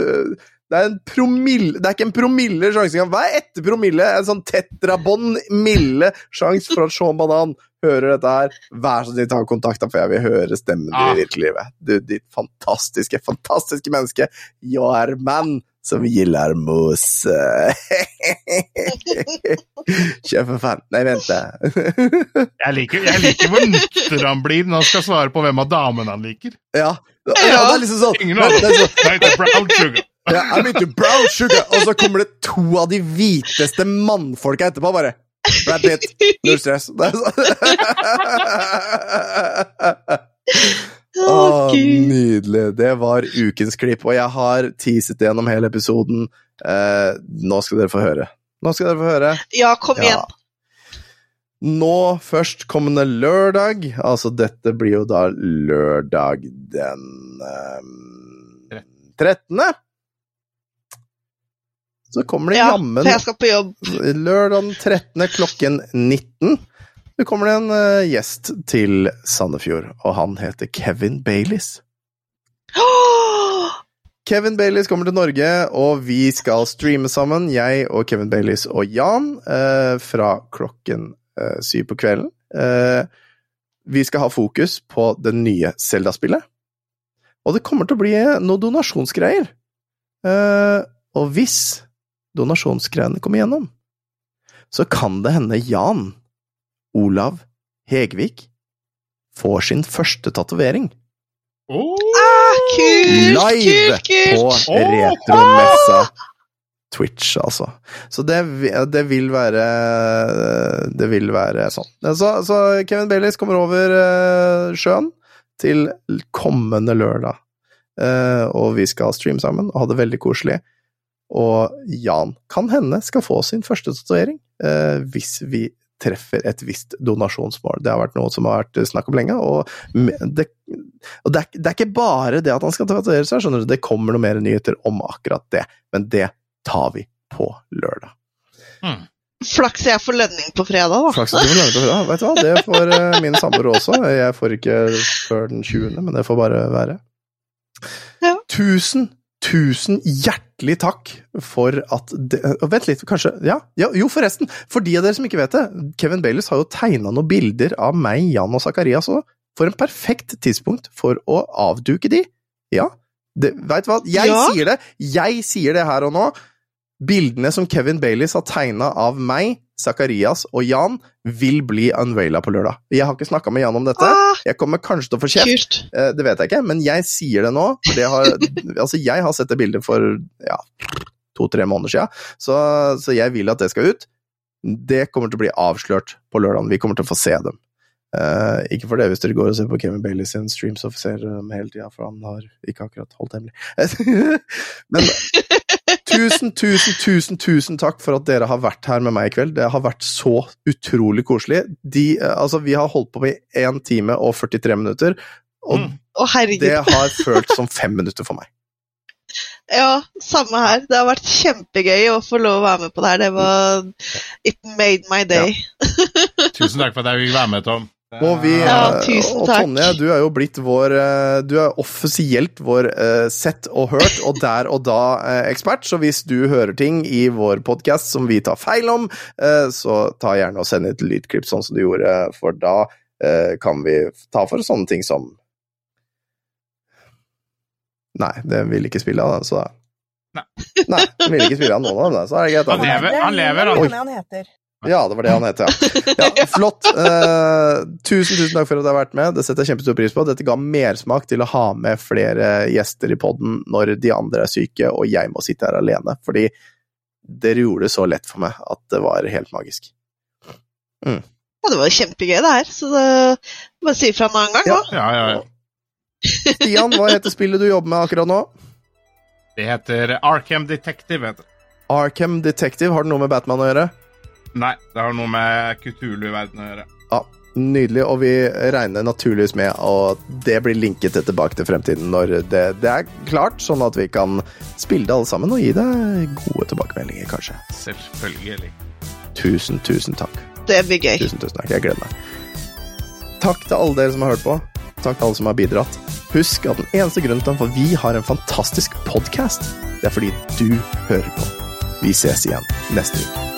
det er, en promille, det er ikke en promille sjanse engang. Hva er etter promille? En sånn tetrabond mille sjanse for at Sean Banan hører dette her. Vær så snill, ta kontakt, for jeg vil høre stemmen din i virkelig livet. Du, ditt fantastiske, fantastiske menneske. Jeg er mann som gillar mus. Kjempefan. Nei, vent, jeg, liker, jeg liker hvor nykter han blir når han skal svare på hvem av damene han liker. Ja. ja, det er liksom sånn Ingen av dem. sånn- brown sugar. Ja, I'm into brown sugar. Og så kommer det to av de hviteste mannfolka etterpå, bare. Brad Pitt, null stress. Det oh, nydelig. Det var ukens klipp, og jeg har teaset gjennom hele episoden. Eh, nå skal dere få høre. Nå skal dere få høre. Ja, kom Ja. igjen. Nå førstkommende lørdag, altså dette blir jo da lørdag den eh, 13. Så kommer det Ja, jammen jeg skal på jobb. lørdag den 13. klokken 19. Så kommer det en uh, gjest til Sandefjord, og han heter Kevin Baileys. Kevin Baileys kommer til Norge, og vi skal streame sammen, jeg og Kevin Baileys og Jan, uh, fra klokken uh, syv på kvelden. Vi skal ha fokus på det nye Zelda-spillet. Og det kommer til å bli noe donasjonsgreier. Og hvis donasjonsgreiene kommer gjennom, så kan det hende Jan Olav Hegvik får sin første tatovering. Ah, kult, Live kult, kult. på retromessa Twitch, altså. Så det, det vil være Det vil være sånn. Så, så Kevin Baileys kommer over eh, sjøen til kommende lørdag. Eh, og vi skal streame sammen og ha det veldig koselig. Og Jan kan hende skal få sin første tatovering eh, hvis vi treffer et visst donasjonsmål. Det har vært noe som har vært snakk om lenge, og det, og det, er, det er ikke bare det at han skal tatovere seg, skjønner du, det kommer noe mer nyheter om akkurat det, men det tar vi på lørdag. Flaks jeg får lønning på fredag, da. Flaks jeg får lønning på fredag. Vet du hva, det får eh, min samboer også. Jeg får ikke før den 20., men det får bare være. Tusen, tusen hjertelig takk for at de, Vent litt, kanskje ja, ja, Jo, forresten, for de av dere som ikke vet det, Kevin Baileys har jo tegna noen bilder av meg, Jan og Zakarias òg. For en perfekt tidspunkt for å avduke de. Ja, Veit vet du hva, jeg Ja. sier det. Jeg sier det her og nå. Bildene som Kevin Baileys har tegna av meg, Zakarias og Jan, vil bli unveila på lørdag. Jeg har ikke snakka med Jan om dette. Jeg kommer kanskje til å få kjeft, eh, det vet jeg ikke, men jeg sier det nå. For det har, altså jeg har sett det bildet for ja, to-tre måneder siden, så, så jeg vil at det skal ut. Det kommer til å bli avslørt på lørdag. Vi kommer til å få se dem. Uh, ikke for det, hvis dere går og ser på Kevin Bailey sin stream, så ser dere dem hele tida, for han har ikke akkurat holdt hemmelig. Men tusen, tusen, tusen, tusen takk for at dere har vært her med meg i kveld. Det har vært så utrolig koselig. De, eh, altså, vi har holdt på i 1 time og 43 minutter, og mm. oh, det har følt som fem minutter for meg. Ja, samme her. Det har vært kjempegøy å få lov å være med på det her. Det var It made my day. Tusen takk for at jeg fikk være med, Tom. Og, vi, Ja, tusen takk og. Tonje, du er jo blitt vår eh, Du er offisielt vår uh, sett og hørt og der og da-ekspert, så hvis du hører ting i vår podkast som vi tar feil om, uh, så ta gjerne og send et lydklipp sånn som du gjorde, for da eh, kan vi ta for sånne ting som Nei, det vil ikke spille av den, så da Nei, den vil ikke spille av noen av dem, da, så er det greit. Han lever, han lever, han. Oi. Jeg. Ja, det var det han het, ja. ja flott. Uh, tusen, tusen takk for at du har vært med. Det setter jeg kjempestor pris på. Dette ga mersmak til å ha med flere gjester i poden når de andre er syke og jeg må sitte her alene, fordi dere gjorde det så lett for meg at det var helt magisk. Ja, det var kjempegøy, det her. Så det, bare si ifra en annen gang, da. Ja, ja, ja. Stian, hva heter spillet du jobber med akkurat nå? Det heter Arkham Detective. Heter. det. Arkham Detective, har det noe med Batman å gjøre? Nei, det har noe med Kutulu-verdenen å gjøre. Ja, Nydelig, og vi regner naturligvis med at det blir linket til tilbake til fremtiden når det, det er klart, sånn at vi kan spille det alle sammen og gi deg gode tilbakemeldinger, kanskje. Selvfølgelig. Tusen, tusen takk. Det blir gøy. Tusen, tusen takk. Jeg gleder meg. Takk til alle dere som har hørt på. Takk til alle som har bidratt. Husk at den eneste grunnen til at vi har en fantastisk podkast, det er fordi du hører på. Vi ses igjen neste uke.